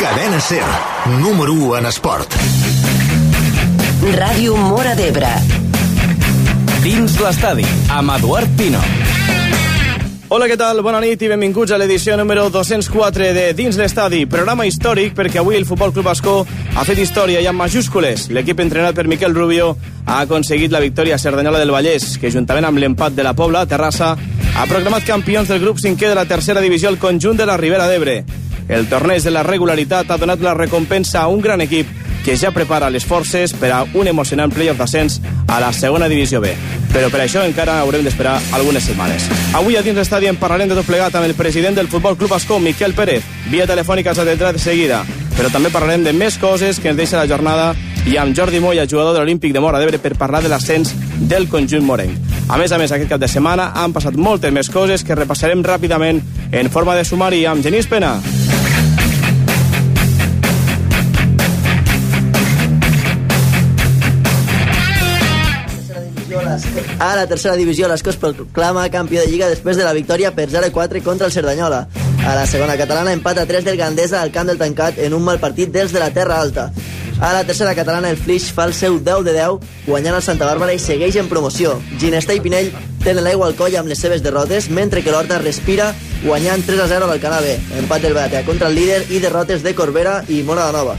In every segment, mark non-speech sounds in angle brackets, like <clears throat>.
Cadena Ser, número 1 en esport. Ràdio Mora d'Ebre. Dins l'estadi, amb Eduard Pino. Hola, què tal? Bona nit i benvinguts a l'edició número 204 de Dins l'Estadi, programa històric perquè avui el Futbol Club Bascó ha fet història i amb majúscules. L'equip entrenat per Miquel Rubio ha aconseguit la victòria a Cerdanyola del Vallès, que juntament amb l'empat de la Pobla, Terrassa, ha proclamat campions del grup 5è de la tercera divisió al conjunt de la Ribera d'Ebre. El torneig de la regularitat ha donat la recompensa a un gran equip que ja prepara les forces per a un emocionant playoff d'ascens a la segona divisió B. Però per això encara haurem d'esperar algunes setmanes. Avui a dins l'estadi en parlarem de tot plegat amb el president del Futbol Club Bascó, Miquel Pérez. Via telefònica s'ha de seguida. Però també parlarem de més coses que ens deixa la jornada i amb Jordi Moya, jugador de l'Olímpic de Mora d'Ebre, per parlar de l'ascens del conjunt morenc. A més a més, aquest cap de setmana han passat moltes més coses que repassarem ràpidament en forma de sumari amb Genís Pena. A la tercera divisió, l'Escó es proclama campió de Lliga després de la victòria per 0-4 contra el Cerdanyola. A la segona catalana, empat a 3 del Gandesa al camp del tancat en un mal partit dels de la Terra Alta. A la tercera catalana, el Flix fa el seu 10 de 10, guanyant el Santa Bàrbara i segueix en promoció. Ginesta i Pinell tenen l'aigua al coll amb les seves derrotes, mentre que l'Horta respira guanyant 3 a 0 a l'Alcanà B. Empat del Beatea contra el líder i derrotes de Corbera i Mona de Nova.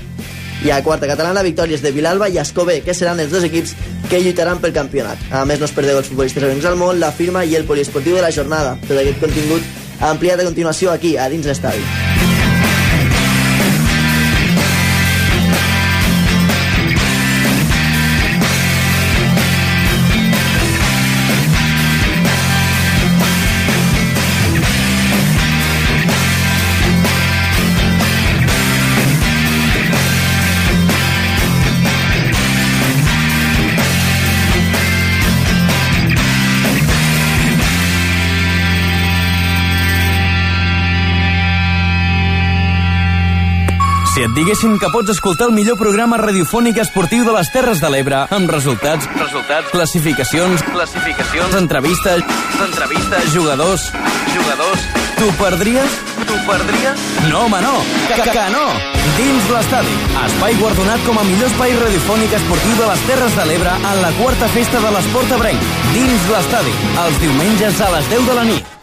I a quarta catalana, victòries de Vilalba i Escobé, que seran els dos equips que lluitaran pel campionat. A més, no es perdeu els futbolistes amics al món, la firma i el poliesportiu de la jornada. Tot aquest contingut ampliat a continuació aquí, a dins l'estadi. Et diguessin que pots escoltar el millor programa radiofònic esportiu de les Terres de l'Ebre, amb resultats, resultats, classificacions, classificacions, entrevistes, entrevistes, jugadors, jugadors, t'ho perdries? T'ho perdries? No, home, no! Que, que, que no! Dins l'estadi, espai guardonat com a millor espai radiofònic esportiu de les Terres de l'Ebre en la quarta festa de l'Esport Ebrenc. Dins l'estadi, els diumenges a les 10 de la nit.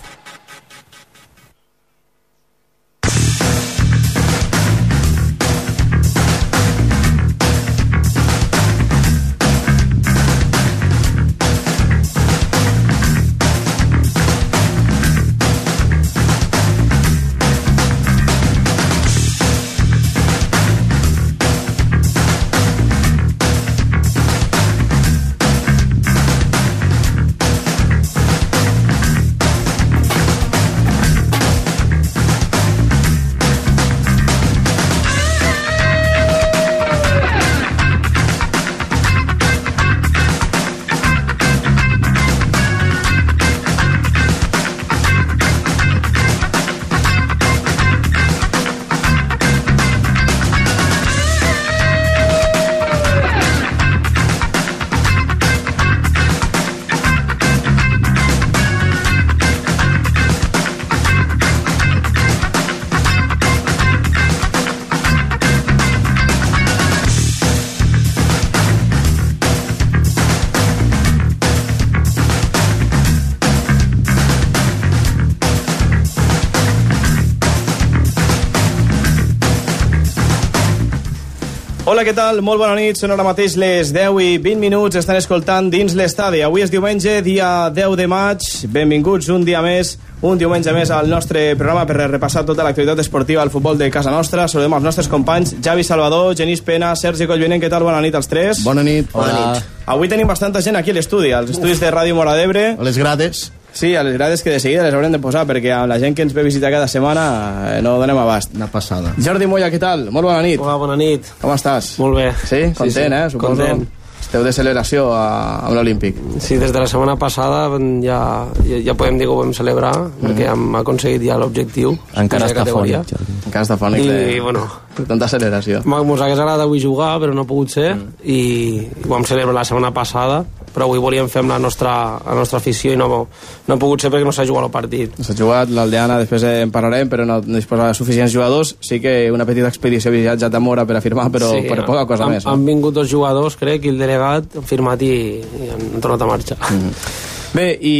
Hola, què tal? Molt bona nit. Són ara mateix les 10 i 20 minuts. Estan escoltant dins l'estadi. Avui és diumenge, dia 10 de maig. Benvinguts un dia més, un diumenge més al nostre programa per repassar tota l'activitat esportiva al futbol de casa nostra. Saludem els nostres companys Javi Salvador, Genís Pena, Sergi Collvinent. Què tal? Bona nit als tres. Bona nit. Bona nit. Avui tenim bastanta gent aquí a l'estudi, als estudis de Ràdio Mora d'Ebre. A les grades. Sí, a les grades que de seguida les haurem de posar perquè amb la gent que ens ve visitar cada setmana eh, no donem abast. Una passada. Jordi Moya, què tal? Molt bona nit. Hola, bona nit. Com estàs? Molt bé. Sí? Content, sí. eh? Suposo. Content. Esteu de celebració a, amb l'Olímpic. Sí, des de la setmana passada ja, ja, ja podem dir que ho vam celebrar, mm. perquè hem aconseguit ja l'objectiu. Encara està fònic, Jordi. Encara està fònic. I, de- bueno, tanta acceleració. Ens hagués agradat avui jugar, però no ha pogut ser, mm. i, ho vam celebrar la setmana passada, però avui volíem fer amb la nostra, la nostra afició i no, no ha pogut ser perquè no s'ha jugat el partit. S'ha jugat l'Aldeana, després en parlarem, però no, no disposa de suficients jugadors. Sí que una petita expedició viatge a Tamora per a firmar, però sí, per poca cosa han, més. No? Han vingut dos jugadors, crec, i el delegat han firmat i, i han tornat a marxar. Mm. Bé, i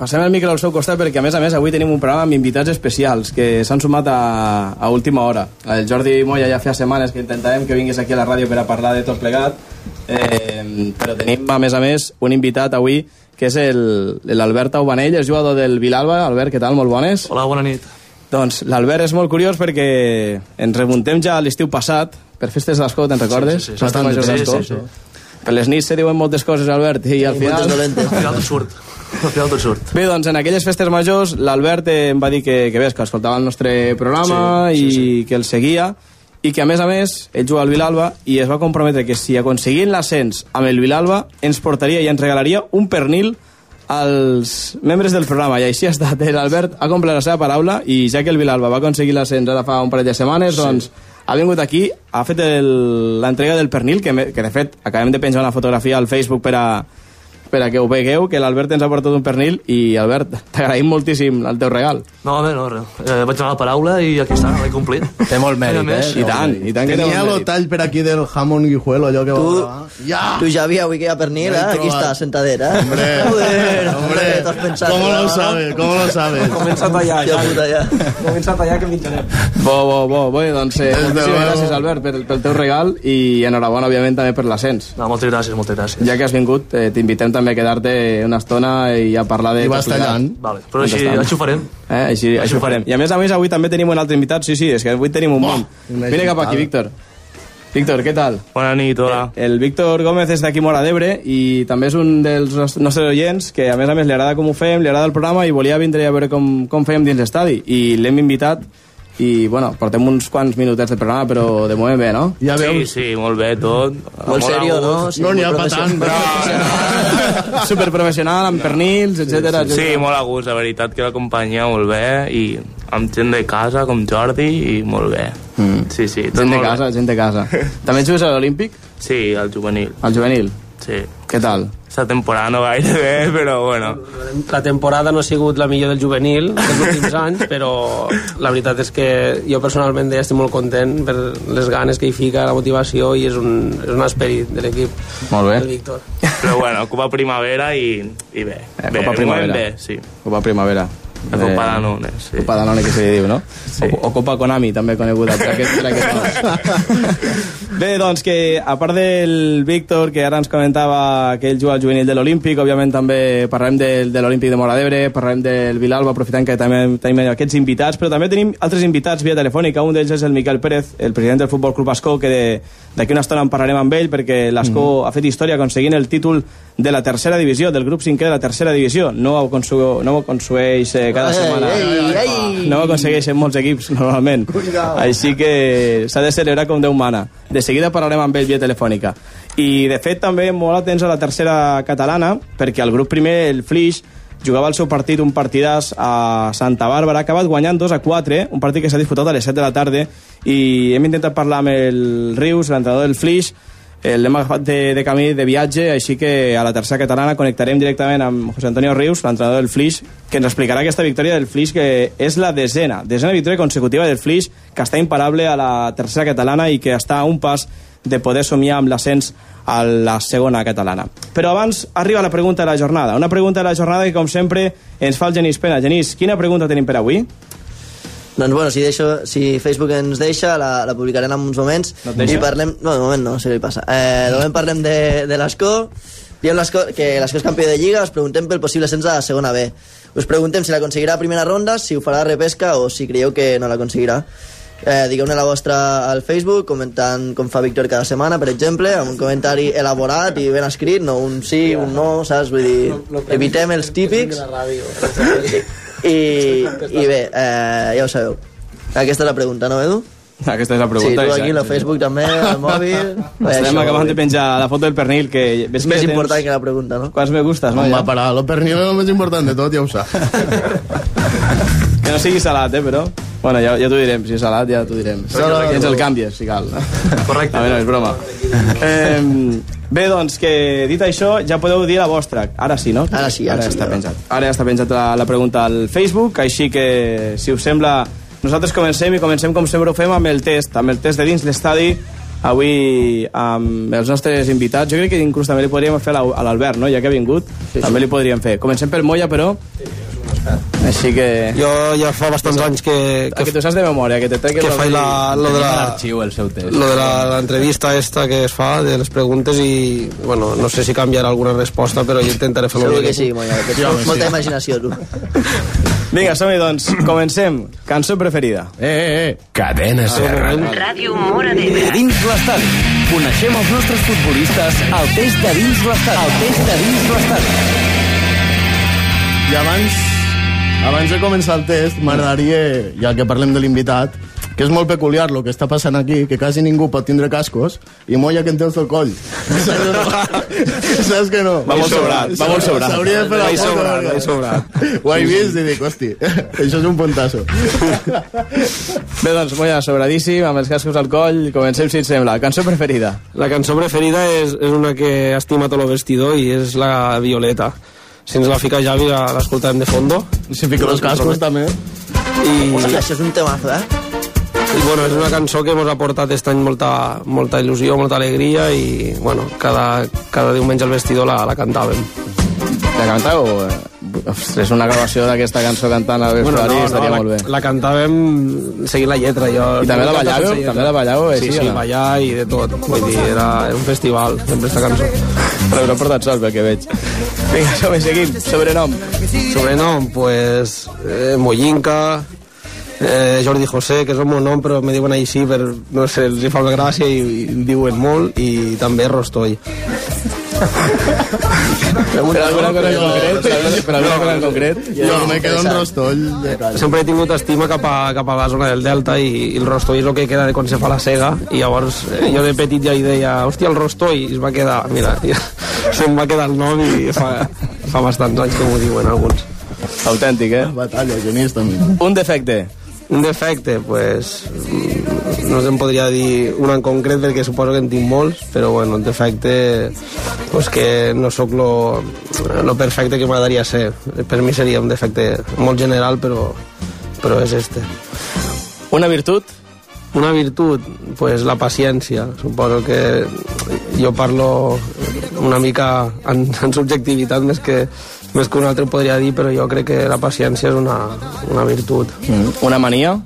passem el micro al seu costat perquè a més a més avui tenim un programa amb invitats especials que s'han sumat a, a última hora. El Jordi Moya ja feia setmanes que intentàvem que vingués aquí a la ràdio per a parlar de tot plegat, eh, però tenim a més a més un invitat avui que és l'Albert Aubanell, és jugador del Vilalba. Albert, què tal? Molt bones. Hola, bona nit. Doncs l'Albert és molt curiós perquè ens remuntem ja a l'estiu passat, per festes d'Escó, te'n recordes? Sí, sí, sí. Bastant, sí, sí, sí, sí. Per les nits se diuen moltes coses, Albert, i al final... Al final surt. Al final tot surt. Bé, doncs en aquelles festes majors l'Albert em va dir que, que ves, que escoltava el nostre programa sí, sí, i sí. que el seguia i que a més a més ell juga al Vilalba i es va comprometre que si aconseguien l'ascens amb el Vilalba ens portaria i ens regalaria un pernil als membres del programa i així ha estat, l'Albert ha complert la seva paraula i ja que el Vilalba va aconseguir l'ascens ara fa un parell de setmanes, sí. doncs ha vingut aquí, ha fet l'entrega del pernil que, que de fet acabem de penjar una fotografia al Facebook per a, per a que ho vegueu, que l'Albert ens ha portat un pernil i, Albert, t'agraïm moltíssim el teu regal. No, home, no, res. Eh, vaig donar la paraula i aquí està, l'he complit. Té molt mèrit, eh? I tant, i tant que té Tenia el tall per aquí del jamón guijuelo, allò que Tu, va Ja! tu Javi, avui que hi ha pernil, Ja eh? Aquí trobat. està, sentadera. eh? Hombre, <laughs> Joder, hombre, t'has pensat, lo sabes? ¿Cómo lo sabes? Comença a tallar, Hòstia puta, ja. Comença a tallar que menjarem. Bo, bo, bo, bo, doncs eh, Des de moltíssimes luego. gràcies, Albert, per, pel teu regal i enhorabona, òbviament, també per l'ascens. No, moltes gràcies, moltes gràcies. Ja que has vingut, eh, t'invitem també a quedar-te una estona i a parlar de... I vas tallant. Vale, però així, així ho farem. Eh? Així, així ho farem. I a més a més, avui també tenim un altre invitat. Sí, sí, és que avui tenim un munt. una Vine cap aquí. Víctor. Víctor, què tal? Bona nit, hola. El Víctor Gómez és d'aquí Mora d'Ebre i també és un dels nos- nostres oients que a més a més li agrada com ho fem, li agrada el programa i volia vindre a veure com, com fèiem dins l'estadi i l'hem invitat i bueno, portem uns quants minutets de programa però de moment bé, no? Ja Sí, veus, sí, molt bé, tot. Molt serio, no? Sí, no n'hi ha pa tant. professional. <laughs> Superprofessional, amb pernils, etc. Sí, molt a gust, la veritat que la companyia molt bé i amb gent de casa com Jordi i molt bé. Mm. Sí, sí, tot Gent de casa, bé. gent de casa. També jugues a l'Olímpic? Sí, al juvenil, Al juvenil? sí. Què tal? Esta temporada no gaire bé, però bueno. La temporada no ha sigut la millor del juvenil dels últims anys, però la veritat és que jo personalment ja estic molt content per les ganes que hi fica, la motivació i és un, és un esperit de l'equip Molt bé. del Víctor. Però bueno, Copa Primavera i, i bé. Eh, bé, Copa Primavera. Bé, sí. Copa Primavera. La Copa Danone, sí. Copa Danone, que se li diu, no? Sí. O, o Copa Konami, també coneguda per aquest, per aquest. <laughs> Bé, doncs que a part del Víctor, que ara ens comentava que ell juga al juvenil de l'Olímpic, òbviament també parlarem del, de l'Olímpic de Mora d'Ebre, parlarem del Vilalba, aprofitant que també tenim aquests invitats, però també tenim altres invitats via telefònica. Un d'ells és el Miquel Pérez, el president del Futbol Club Ascó, que de- d'aquí una estona en parlarem amb ell, perquè l'Ascó ha fet història aconseguint el títol de la tercera divisió, del grup cinquè de la tercera divisió. No ho aconsegueix, no ho aconsegueix eh, cada Ei, setmana. ei, ei. No ho aconsegueixen molts equips, <laughs> normalment. Així que s'ha de celebrar com Déu mana. De seguida parlarem amb ell via telefònica. I, de fet, també molt atents a la tercera catalana, perquè el grup primer, el Flix, jugava el seu partit, un partidàs a Santa Bàrbara, ha acabat guanyant 2 a 4, un partit que s'ha disputat a les 7 de la tarda, i hem intentat parlar amb el Rius, l'entrenador del Flix, Eh, l'hem agafat de, de camí de viatge, així que a la tercera catalana connectarem directament amb José Antonio Rius, l'entrenador del Flix, que ens explicarà aquesta victòria del Flix, que és la desena, desena victòria consecutiva del Flix, que està imparable a la tercera catalana i que està a un pas de poder somiar amb l'ascens a la segona catalana. Però abans arriba la pregunta de la jornada. Una pregunta de la jornada que, com sempre, ens fa el Genís Pena. Genís, quina pregunta tenim per avui? Doncs bueno, si, deixo, si Facebook ens deixa, la, la publicarem en uns moments. No? I parlem... No, de moment no, si li passa. Eh, de moment parlem de, de l'Escó. Diem l'Escó, que l'Escó és campió de Lliga, us preguntem pel possible ascens a la segona B. Us preguntem si l'aconseguirà a primera ronda, si ho farà a repesca o si creieu que no l'aconseguirà. Eh, Digueu-ne la vostra al Facebook, comentant com fa Víctor cada setmana, per exemple, amb un comentari elaborat i ben escrit, no un sí, un no, saps? Vull dir, evitem els típics. <laughs> I, i bé, eh, ja ho sabeu. Aquesta és la pregunta, no, Edu? Aquesta és la Sí, pregunta. tu aquí, exacte. la Facebook també, el mòbil... Bé, Estem això, acabant vull de penjar la foto del pernil, que ves És que més tens- important que la pregunta, no? Quants me gustes, no? Home, Ja? parar, lo pernil és el més important de tot, ja ho sap. <laughs> <laughs> Que no sigui salat, eh, però... Bueno, ja, ja t'ho direm, si és salat ja t'ho direm. Salat. I ens el canvies, si cal. Correcte. A veure, és broma. Eh, bé, doncs, que dit això, ja podeu dir la vostra. Ara sí, no? Ara sí, ara ara sí, està ara. penjat. Ara ja està penjat la, la pregunta al Facebook, així que, si us sembla, nosaltres comencem i comencem com sempre ho fem amb el test, amb el test de dins l'estadi, avui amb els nostres invitats. Jo crec que inclús també li podríem fer a la- a l'Albert, no? ja que ha vingut, sí, també li podríem fer. Comencem per Moya, però... Així que... Jo ja fa bastants anys que, Que, que tu saps de memòria, que te tregues... que el- faig la, lo de la, L'arxiu, el seu test. lo de la- l'entrevista esta que es fa, de les preguntes i, bueno, no sé si canviarà alguna resposta, però jo intentaré fer-lo Segur que sí, Moya, que tens molta imaginació, tu. Vinga, som-hi, doncs. Comencem. Cançó preferida. Eh, eh, eh. Cadena Ser. Ràdio Mora d'Ebre. Dins l'estadi. Coneixem els nostres futbolistes al test de dins l'estadi. El test de dins l'estadi. I abans, abans de començar el test, m'agradaria, ja que parlem de l'invitat, que és molt peculiar el que està passant aquí, que quasi ningú pot tindre cascos, i molla que en té el coll. <laughs> Saps que no? Saps que no? Va molt sobrat, va molt sobrat. S'hauria de fer la foto. sobrat, perquè- vaig sobrat. Ho he vist i dic, hosti, <laughs> això és un puntasso. <laughs> Bé, doncs, Moya, sobradíssim, amb els cascos al coll, comencem, si et sembla. Cançó preferida. La cançó preferida és, és una que estima tot el vestidor i és la Violeta. Si ens la fica Javi, la- l'escoltarem de fondo. Si fico els cascos també. I, Ostres, això és un temazo, eh? i bueno, és una cançó que ens ha portat aquest any molta, molta il·lusió, molta alegria i bueno, cada, cada diumenge al vestidor la, la cantàvem. La cantau? Ostres, una gravació d'aquesta cançó cantant a vestuari bueno, estaria la, molt bé. la cantàvem seguint la lletra. Jo, I també la ballàveu? També la ballàveu, Sí, així, sí, o no? ballar i de tot. Vull dir, era, era un festival, sempre esta cançó. No portat sol, pel que veig. Vinga, som-hi, seguim. Sobrenom. Sobrenom, pues, eh, Mollinca, eh, Jordi José, que és el meu nom, però me diuen així, per, no sé, els fa una gràcia i, i diuen molt, i també Rostoi. Per alguna cosa en concret? Per alguna, cosa en concret? Jo me quedo un rostoll. Sempre he tingut estima cap a, cap a la zona del Delta i, i el Rostoi és el que queda de quan se fa la sega i llavors eh, jo de petit ja hi deia hòstia el Rostoi i es va quedar, mira ja, <laughs> se'm va quedar el nom i fa, fa bastants anys que m'ho diuen alguns Autèntic, eh? Batalla, genís també. Un defecte. Un defecte, pues, mm, no se'n podria dir un en concret perquè suposo que en tinc molts, però bueno, un defecte pues que no sóc lo, lo perfecte que m'agradaria ser. Per mi seria un defecte molt general, però, però és este. Una virtut? Una virtut, pues la paciència. Suposo que jo parlo una mica en, en subjectivitat més que, més que un altre podria dir, però jo crec que la paciència és una, una virtut. Mm. Una mania?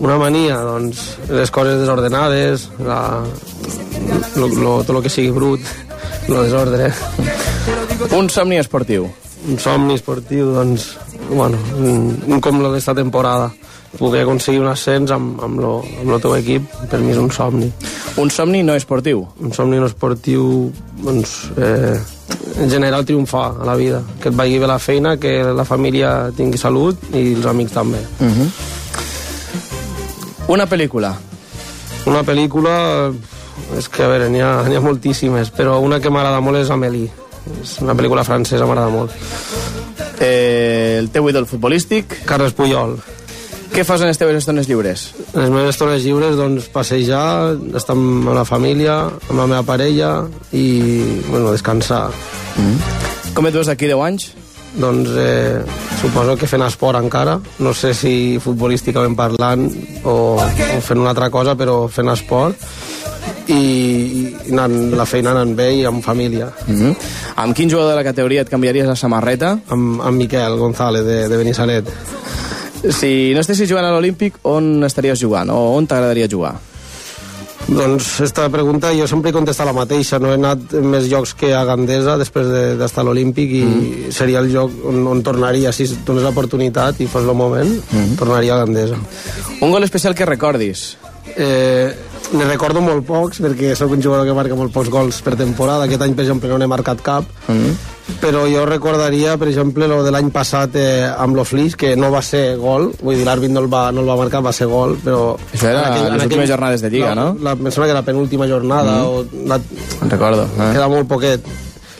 Una mania, doncs, les coses desordenades, la, lo, lo, tot el que sigui brut, lo desordre. Un somni esportiu. Un somni esportiu, doncs, bueno, un, un com lo d'esta temporada. Poder aconseguir un ascens amb, amb, lo, amb el teu equip, per mi és un somni. Un somni no esportiu. Un somni no esportiu, doncs, eh, en general triomfar a la vida. Que et vagi bé la feina, que la família tingui salut i els amics també. Una pel·lícula. Una pel·lícula... És que, a veure, n'hi ha, ha moltíssimes, però una que m'agrada molt és Amélie. És una pel·lícula francesa, m'agrada molt. Eh, el teu ídol futbolístic. Carles Puyol. Què fas en les teves estones lliures? En les meves estones lliures, doncs, passejar, estar amb la família, amb la meva parella i, bueno, descansar. Com et veus d'aquí 10 anys? Doncs eh, suposo que fent esport encara, no sé si futbolísticament parlant o, o fent una altra cosa, però fent esport i, i anant, la feina anant bé i amb família. Mm -hmm. Amb quin jugador de la categoria et canviaries la samarreta? Amb, amb Miquel González de, de Benissanet. Si no estessis jugant a l'Olímpic, on estaries jugant? O on t'agradaria jugar? Doncs esta pregunta jo sempre he contestat la mateixa. No he anat més llocs que a Gandesa després de- d'estar a l'Olímpic i mm. seria el lloc on, on tornaria, si dones l'oportunitat i fos el moment, mm. tornaria a Gandesa. Un gol especial que recordis? Eh, ne recordo molt pocs perquè sóc un jugador que marca molt pocs gols per temporada. Aquest any, per exemple, no n'he marcat cap. Mm. Però jo recordaria, per exemple, lo de l'any passat eh, amb l'Oflis, que no va ser gol, vull dir, l'àrbit no, el va, no el va marcar, va ser gol, però... Això era en les últimes jornades de Lliga, no? La, em sembla que era la penúltima jornada, mm. o la, Recordo. Eh? queda molt poquet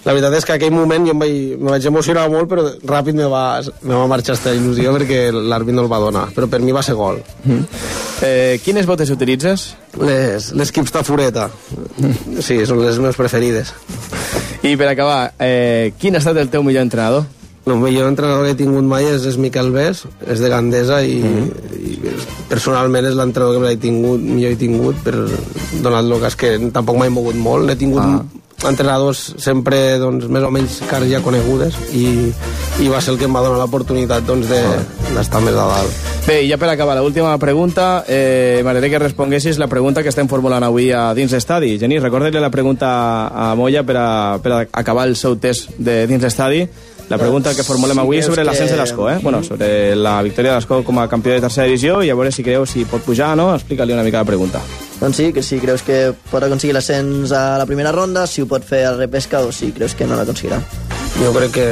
la veritat és que aquell moment jo em vaig, me vaig emocionar molt, però ràpid me va, me va marxar aquesta il·lusió perquè l'àrbit no el va donar. Però per mi va ser gol. Mm. Eh, quines botes utilitzes? Les, les Kips Tafureta. Sí, són les meves preferides. I per acabar, eh, quin ha estat el teu millor entrenador? El millor entrenador que he tingut mai és, és Miquel Bes, és de Gandesa i, mm -hmm. i personalment és l'entrenador que m'he tingut, millor he tingut per donat el cas que tampoc m'he mogut molt, n'he tingut ah entrenadors sempre doncs, més o menys cares ja conegudes i, i va ser el que em va donar l'oportunitat doncs, d'estar de, més a dalt. Bé, ja per acabar, l'última pregunta, eh, m'agradaria que responguessis la pregunta que estem formulant avui a dins l'estadi. Genís, recorda la pregunta a Moya per a, per a acabar el seu test de dins l'estadi la pregunta que formulem avui és sobre l'ascens que... de l'Escó, eh? Bueno, sobre la victòria de l'Escó com a campió de tercera divisió i a veure si creu si pot pujar o no. Explica-li una mica la pregunta. Doncs sí, que si creus que pot aconseguir l'ascens a la primera ronda, si ho pot fer a repesca o si creus que no l'aconseguirà. Jo crec que,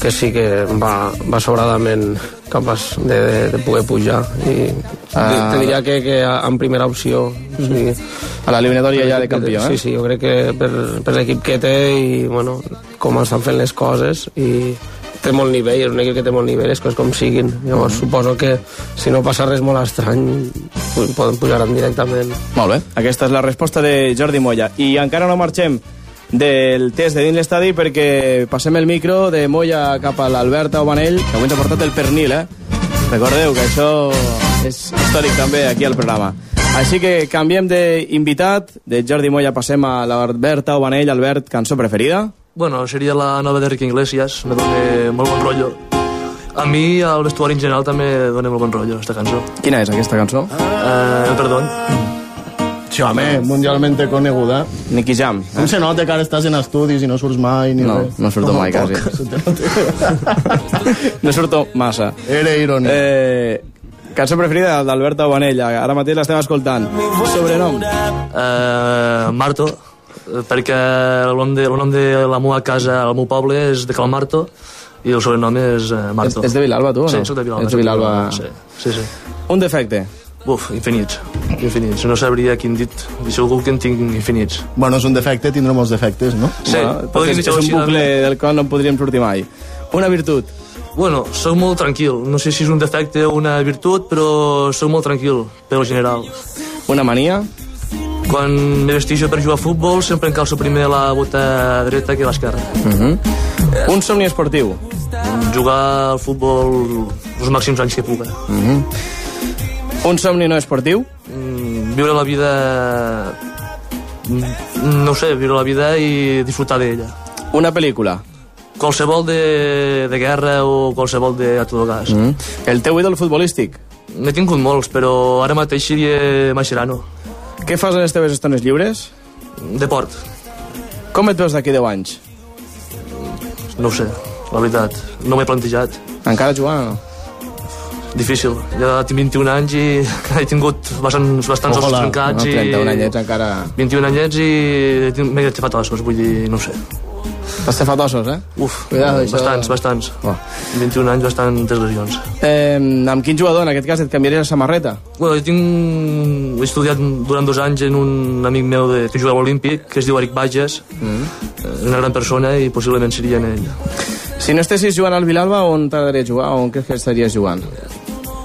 que sí que va, va sobradament capaç de, de, de poder pujar i uh, te diria que, que en primera opció sí. a l'eliminatòria ja de campió eh? sí, sí, jo crec que per, per l'equip que té i bueno, com estan fent les coses i té molt nivell, és un equip que té molt nivell, les coses com siguin. Llavors, mm. suposo que si no passa res molt estrany, poden pujar directament. Molt bé, aquesta és la resposta de Jordi Moya. I encara no marxem del test de dins l'estadi perquè passem el micro de Moya cap a l'Alberta Obanell, que avui ens ha portat el pernil, eh? Recordeu que això és històric també aquí al programa. Així que canviem d'invitat, de Jordi Moya passem a l'Alberta Obanell. Albert, cançó preferida? Bueno, seria la nova d'Enrique Iglesias, me dona molt bon rotllo. A mi, al vestuari en general, també dona molt bon rotllo, aquesta cançó. Quina és aquesta cançó? Eh, perdó. Sí, home, mundialmente coneguda. Nicky Jam. Eh? Com se nota que ara estàs en estudis i no surts mai ni no, res? No surto mai, quasi. <laughs> <laughs> no surto massa. Era irònic. Eh, cançó preferida d'Alberta Bonella. Ara mateix l'estem escoltant. Sobrenom? Eh, Marto perquè el nom de, el nom de la meva casa, el meu poble, és de Calmarto, i el sobrenom és eh, Marto. És, és de Vilalba, tu, o no? Sí, soc de Vilalba. Ets de Vilalba. Sí, sí, sí. Un defecte? Uf, infinits, infinits. No sabria quin dit. I segur que en tinc infinits. Bueno, és un defecte, tindrà molts defectes, no? Sí, bueno, és, és un bucle del qual no en podríem sortir mai. Una virtut? Bueno, sóc molt tranquil. No sé si és un defecte o una virtut, però sóc molt tranquil, per lo general. Una mania? Quan me vestixo per jugar a futbol sempre em calço primer la bota dreta que l'esquerra. Uh -huh. Un somni esportiu? Jugar al futbol els màxims anys que puga. Uh -huh. Un somni no esportiu? Mm, viure la vida... Mm, no ho sé, viure la vida i disfrutar d'ella. Una pel·lícula? Qualsevol de, de guerra o qualsevol de a tot cas. -huh. El teu ídol futbolístic? N'he tingut molts, però ara mateix seria Mascherano. Què fas a les teves estones lliures? Deport. Com et veus d'aquí 10 anys? No ho sé, la veritat. No m'he plantejat. Encara jugant o no? Difícil. Ja tinc 21 anys <laughs> i he tingut bastants, bastants ossos trencats. No, 31 anyets encara... 21 anyets i m'he aixafat ossos, vull dir, no sé. T'has xafat ossos, eh? Uf, Cuidado, bastants, això... bastants. Oh. 21 anys, bastantes lesions. Eh, amb quin jugador, en aquest cas, et canviaries la samarreta? Bueno, jo tinc... He estudiat durant dos anys en un amic meu de, que jugava olímpic, que es diu Eric Bages, mm. una gran persona i possiblement seria en ell. Si no estessis jugant al Vilalba, on t'agradaria jugar? On creus que estaries jugant?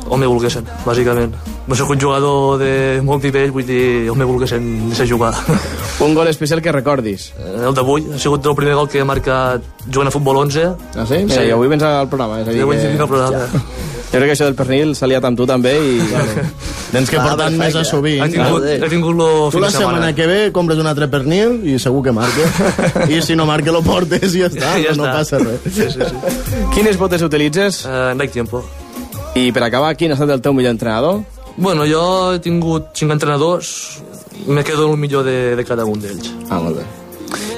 On me volguessin, bàsicament. No soc un jugador de molt nivell, vull dir, on me volguessin deixar jugar. <laughs> Un gol especial que recordis? El d'avui, ha sigut el primer gol que he marcat jugant a futbol 11. Ah, sí? Mira, sí. i avui vens al programa. És a dir, avui que... al programa. Ja. Jo crec que això del pernil s'ha liat amb tu també i... <laughs> Vale. Tens que ah, portar més a sovint. He tingut, he tingut lo tu la setmana, setmana que ve compres un altre pernil i segur que marca. <laughs> I si no marca lo portes i ja està, ja no, està. no passa res. Sí, sí, sí. Quines botes utilitzes? Uh, Nike Tiempo. I per acabar, quin ha estat el teu millor entrenador? Bueno, jo he tingut cinc entrenadors, me quedo el millor de, de cada un d'ells. Ah, molt bé.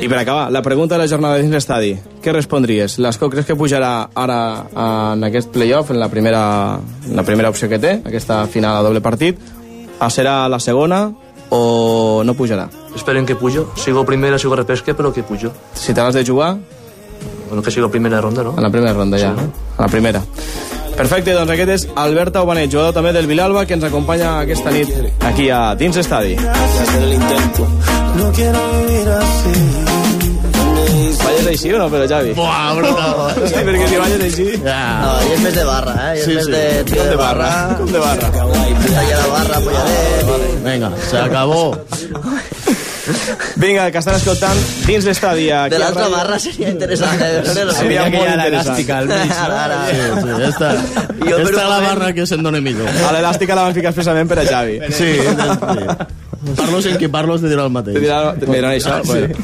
I per acabar, la pregunta de la jornada dins l'estadi. Què respondries? L'Escó creus que pujarà ara en aquest playoff, en la primera, en la primera opció que té, aquesta final a doble partit? A serà la segona o no pujarà? Esperen que pujo. Sigo primera, sigo repesca, però que pujo. Si te l'has de jugar? Bueno, que sigo primera ronda, no? En la primera ronda, ja. Sí, no? A la primera. Perfecte, doncs aquest és Albert Aubanet, jugador també del Vilalba, que ens acompanya aquesta nit aquí a dins estadi. No quiero vivir así balles així o no, però Javi? Buah, brutal. Sí, perquè si balles així... Ja. No, i és més de barra, eh? I és Sí, més sí. de tio Com de de barra, barra. com de barra. Talla de barra, polladet... Venga, se acabó. <laughs> Vinga, que estan escoltant dins l'estadi. De l'altra Ràdio- barra seria interessant de veure. Seria molt interessant. Ara, ara. Sí, sí, esta, Jo per esta la barra que se'n dona millor. A l'elàstica la van ficar expressament per a Javi. Sí, sí. Parlo sin qui parlo te dirà el mateix. Te dirà, te dirà això. Ah, sí. Bueno.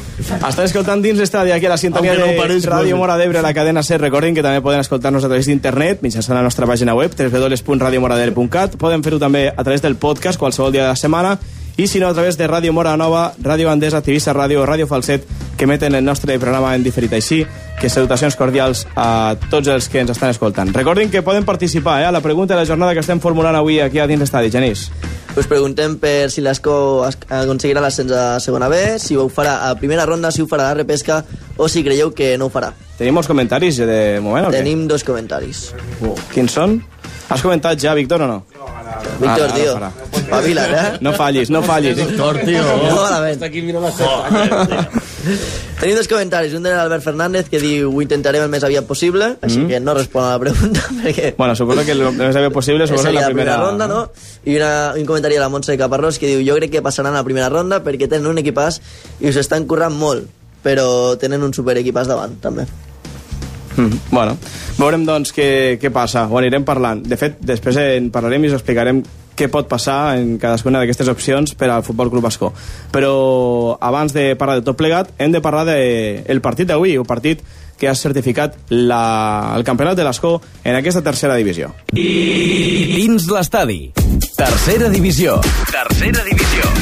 Estan escoltant dins l'estadi aquí a la sintonia no de parezca, Ràdio sí. Mora d'Ebre, la cadena C. Recordin que també poden escoltar-nos a través d'internet, mitjançant la nostra pàgina web, www.radiomoradebre.cat. Poden fer-ho també a través del podcast qualsevol dia de la setmana i si no a través de Ràdio Mora Nova, Ràdio Andesa, Tivissa Ràdio, Ràdio Falset, que emeten el nostre programa en diferit així, que salutacions cordials a tots els que ens estan escoltant. Recordin que poden participar eh, a la pregunta de la jornada que estem formulant avui aquí a dins l'estadi. Genís. Us preguntem per si l'Esco es- aconseguirà l'ascens a segona B, si ho farà a primera ronda, si ho farà a repesca o si creieu que no ho farà. Tenim molts comentaris de moment o què? Tenim dos comentaris. Quins són? Has comentat ja, Víctor, o no? Víctor, tio, ara espavila't, eh? No fallis, no fallis. Víctor, tio. <laughs> No, malament. Tenim dos comentaris. Un de l'Albert Fernández que diu ho intentarem el més aviat possible, així que no respon a la pregunta <laughs> perquè Bueno, suposo que el més aviat possible suposo seria la primera... ronda, no? I una, un comentari de la Montse de Caparrós que diu jo crec que passaran a la primera ronda perquè tenen un equipàs i us estan currant molt, però tenen un super equipàs davant, també. Mm, bueno, veurem doncs què, què passa, ho anirem parlant. De fet, després en parlarem i us explicarem què pot passar en cadascuna d'aquestes opcions per al Futbol Club Bascó. Però abans de parlar de tot plegat, hem de parlar del de, partit d'avui, un partit que ha certificat la, el campionat de l'Escó en aquesta tercera divisió. Dins l'estadi. Tercera divisió. Tercera divisió.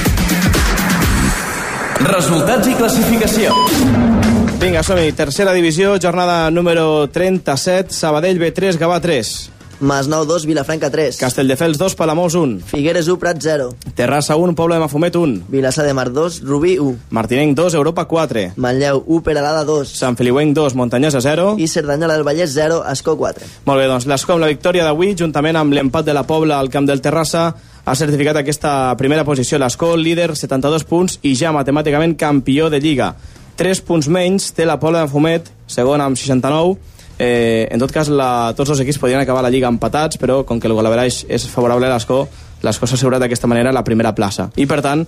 Resultats i classificació. Vinga, som-hi. Tercera divisió, jornada número 37, Sabadell B3, Gavà 3. Masnou 2, Vilafranca 3. Castelldefels 2, Palamós 1. Figueres 1, Prat 0. Terrassa 1, Poble de Mafumet 1. Vilassar de Mar 2, Rubí 1. Martinenc 2, Europa 4. Manlleu 1, Peralada 2. Sant Feliuenc 2, Montanyesa 0. I Cerdanyola del Vallès 0, Escó 4. Molt bé, doncs l'Escó amb la victòria d'avui, juntament amb l'empat de la Pobla al camp del Terrassa, ha certificat aquesta primera posició. L'Escó, líder, 72 punts i ja matemàticament campió de Lliga. 3 punts menys té la Pobla de Fumet, segon amb 69. Eh, en tot cas, la, tots els equips podrien acabar la Lliga empatats, però com que el golaverage és favorable a l'Escó, l'Escó s'ha assegurat d'aquesta manera la primera plaça. I, per tant,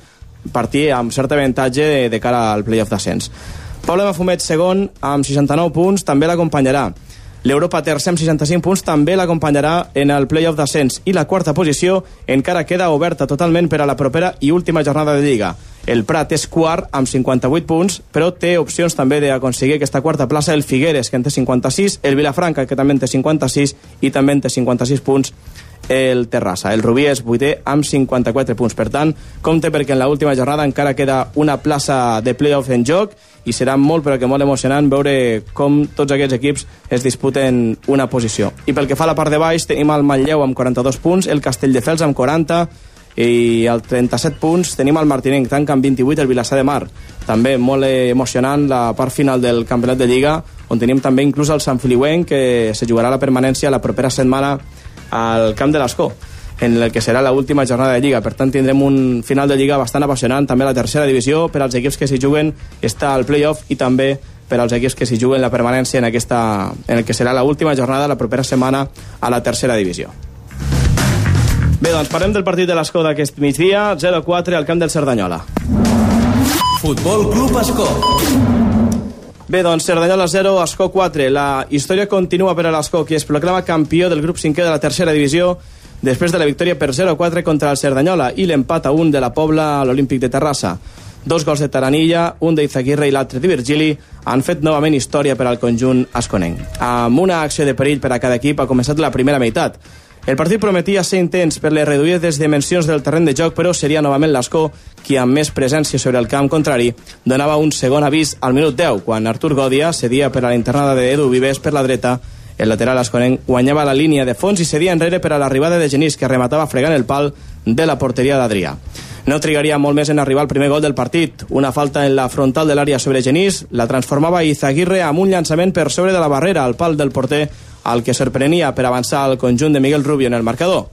partir amb cert avantatge de, de cara al playoff d'ascens. Poble de Fumet, segon, amb 69 punts, també l'acompanyarà. L'Europa tercer amb 65 punts també l'acompanyarà en el playoff d'ascens i la quarta posició encara queda oberta totalment per a la propera i última jornada de Lliga. El Prat és quart amb 58 punts, però té opcions també d'aconseguir aquesta quarta plaça el Figueres, que en té 56, el Vilafranca, que també en té 56, i també en té 56 punts el Terrassa. El Rubí és vuitè amb 54 punts. Per tant, compte perquè en l'última jornada encara queda una plaça de playoff en joc i serà molt però que molt emocionant veure com tots aquests equips es disputen una posició. I pel que fa a la part de baix tenim el Manlleu amb 42 punts, el Castelldefels amb 40 i al 37 punts tenim el Martinenc, tanca amb 28 el Vilassar de Mar. També molt emocionant la part final del campionat de Lliga, on tenim també inclús el Sant Filiuenc, que se jugarà la permanència la propera setmana al camp de l'Escó en el que serà l'última jornada de Lliga. Per tant, tindrem un final de Lliga bastant apassionant. També la tercera divisió, per als equips que s'hi juguen, està al playoff i també per als equips que s'hi juguen la permanència en, aquesta, en el que serà l'última jornada la propera setmana a la tercera divisió. Bé, doncs parlem del partit de l'Escó d'aquest migdia, 0-4 al camp del Cerdanyola. Futbol Club Escó. Bé, doncs Cerdanyola 0, Escó 4. La història continua per a l'Escó, qui es proclama campió del grup 5è de la tercera divisió després de la victòria per 0-4 contra el Cerdanyola i l'empat a 1 de la Pobla a l'Olímpic de Terrassa. Dos gols de Taranilla, un d'Izaguirre i l'altre de Virgili, han fet novament història per al conjunt esconenc. Amb una acció de perill per a cada equip ha començat la primera meitat. El partit prometia ser intens per les reduïdes dimensions del terreny de joc, però seria novament l'Escó qui, amb més presència sobre el camp contrari, donava un segon avís al minut 10, quan Artur Gòdia cedia per a la internada d'Edu Vives per la dreta el lateral esconenc guanyava la línia de fons i cedia enrere per a l'arribada de Genís, que rematava fregant el pal de la porteria d'Adrià. No trigaria molt més en arribar al primer gol del partit. Una falta en la frontal de l'àrea sobre Genís la transformava Izaguirre amb un llançament per sobre de la barrera al pal del porter, al que sorprenia per avançar al conjunt de Miguel Rubio en el marcador.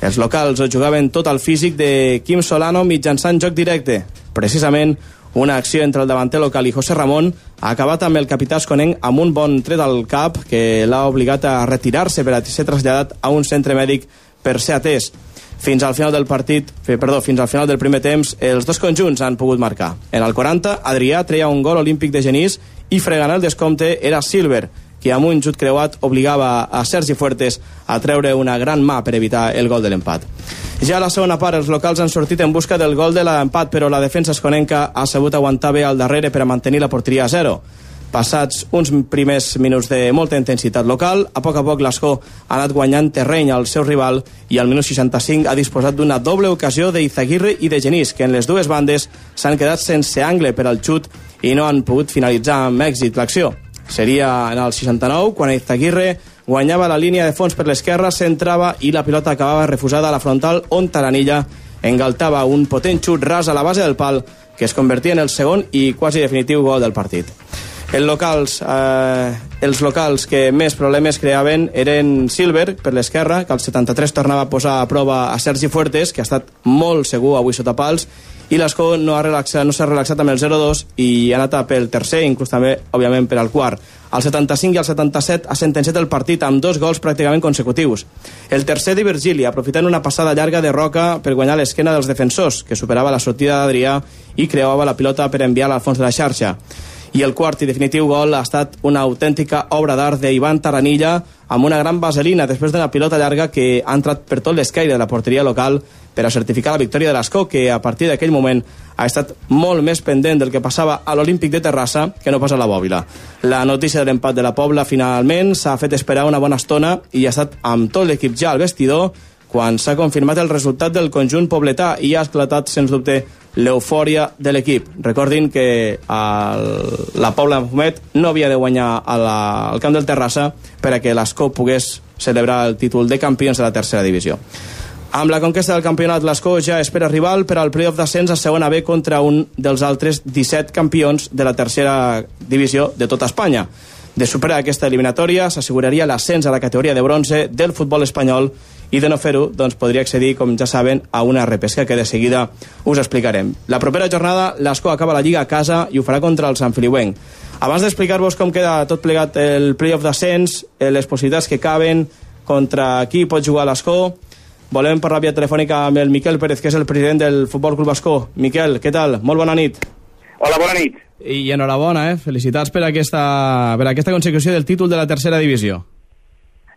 Els locals jugaven tot el físic de Quim Solano mitjançant joc directe. Precisament, una acció entre el davanter local i José Ramon ha acabat amb el capità esconenc amb un bon tret al cap que l'ha obligat a retirar-se per a ser traslladat a un centre mèdic per ser atès. Fins al final del partit, eh, perdó, fins al final del primer temps, els dos conjunts han pogut marcar. En el 40, Adrià treia un gol olímpic de Genís i fregant el descompte era Silver, que amb un xut creuat obligava a Sergi Fuertes a treure una gran mà per evitar el gol de l'empat. Ja a la segona part, els locals han sortit en busca del gol de l'empat, però la defensa esconenca ha sabut aguantar bé al darrere per a mantenir la porteria a zero. Passats uns primers minuts de molta intensitat local, a poc a poc l'Escó ha anat guanyant terreny al seu rival i al minut 65 ha disposat d'una doble ocasió d'Izaguirre i de Genís, que en les dues bandes s'han quedat sense angle per al xut i no han pogut finalitzar amb èxit l'acció. Seria en el 69 quan Izaguirre guanyava la línia de fons per l'esquerra, centrava i la pilota acabava refusada a la frontal on Taranilla engaltava un potent xut ras a la base del pal que es convertia en el segon i quasi definitiu gol del partit. Els locals, eh, els locals que més problemes creaven eren Silver, per l'esquerra, que al 73 tornava a posar a prova a Sergi Fuertes, que ha estat molt segur avui sota pals, i l'Escó no ha relaxat, no s'ha relaxat amb el 0-2 i ha anat pel tercer, inclús també, òbviament, per al quart. Al 75 i al 77 ha sentenciat el partit amb dos gols pràcticament consecutius. El tercer de Virgili, aprofitant una passada llarga de Roca per guanyar l'esquena dels defensors, que superava la sortida d'Adrià i creuava la pilota per enviar al fons de la xarxa i el quart i definitiu gol ha estat una autèntica obra d'art d'Ivan Taranilla amb una gran vaselina després d'una pilota llarga que ha entrat per tot l'escaire de la porteria local per a certificar la victòria de l'Escó, que a partir d'aquell moment ha estat molt més pendent del que passava a l'Olímpic de Terrassa que no passa a la Bòbila. La notícia de l'empat de la Pobla finalment s'ha fet esperar una bona estona i ha estat amb tot l'equip ja al vestidor quan s'ha confirmat el resultat del conjunt pobletà i ha esclatat, sens dubte, l'eufòria de l'equip. Recordin que el, la Pobla Mafumet no havia de guanyar a la, al camp del Terrassa per a que l'Escó pogués celebrar el títol de campions de la tercera divisió. Amb la conquesta del campionat, l'Escó ja espera rival per al playoff d'ascens a segona B contra un dels altres 17 campions de la tercera divisió de tota Espanya. De superar aquesta eliminatòria s'asseguraria l'ascens a la categoria de bronze del futbol espanyol i de no fer-ho doncs, podria accedir, com ja saben, a una repesca que de seguida us explicarem. La propera jornada l'Escó acaba la Lliga a casa i ho farà contra el Sant Feliuenc. Abans d'explicar-vos com queda tot plegat el playoff d'ascens, eh, les possibilitats que caben, contra qui pot jugar l'Escó, volem parlar via telefònica amb el Miquel Pérez, que és el president del Futbol Club Escó. Miquel, què tal? Molt bona nit. Hola, bona nit. I enhorabona, eh? Felicitats per aquesta, per aquesta consecució del títol de la tercera divisió.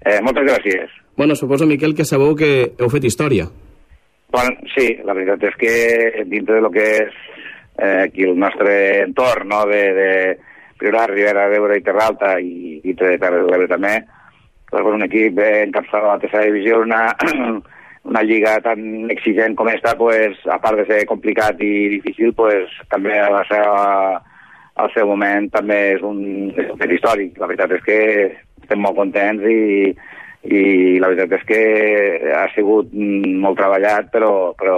Eh, moltes gràcies. Bueno, suposo, Miquel, que sabeu que heu fet història. Bueno, sí, la veritat és que dintre de lo que és eh, aquí el nostre entorn, no?, de, de Priorat, Ribera d'Ebre i Terra Alta i, i de Terra de l'Ebre també, doncs, un equip eh, encapçalat a la tercera divisió, una, <clears throat> una lliga tan exigent com esta, pues, a part de ser complicat i difícil, pues, també a la seva, al seu moment també és un, és un fet històric. La veritat és que estem molt contents i, i la veritat és que ha sigut molt treballat, però, però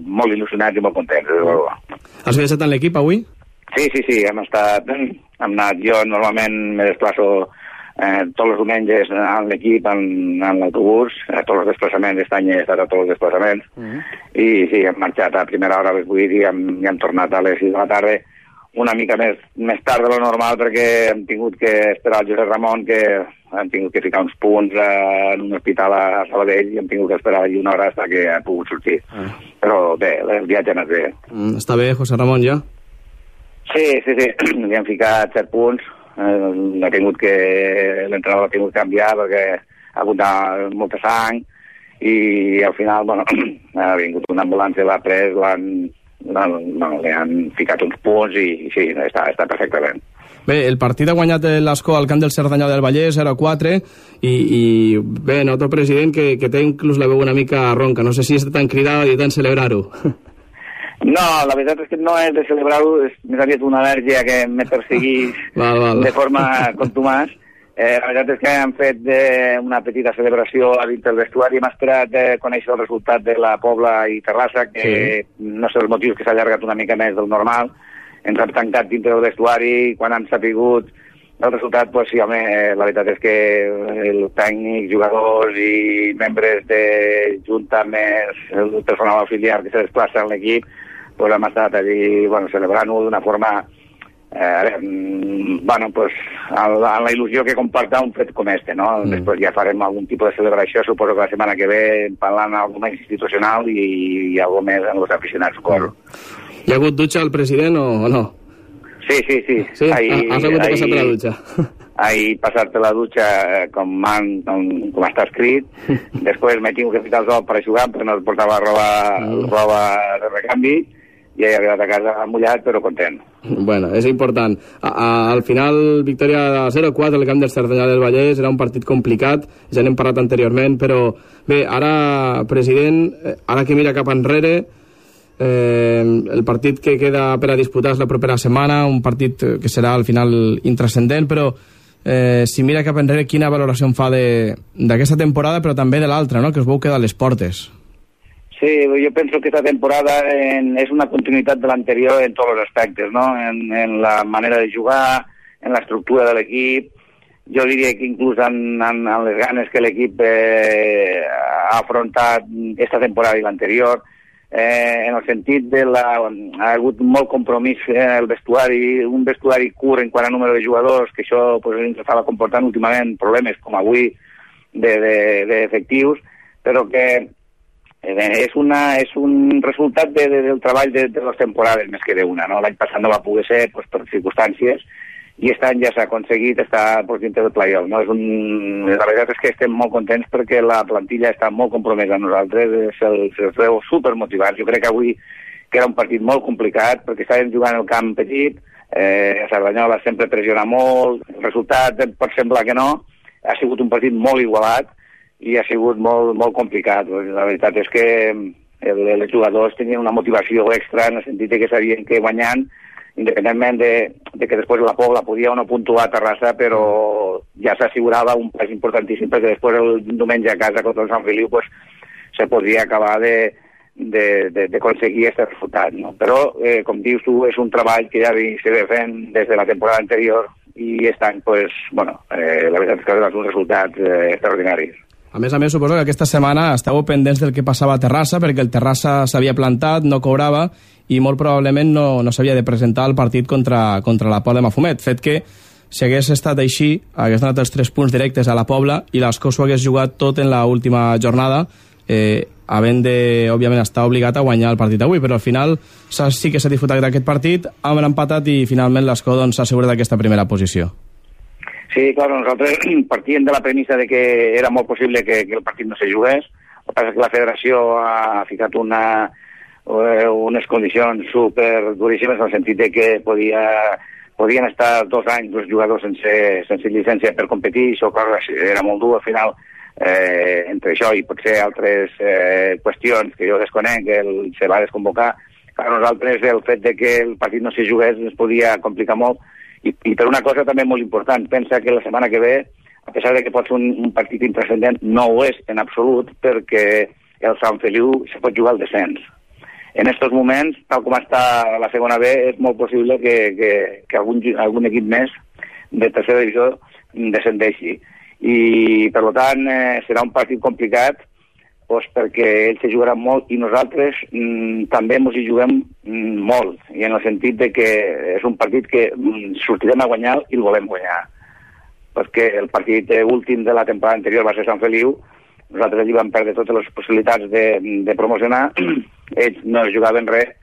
molt il·lusionats i molt contents. Has viatjat en l'equip avui? Sí, sí, sí, hem estat... Hem anat, jo normalment me desplaço eh, tots els diumenges en l'equip, en, en l'autobús, a tots els desplaçaments, aquest any he estat a tots els desplaçaments, -huh. i sí, hem marxat a primera hora a les 8 i hem, hem tornat a les 6 de la tarda, una mica més, més tard de lo normal perquè hem tingut que esperar el Josep Ramon que hem tingut que ficar uns punts eh, en un hospital a Sabadell i hem tingut que esperar allí una hora fins que ha pogut sortir. Ah. Però bé, el viatge ha anat bé. Mm, està bé, José Ramon, ja? Sí, sí, sí. <clears throat> Li han ficat set punts. Eh, ha tingut que... L'entrenador ha tingut que canviar perquè ha hagut de molta sang i al final, bueno, <clears throat> ha vingut una ambulància, l'ha pres, l'han no, no, li han ficat uns punts i, i sí, està, està perfectament. Bé, el partit ha guanyat l'Escó al camp del Cerdanyà del Vallès, 0-4, i, i bé, noto, president, que, que té inclús la veu una mica ronca. No sé si està tan cridada i tant celebrar-ho. <laughs> No, la veritat és que no és de celebrar-ho, és més aviat una al·lèrgia que me perseguís <laughs> val, val. de forma contumàs. Eh, la veritat és que hem fet eh, una petita celebració a dins del vestuari. Hem esperat eh, conèixer el resultat de la Pobla i Terrassa, que sí. no sé els motius que s'ha allargat una mica més del normal. Ens hem tancat dintre del vestuari i quan han sapigut el resultat, pues, sí, home, eh, la veritat és que el tècnic, jugadors i membres de junta més el personal auxiliar que se desplaça en l'equip, pues, hem estat allí bueno, celebrant-ho d'una forma eh, a mm, bueno, pues, amb la, amb la il·lusió que comporta un fet com este, no? Mm. Després ja farem algun tipus de celebració, suposo que la setmana que ve parlant més institucional i, i algo més amb els aficionats, suposo. Hi ha hagut dutxa al president o, o no? Sí, sí, sí. Sí? Ahí, Has hagut de passar per la dutxa. <laughs> ahir passar-te la dutxa eh, com, man, com, com està escrit, <laughs> després m'he tingut que ficar el sol per a jugar, però no portava roba, Mm. roba de recanvi, i he arribat a casa mullat, però content. Bueno, és important. A, a, al final, victòria 0-4 al camp del Cerdanyà del Vallès, era un partit complicat, ja n'hem parlat anteriorment, però bé, ara, president, eh, ara que mira cap enrere, eh, el partit que queda per a disputar és la propera setmana, un partit eh, que serà al final intrascendent, però eh, si mira cap enrere, quina valoració en fa d'aquesta temporada, però també de l'altra, no? que us veu quedar a les portes. Sí, jo penso que esta temporada en, és una continuïtat de l'anterior en tots els aspectes, no? En, en la manera de jugar, en l'estructura de l'equip, jo diria que inclús en, en, en les ganes que l'equip eh, ha afrontat esta temporada i l'anterior, eh, en el sentit de la... ha hagut molt compromís eh, el vestuari, un vestuari curt en quant a número de jugadors, que això pues, ens estava comportant últimament problemes com avui d'efectius, de, de, d'efectius, però que Eh, és, una, és un resultat de, de, del treball de, de les temporades més que d'una. No? L'any passat no va poder ser pues, per circumstàncies i aquest any ja s'ha aconseguit estar pues, dintre del playoff. No? És un... La veritat és que estem molt contents perquè la plantilla està molt compromesa amb nosaltres, se'ls se veu supermotivats. Jo crec que avui que era un partit molt complicat perquè estàvem jugant al camp petit, eh, a Cerdanyola sempre pressiona molt, el resultat pot semblar que no, ha sigut un partit molt igualat, i ha sigut molt, molt complicat. La veritat és que el, els jugadors tenien una motivació extra en el sentit que sabien que guanyant, independentment de, de que després la Pobla podia o no puntuar a Terrassa, però ja s'assegurava un pas importantíssim perquè després el diumenge a casa contra el Sant Feliu pues, se podria acabar de, d'aconseguir aquest resultat. No? Però, eh, com dius tu, és un treball que ja se ve fent des de la temporada anterior i aquest any, pues, bueno, eh, la veritat és que ha donat uns resultats eh, extraordinaris. A més a més, suposo que aquesta setmana estàveu pendents del que passava a Terrassa, perquè el Terrassa s'havia plantat, no cobrava, i molt probablement no, no s'havia de presentar al partit contra, contra la Pobla de Mafumet. Fet que, si hagués estat així, hagués donat els tres punts directes a la Pobla i l'Escó s'ho hagués jugat tot en l'última jornada, eh, havent de, òbviament, estar obligat a guanyar el partit avui, però al final sí que s'ha disputat aquest partit, han empatat i finalment l'Escó s'ha doncs, assegurat aquesta primera posició. Sí, claro, nosaltres <clears throat> partíem de la premissa de que era molt possible que, que el partit no se jugués. El que passa que la federació ha ficat una, eh, unes condicions super duríssimes en el sentit de que podia, podien estar dos anys dos jugadors sense, sense llicència per competir, això clar, era molt dur al final eh, entre això i potser altres eh, qüestions que jo desconec, que el, se va desconvocar, per nosaltres el fet de que el partit no se jugués ens podia complicar molt i, i per una cosa també molt important, pensa que la setmana que ve, a pesar de que pot ser un, un partit intrascendent, no ho és en absolut perquè el Sant Feliu se pot jugar al descens. En aquests moments, tal com està la segona B, és molt possible que, que, que algun, algun equip més de tercera divisió descendeixi. I, per tant, eh, serà un partit complicat doncs perquè ells se jugaran molt i nosaltres mm, també ens hi juguem mm, molt, i en el sentit de que és un partit que mm, sortirem a guanyar i el volem guanyar. Perquè el partit eh, últim de la temporada anterior va ser Sant Feliu, nosaltres allí vam perdre totes les possibilitats de, de promocionar, <clears throat> ells no jugaven res,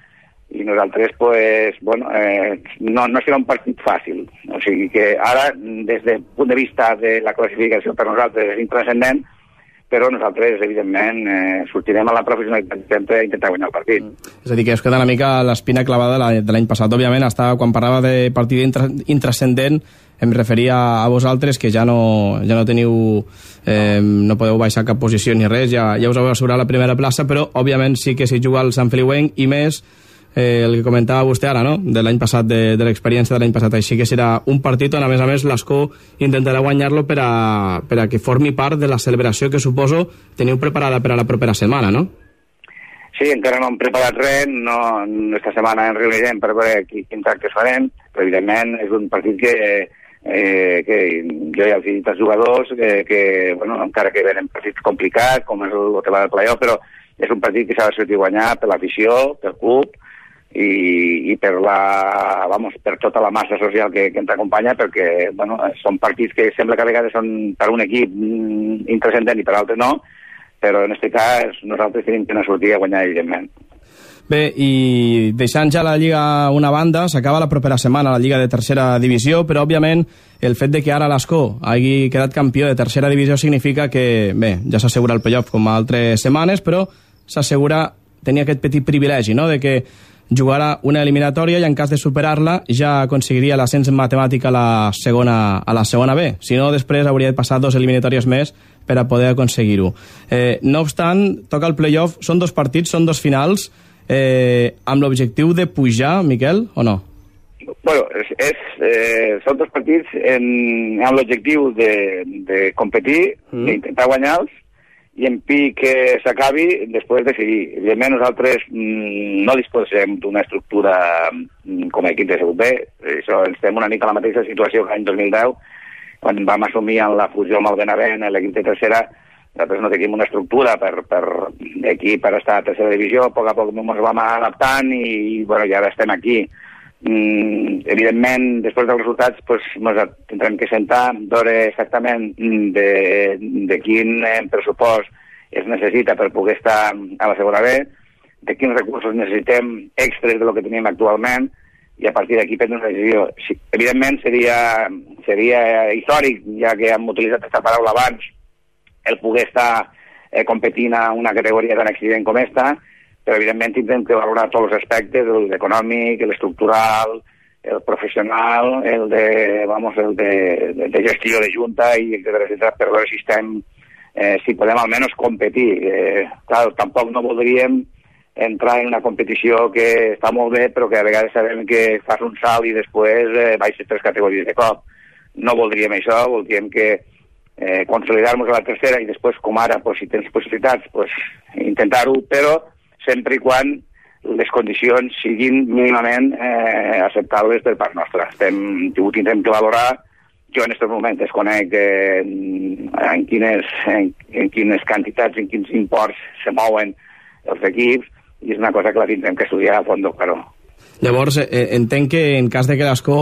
i nosaltres, pues, bueno, eh, no, no serà un partit fàcil. O sigui que ara, des del punt de vista de la classificació per nosaltres és intrascendent, però nosaltres, evidentment, eh, sortirem a la professionalitat sempre a intentar guanyar el partit. És a dir, que us queda una mica l'espina clavada de l'any passat. Òbviament, està, quan parlava de partit intra, intrascendent, em referia a vosaltres que ja no, ja no teniu eh, no podeu baixar cap posició ni res ja, ja us heu assegurat la primera plaça però òbviament sí que si juga al Sant Feliuenc i més eh, el que comentava vostè ara, no? de l'any passat, de, de l'experiència de l'any passat. Així que serà un partit on, a més a més, l'Escó intentarà guanyar-lo per, a, per a que formi part de la celebració que suposo teniu preparada per a la propera setmana, no? Sí, encara no hem preparat res, no, esta setmana ens reunirem per veure qui, quins actes farem, però evidentment és un partit que, eh, que jo ja els he dit als jugadors que, que bueno, encara que venen partits complicats, com és el que va del playoff, però és un partit que s'ha de sortir a guanyar per l'afició, pel club, i, i per, la, vamos, per tota la massa social que, que ens acompanya, perquè bueno, són partits que sembla que a vegades són per un equip mm, intrascendent i per altres no, però en aquest cas nosaltres tenim que anar a sortir a guanyar, evidentment. Bé, i deixant ja la Lliga una banda, s'acaba la propera setmana la Lliga de tercera divisió, però òbviament el fet de que ara l'Escó hagi quedat campió de tercera divisió significa que, bé, ja s'assegura el playoff com a altres setmanes, però s'assegura tenir aquest petit privilegi, no?, de que jugarà una eliminatòria i en cas de superar-la ja aconseguiria l'ascens matemàtic a la, segona, a la segona B. Si no, després hauria de passar dos eliminatòries més per a poder aconseguir-ho. Eh, no obstant, toca el playoff, són dos partits, són dos finals, eh, amb l'objectiu de pujar, Miquel, o no? Bueno, és, és, eh, són dos partits en, amb l'objectiu de, de competir, mm. d'intentar guanyar-los, i en pi que s'acabi, després decidir. Evidentment, nosaltres mm, no disposem d'una estructura mm, com a equip de B. Això, estem una mica a la mateixa situació que l'any 2010, quan vam assumir en la fusió amb el Benavent, l'equip de tercera, nosaltres no tenim una estructura per, per equip per estar a tercera divisió, a poc a poc ens vam adaptant i, i bueno, ja ara estem aquí mm, evidentment, després dels resultats, pues, ens tindrem que sentar, veure exactament mm, de, de quin eh, pressupost es necessita per poder estar a la segona B, de quins recursos necessitem extres de lo que tenim actualment, i a partir d'aquí prendre una decisió. Sí, evidentment seria, seria històric, ja que hem utilitzat aquesta paraula abans, el poder estar eh, competint a una categoria tan accident com esta, però evidentment tindrem que valorar tots els aspectes, l'econòmic, l'estrictural, el professional, el de, vamos, el de, de, de gestió de junta i etcètera, etcètera, per veure si estem, eh, si podem almenys competir. Eh, clar, tampoc no voldríem entrar en una competició que està molt bé, però que a vegades sabem que fas un salt i després eh, baixes tres categories de cop. No voldríem això, voldríem que eh, consolidar-nos a la tercera i després, com ara, pues, si tens possibilitats, pues, intentar-ho, però sempre i quan les condicions siguin mínimament eh, acceptables per part nostra. Estem, ho tindrem que valorar. Jo en aquest moment desconec eh, en, quines, en, en quines quantitats, en quins imports se mouen els equips, i és una cosa que la tindrem que estudiar a fons, però... Llavors, eh, entenc que en cas de que l'Escó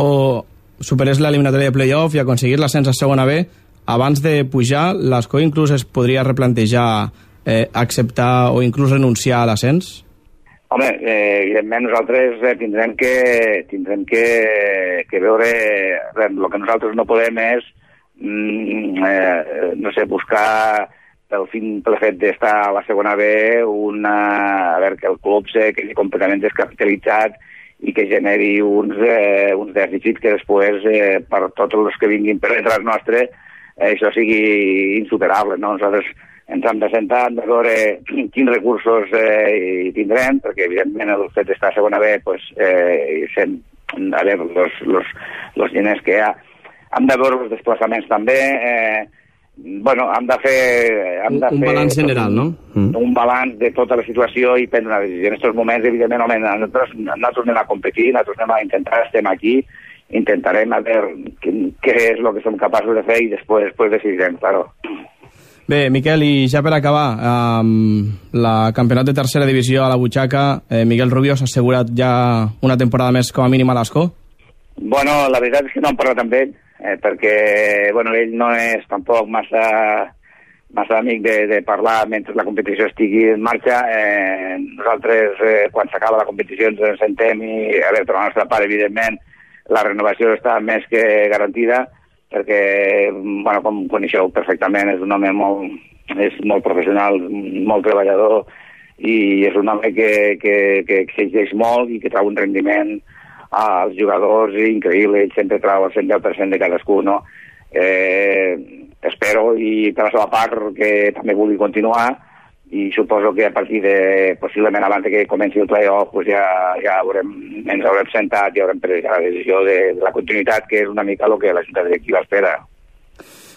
superés l'eliminatòria de playoff i aconseguir l'ascens a segona B, abans de pujar, l'Escó inclús es podria replantejar eh, acceptar o inclús renunciar a l'ascens? Home, eh, evidentment nosaltres eh, tindrem que, tindrem que, que veure... El que nosaltres no podem és, mm, eh, no sé, buscar pel, fin, pel fet d'estar a la segona B una, a veure, que el club se quedi completament descapitalitzat i que generi uns, eh, uns dèficits que després, eh, per tots els que vinguin per detrás nostre, eh, això sigui insuperable. No? Nosaltres ens hem de sentar, hem de veure quins recursos eh, hi tindrem, perquè evidentment el fet d'estar a segona B, pues, eh, sent, a veure, los, los, los diners que hi ha, hem de veure els desplaçaments també, eh, bueno, hem de fer... Hem de un, un fer balanç general, no? Mm. Un balanç de tota la situació i prendre una decisió. En aquests moments, evidentment, home, nosaltres, nosaltres anem a competir, nosaltres anem a intentar, estem aquí, intentarem a veure què, què és el que som capaços de fer i després, després decidirem, claro. Bé, Miquel, i ja per acabar, amb la campionat de tercera divisió a la butxaca, eh, Miguel Rubio s'ha assegurat ja una temporada més com a mínim a l'Escó? Bueno, la veritat és que no hem parlat amb ell, eh, perquè bueno, ell no és tampoc massa, massa amic de, de parlar mentre la competició estigui en marxa. Eh, nosaltres, eh, quan s'acaba la competició, ens sentem i, a veure, per la nostra part, evidentment, la renovació està més que garantida, perquè, bueno, com coneixeu perfectament, és un home molt, és molt professional, molt treballador, i és un home que, que, que exigeix molt i que trau un rendiment als jugadors increïble, ell sempre trau el 110% de cadascú, no? Eh, espero, i per la seva part, que també vulgui continuar, i suposo que a partir de, possiblement abans que comenci el playoff, pues ja, ja haurem, ens haurem sentat i haurem pres la decisió de, de la continuïtat, que és una mica el que la ciutat directiva espera.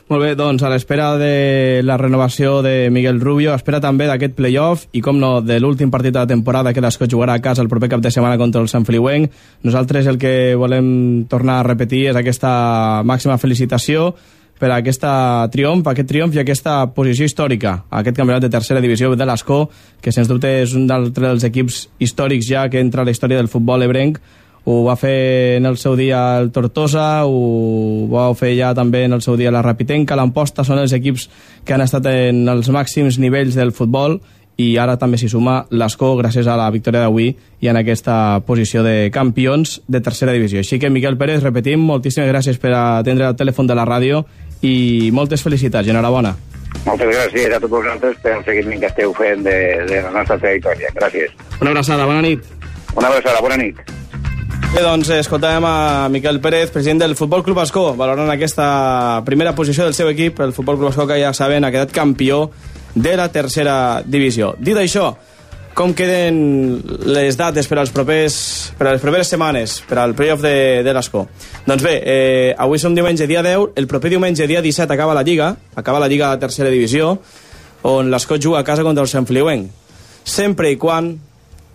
Molt bé, doncs a l'espera de la renovació de Miguel Rubio, espera també d'aquest playoff i, com no, de l'últim partit de la temporada que l'Escó jugarà a casa el proper cap de setmana contra el Sant Feliuenc. Nosaltres el que volem tornar a repetir és aquesta màxima felicitació per a aquesta triomf, aquest triomf i aquesta posició històrica, aquest campionat de tercera divisió de l'Escó, que sens dubte és un d'altre dels equips històrics ja que entra a la història del futbol ebrenc, ho va fer en el seu dia el Tortosa, ho va fer ja també en el seu dia la Rapitenca, l'Amposta, són els equips que han estat en els màxims nivells del futbol i ara també s'hi suma l'Escó gràcies a la victòria d'avui i en aquesta posició de campions de tercera divisió. Així que, Miquel Pérez, repetim, moltíssimes gràcies per atendre el telèfon de la ràdio i moltes felicitats, enhorabona. Moltes gràcies a tots vosaltres pel seguiment que esteu fent de, de la nostra trajectòria. Gràcies. Una abraçada, bona nit. Una abraçada, bona nit. Bé, doncs escoltàvem a Miquel Pérez, president del Futbol Club Escó, valorant aquesta primera posició del seu equip, el Futbol Club Escó, que ja saben, ha quedat campió de la tercera divisió. Dit això, com queden les dates per als propers, per a les properes setmanes, per al playoff de, de l'Escó? Doncs bé, eh, avui som diumenge dia 10, el proper diumenge dia 17 acaba la Lliga, acaba la Lliga de tercera divisió, on l'Escó juga a casa contra el Sant Feliuenc. Sempre i quan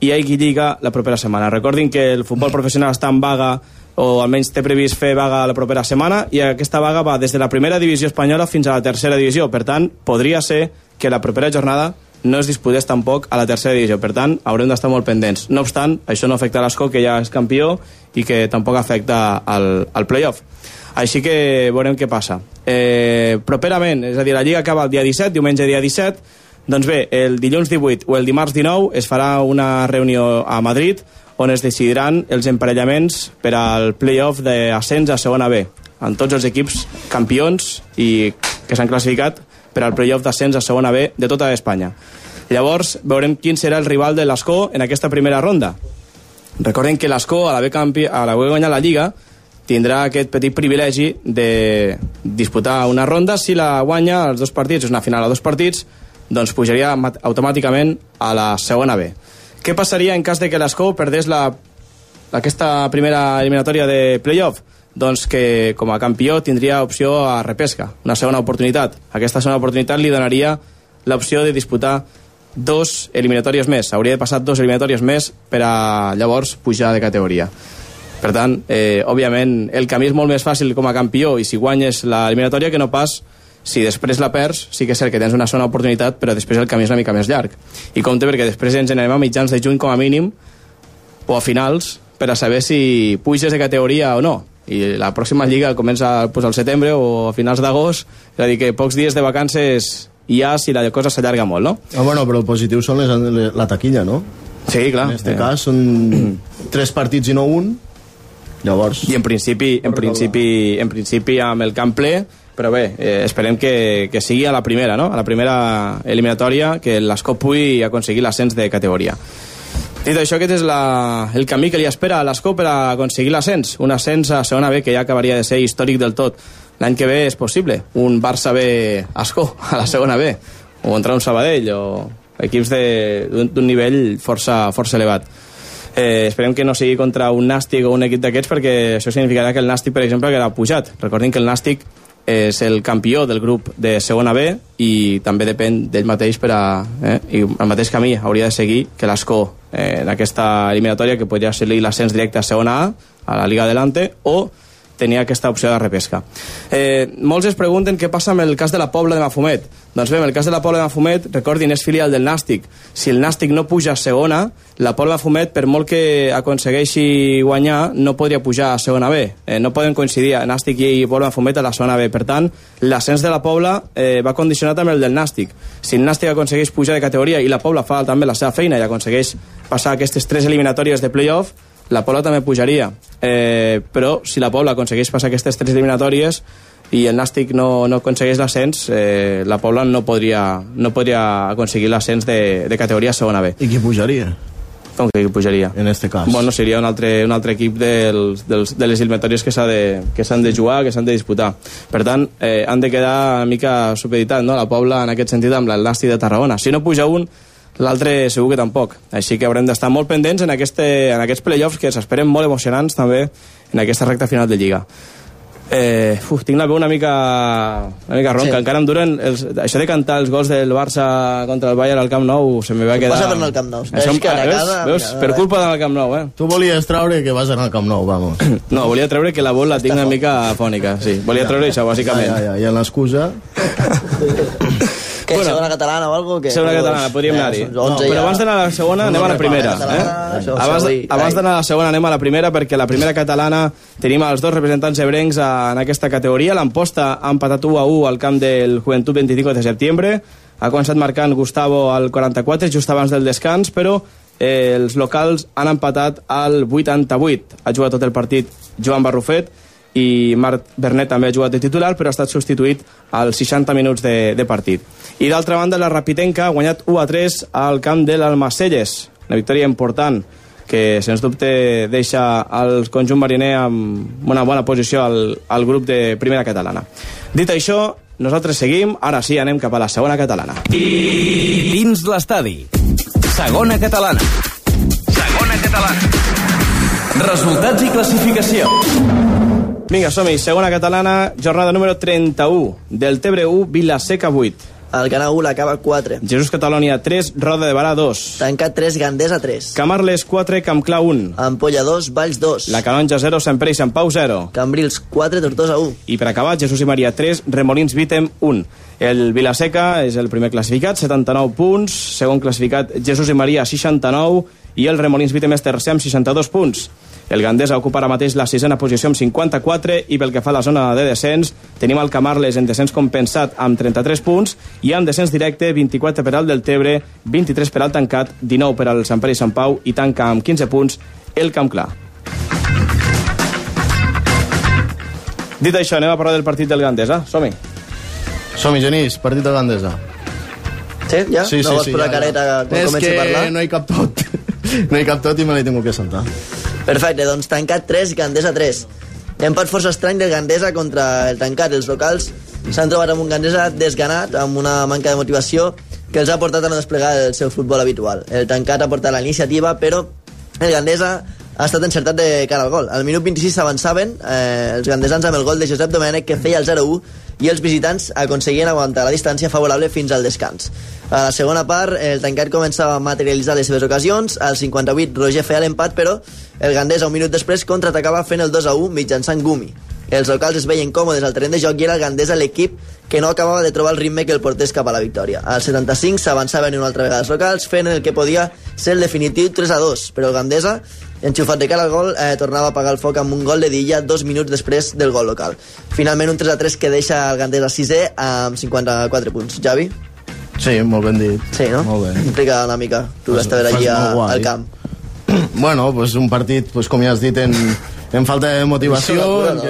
hi hagi Lliga la propera setmana. Recordin que el futbol professional està en vaga o almenys té previst fer vaga la propera setmana i aquesta vaga va des de la primera divisió espanyola fins a la tercera divisió. Per tant, podria ser que la propera jornada no es disputés tampoc a la tercera divisió. Per tant, haurem d'estar molt pendents. No obstant, això no afecta l'Escó, que ja és campió, i que tampoc afecta al, al playoff. Així que veurem què passa. Eh, properament, és a dir, la Lliga acaba el dia 17, diumenge dia 17, doncs bé, el dilluns 18 o el dimarts 19 es farà una reunió a Madrid on es decidiran els emparellaments per al playoff d'ascens a segona B, amb tots els equips campions i que s'han classificat per al playoff d'ascens a segona B de tota Espanya. Llavors veurem quin serà el rival de l'Escó en aquesta primera ronda. Recordem que l'Escó, a l'haver campi... a l'haver guanyat la Lliga, tindrà aquest petit privilegi de disputar una ronda. Si la guanya els dos partits, és una final a dos partits, doncs pujaria automàticament a la segona B. Què passaria en cas de que l'Escó perdés la, aquesta primera eliminatòria de playoff? Doncs que com a campió tindria opció a repesca, una segona oportunitat. Aquesta segona oportunitat li donaria l'opció de disputar dos eliminatòries més. Hauria de passar dos eliminatòries més per a llavors pujar de categoria. Per tant, eh, òbviament, el camí és molt més fàcil com a campió i si guanyes l'eliminatòria que no pas si després la perds, sí que és cert que tens una segona oportunitat, però després el camí és una mica més llarg. I compte perquè després ens anem a mitjans de juny com a mínim o a finals per a saber si puges de categoria o no i la pròxima lliga comença pues, al setembre o a finals d'agost, és a dir que pocs dies de vacances hi ha si la cosa s'allarga molt, no? Ah, bueno, però el positiu són les, les, la taquilla, no? Sí, clar. En este eh. cas són <clears throat> tres partits i no un, llavors... I en principi, en principi, en principi amb el camp ple, però bé, eh, esperem que, que sigui a la primera, no? A la primera eliminatòria, que l'Escop pugui aconseguir l'ascens de categoria. Dit això, aquest és la, el camí que li espera a l'Escó per a aconseguir l'ascens. Un ascens a segona B que ja acabaria de ser històric del tot. L'any que ve és possible. Un Barça B Escó a la segona B. O entrar un Sabadell o equips d'un nivell força, força elevat. Eh, esperem que no sigui contra un Nàstic o un equip d'aquests perquè això significarà que el Nàstic, per exemple, quedarà pujat. Recordin que el Nàstic és el campió del grup de segona B i també depèn d'ell mateix per a, eh, i el mateix camí hauria de seguir que l'Escó eh, en aquesta eliminatòria que podria ser l'ascens directe a segona A a la Liga Adelante o tenia aquesta opció de repesca. Eh, molts es pregunten què passa amb el cas de la Pobla de Mafumet. Doncs bé, en el cas de la Pobla de Mafumet, recordin, és filial del Nàstic. Si el Nàstic no puja a segona, la Pobla de Mafumet, per molt que aconsegueixi guanyar, no podria pujar a segona B. Eh, no poden coincidir Nàstic i Pobla de Mafumet a la segona B. Per tant, l'ascens de la Pobla eh, va condicionat amb el del Nàstic. Si el Nàstic aconsegueix pujar de categoria i la Pobla fa també la seva feina i aconsegueix passar aquestes tres eliminatòries de playoff, la Pobla també pujaria. Eh, però si la Pobla aconsegueix passar aquestes tres eliminatòries i el Nàstic no, no aconsegueix l'ascens, eh, la Pobla no podria, no podria aconseguir l'ascens de, de categoria segona B. I qui pujaria? Com que pujaria? En este cas. Bueno, seria un altre, un altre equip dels, dels, de les eliminatòries que s'han de, que s'han de jugar, que s'han de disputar. Per tant, eh, han de quedar una mica supeditat, no?, la Pobla en aquest sentit amb el Nàstic de Tarragona. Si no puja un, l'altre segur que tampoc. Així que haurem d'estar molt pendents en, aquest, en aquests playoffs que s'esperen molt emocionants també en aquesta recta final de Lliga. Eh, uf, tinc la veu una mica, una mica ronca. Sí. Encara em duren... Els, això de cantar els gols del Barça contra el Bayern al Camp Nou se me va quedar... Passa per anar al Camp Nou. Això, És que a veus? casa, veus? Per eh. culpa d'anar al Camp Nou, eh? Tu volies treure que vas anar al Camp Nou, vamos. <clears throat> No, volia treure que la vol la tinc una mica afònica, sí. Volia treure això, bàsicament. Ja, ja, ja, l'excusa... <laughs> Què, Bueno. segona catalana o alguna cosa? Segona catalana, podríem anar-hi. No, però abans d'anar a la segona, anem a la primera. Eh? Això, Abans, abans d'anar a la segona anem a la primera perquè la primera catalana tenim els dos representants ebrencs en aquesta categoria. L'Amposta ha empatat 1 a 1 al camp del Juventud 25 de setembre. Ha començat marcant Gustavo al 44, just abans del descans, però eh, els locals han empatat al 88. Ha jugat tot el partit Joan Barrufet i Marc Bernet també ha jugat de titular, però ha estat substituït als 60 minuts de, de partit. I d'altra banda, la Rapitenca ha guanyat 1 a 3 al camp de l'Almacelles. Una victòria important que, sens dubte, deixa el conjunt mariner amb una bona posició al, al grup de primera catalana. Dit això, nosaltres seguim, ara sí, anem cap a la segona catalana. Dins l'estadi. Segona catalana. Segona catalana. Resultats i classificació. Vinga, som-hi. Segona catalana, jornada número 31. Del Tebre 1, Vilaseca 8. El Cana 1 l'acaba 4. Jesús Catalònia 3, Roda de Barà 2. Tancat 3, Gandesa 3. Camarles 4, Campclar 1. Ampolla 2, Valls 2. La Canonja 0, Sant Pere i Sant Pau 0. Cambrils 4, Tortosa 1. I per acabar, Jesús i Maria 3, Remolins Vitem 1. El Vilaseca és el primer classificat, 79 punts. Segon classificat, Jesús i Maria, 69. I el Remolins Vitem és tercer amb 62 punts. El Gandesa ocupa ara mateix la sisena posició amb 54 i pel que fa a la zona de descens tenim el Camarles en descens compensat amb 33 punts i en descens directe 24 per al del Tebre, 23 per al tancat, 19 per al Sant Pere i Sant Pau i tanca amb 15 punts el Camp Clar. Dit això, anem a parlar del partit del Gandesa. Som-hi. Som-hi, Genís, partit de Gandesa. Sí, ja? no vols posar careta quan És comenci que a parlar? no hi cap tot. <laughs> no hi cap tot i me l'he tingut que saltar. Perfecte, doncs tancat 3, Gandesa 3. Empat força estrany del Gandesa contra el tancat. Els locals s'han trobat amb un Gandesa desganat, amb una manca de motivació que els ha portat a no desplegar el seu futbol habitual. El tancat ha portat la iniciativa, però el Gandesa ha estat encertat de cara al gol. Al minut 26 s'avançaven eh, els gandesans amb el gol de Josep Domènech que feia el 0-1 i els visitants aconseguien aguantar la distància favorable fins al descans. A la segona part, el tancat començava a materialitzar les seves ocasions. Al 58, Roger feia l'empat, però el Gandesa, un minut després, contraatacava fent el 2-1 mitjançant Gumi. Els locals es veien còmodes al terreny de joc i era el Gandesa l'equip que no acabava de trobar el ritme que el portés cap a la victòria. Al 75 s'avançaven una altra vegada els locals, fent el que podia ser el definitiu 3 a 2, però el Gandesa, enxufat de cara al gol, eh, tornava a apagar el foc amb un gol de Dilla dos minuts després del gol local. Finalment un 3 a 3 que deixa el Gandesa 6è amb 54 punts. Javi? Sí, molt ben dit. Sí, no? Molt bé. Implica una mica. Tu vas veure fas allí a, molt guai. al camp. <clears throat> Bueno, pues un partit, pues, com ja has dit, en, en falta de motivació. Això no,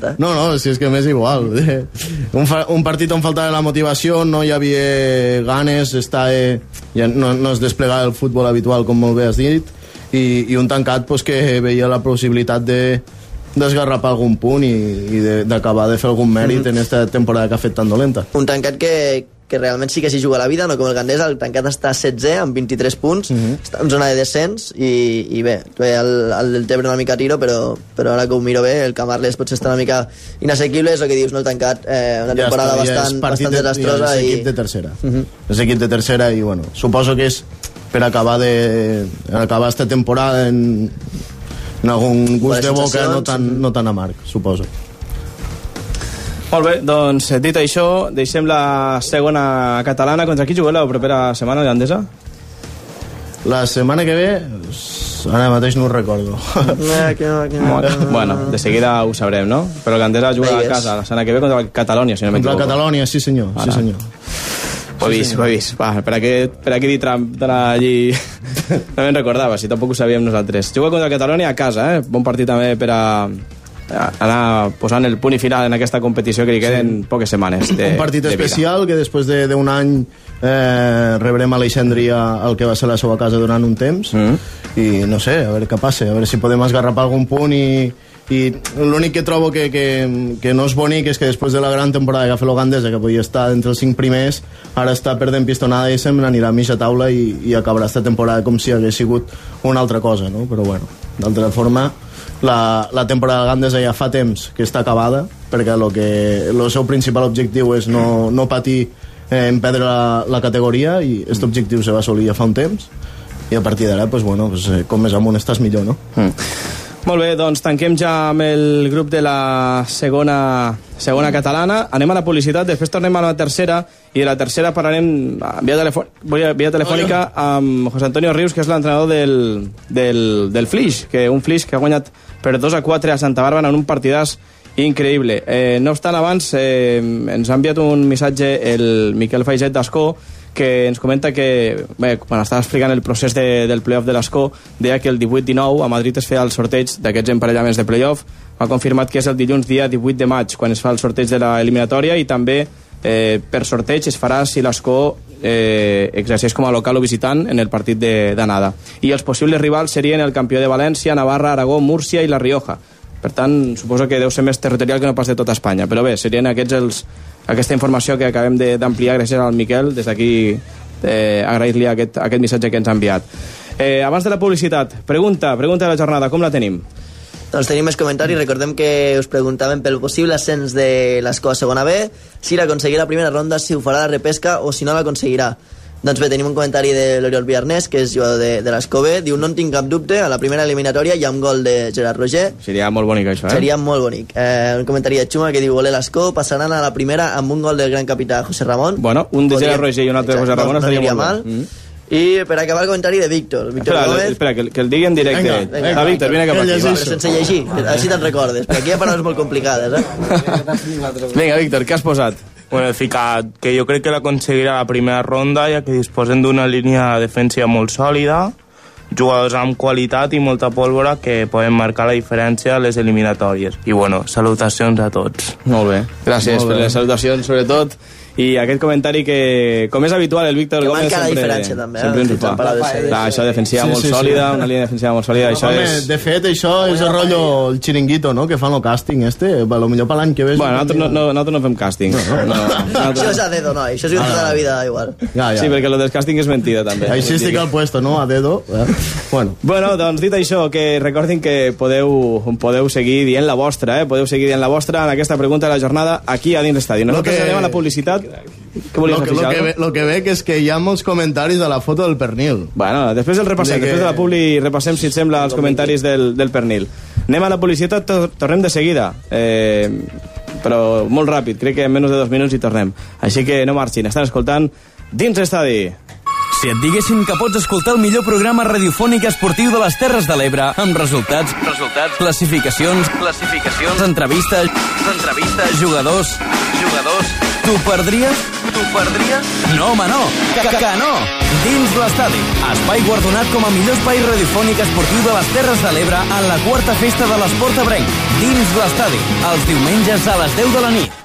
que... no, no, si és que m'és igual. <laughs> Un, fa, un partit on faltava la motivació, no hi havia ganes, està, eh, ja no, no es desplegava el futbol habitual, com molt bé has dit, i, i un tancat pues, que veia la possibilitat de desgarrapar algun punt i, i de- d'acabar de, fer algun mèrit Mhm. en aquesta temporada que ha fet tan dolenta. Un tancat que, que realment sí que s'hi juga la vida, no com el Gandesa, el tancat està 16 amb 23 punts, està en zona de descens i, i bé, el, el del Tebre una mica tiro, però, però ara que ho miro bé, el Camarles potser està una mica inassequible, és el que dius, no el tancat, eh, una temporada està, bastant, partit bastant de- desastrosa ja és i... equip de tercera. Mhm. És equip de tercera i, bueno, suposo que és per acabar de acabar esta temporada en, en algun gust de boca no tan, no tan amarg, suposo. Molt bé, doncs dit això, deixem la segona catalana. Contra qui jugueu la propera setmana, el Gandesa? La setmana que ve, ara mateix no ho recordo. Eh, que no, que no, no. Bueno, de seguida ho sabrem, no? Però el Gandesa juga a casa la setmana que ve contra el Catalònia, si no Contra la m'equivoco. Catalònia, sí senyor, Ara. sí senyor. Ho he vist, ho he vist. Va, per aquest, per aquest dit allí... <laughs> no me'n recordava, si tampoc ho sabíem nosaltres. Juga contra el Catalònia a casa, eh? Bon partit també per a anar posant el punt i final en aquesta competició que li queden sí. poques setmanes de, un partit de vida. especial que després de- d'un any eh, rebrem a l'Eixendria el que va ser la seva casa durant un temps Mm. i no sé, a veure què passa a veure si podem esgarrapar algun punt i, i l'únic que trobo que, que, que no és bonic és que després de la gran temporada que ha fet l'Ogandesa, que podia estar entre els cinc primers, ara està perdent pistonada i sempre anirà a mitja taula i, i acabarà esta temporada com si hagués sigut una altra cosa, no? Però bueno, d'altra forma, la, la temporada de Gandesa ja fa temps que està acabada, perquè lo que, el seu principal objectiu és no, no patir eh, en perdre la, la categoria i aquest objectiu se va assolir ja fa un temps i a partir d'ara, pues, bueno, pues, eh, com més amunt estàs millor, no? Mm. Molt bé, doncs tanquem ja amb el grup de la segona, segona catalana. Anem a la publicitat, després tornem a la tercera i de la tercera parlarem via, telefò via telefònica amb José Antonio Rius, que és l'entrenador del, del, del Flix, que un Flix que ha guanyat per 2 a 4 a Santa Bàrbara en un partidàs increïble. Eh, no obstant, abans eh, ens ha enviat un missatge el Miquel Faiset d'Ascó que ens comenta que, bé, quan estava explicant el procés de, del playoff de l'Escó, deia que el 18-19 a Madrid es feia el sorteig d'aquests emparellaments de playoff. Ha confirmat que és el dilluns dia 18 de maig, quan es fa el sorteig de l'eliminatòria, i també eh, per sorteig es farà si l'Escó eh, exerceix com a local o visitant en el partit d'anada. I els possibles rivals serien el campió de València, Navarra, Aragó, Múrcia i La Rioja. Per tant, suposo que deu ser més territorial que no pas de tota Espanya. Però bé, serien aquests els, aquesta informació que acabem d'ampliar gràcies al Miquel. Des d'aquí eh, agrair-li aquest, aquest missatge que ens ha enviat. Eh, abans de la publicitat, pregunta, pregunta de la jornada, com la tenim? Doncs tenim més comentaris. Recordem que us preguntàvem pel possible ascens de l'Escó a segona B, si l'aconseguirà la primera ronda, si ho farà la repesca o si no l'aconseguirà. Doncs bé, tenim un comentari de l'Oriol Villarnès, que és jugador de, de l'Escó B. Diu, no en tinc cap dubte, a la primera eliminatòria hi ha un gol de Gerard Roger. Seria molt bonic, això, eh? Seria molt bonic. Eh, un comentari de Xuma que diu, voler l'Escó, passaran a la primera amb un gol del gran capità José Ramon. Bueno, un de Podria- Gerard Roger i un altre de José Ramon no, no estaria molt mal. bé. Mm. I per acabar el comentari de Víctor. Víctor Espera, Gómez. espera que, que el digui en directe. Vinga, ell. vinga. Va, Víctor, vine cap Que aquí. Va. Però sense llegir, així te'n recordes, perquè aquí hi ha paraules molt complicades, eh? <laughs> Vinga, Víctor, què has posat? Bueno, he ficat que jo crec que l'aconseguirà la primera ronda, ja que disposen d'una línia defensiva molt sòlida, jugadors amb qualitat i molta pólvora que poden marcar la diferència a les eliminatòries. I bueno, salutacions a tots. Molt bé. Gràcies Molt per bé. les salutacions, sobretot. I aquest comentari que, com és habitual, el Víctor Que Gómez sempre, diferència, també, eh? sempre ens ho fa. Clar, això defensiva Sí, molt sí, sí. sòlida, una línia defensiva molt sòlida, això Home, és... de fet, això és el rotllo, el xiringuito, no?, que fan el càsting, este. A lo millor per l'any que ve... Bueno, nosaltres no, no, nosaltres no fem càsting. No, no, Això és a dedo, noi. Això és una tota la vida igual. Ja, ja. Sí, perquè lo del càsting és mentida, també. Així estic al puesto, no?, a dedo. Eh? Bueno, Bueno, doncs dit això, que recordin que podeu, podeu seguir dient la vostra, eh? podeu seguir dient la vostra en aquesta pregunta de la jornada aquí a dins l'estadi. Nosaltres que- anem a la publicitat. Què volies lo que, lo, que, ve- lo que veig és que hi ha molts comentaris de la foto del pernil. Bueno, després el repassem, De que- després de la publi repassem, si et sembla, els comentaris del, del pernil. Anem a la publicitat, to tornem de seguida. Eh, però molt ràpid, crec que en menys de dos minuts hi tornem. Així que no marxin, estan escoltant dins l'estadi. Si et diguessin que pots escoltar el millor programa radiofònic esportiu de les Terres de l'Ebre, amb resultats, resultats, classificacions, classificacions, entrevistes, entrevistes, jugadors, jugadors, t'ho perdries? T'ho perdries? No, home, no! Que, que, que no! Dins l'estadi, espai guardonat com a millor espai radiofònic esportiu de les Terres de l'Ebre en la quarta festa de l'Esport Ebrenc. Dins l'estadi, els diumenges a les 10 de la nit.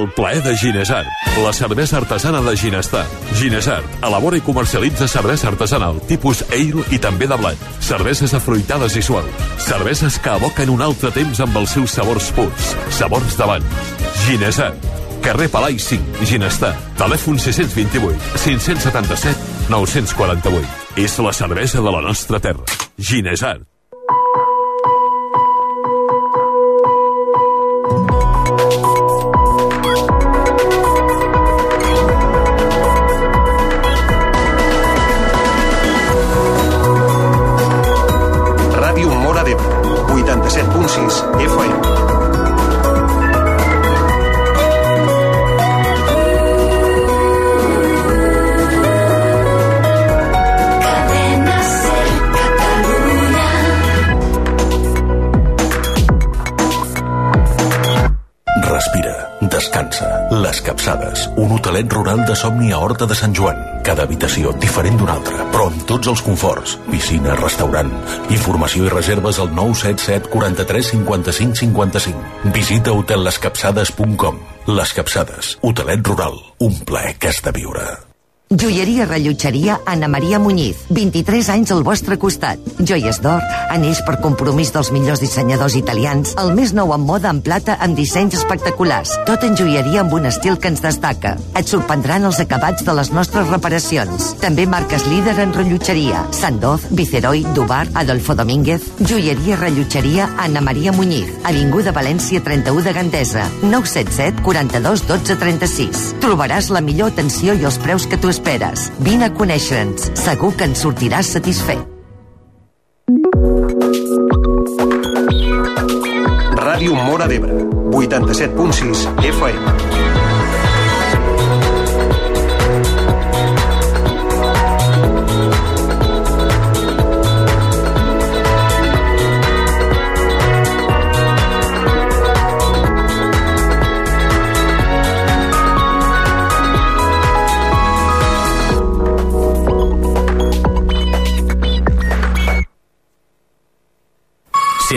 El plaer de Ginesart, la cervesa artesana de Ginestar. Ginesart elabora i comercialitza cervesa artesanal, tipus ale i també de blat. Cerveses afruitades i suaus. Cerveses que evoquen un altre temps amb els seus sabors purs. Sabors d'abans. Ginesart. Carrer Palai 5, Ginestar. Telèfon 628 577 948. És la cervesa de la nostra terra. Ginesart. Les Capçades, un hotelet rural de somni a Horta de Sant Joan. Cada habitació diferent d'una altra, però amb tots els conforts. Piscina, restaurant. Informació i reserves al 977 43 55 55. Visita hotellescapçades.com. Les Capçades, hotelet rural. Un plaer que has de viure. Joieria Rellotgeria Anna Maria Muñiz. 23 anys al vostre costat. Joies d'or, anells per compromís dels millors dissenyadors italians, el més nou en moda en plata amb dissenys espectaculars. Tot en joieria amb un estil que ens destaca. Et sorprendran els acabats de les nostres reparacions. També marques líder en rellotgeria. Sandoz, Viceroy, Dubar, Adolfo Domínguez. Joieria Rellotgeria Anna Maria Muñiz. Avinguda València 31 de Gandesa. 977 42 12 36. Trobaràs la millor atenció i els preus que tu esperes. Vine a conèixer-nos. Segur que en sortiràs satisfet. Ràdio Mora d'Ebre, 87.6 FM.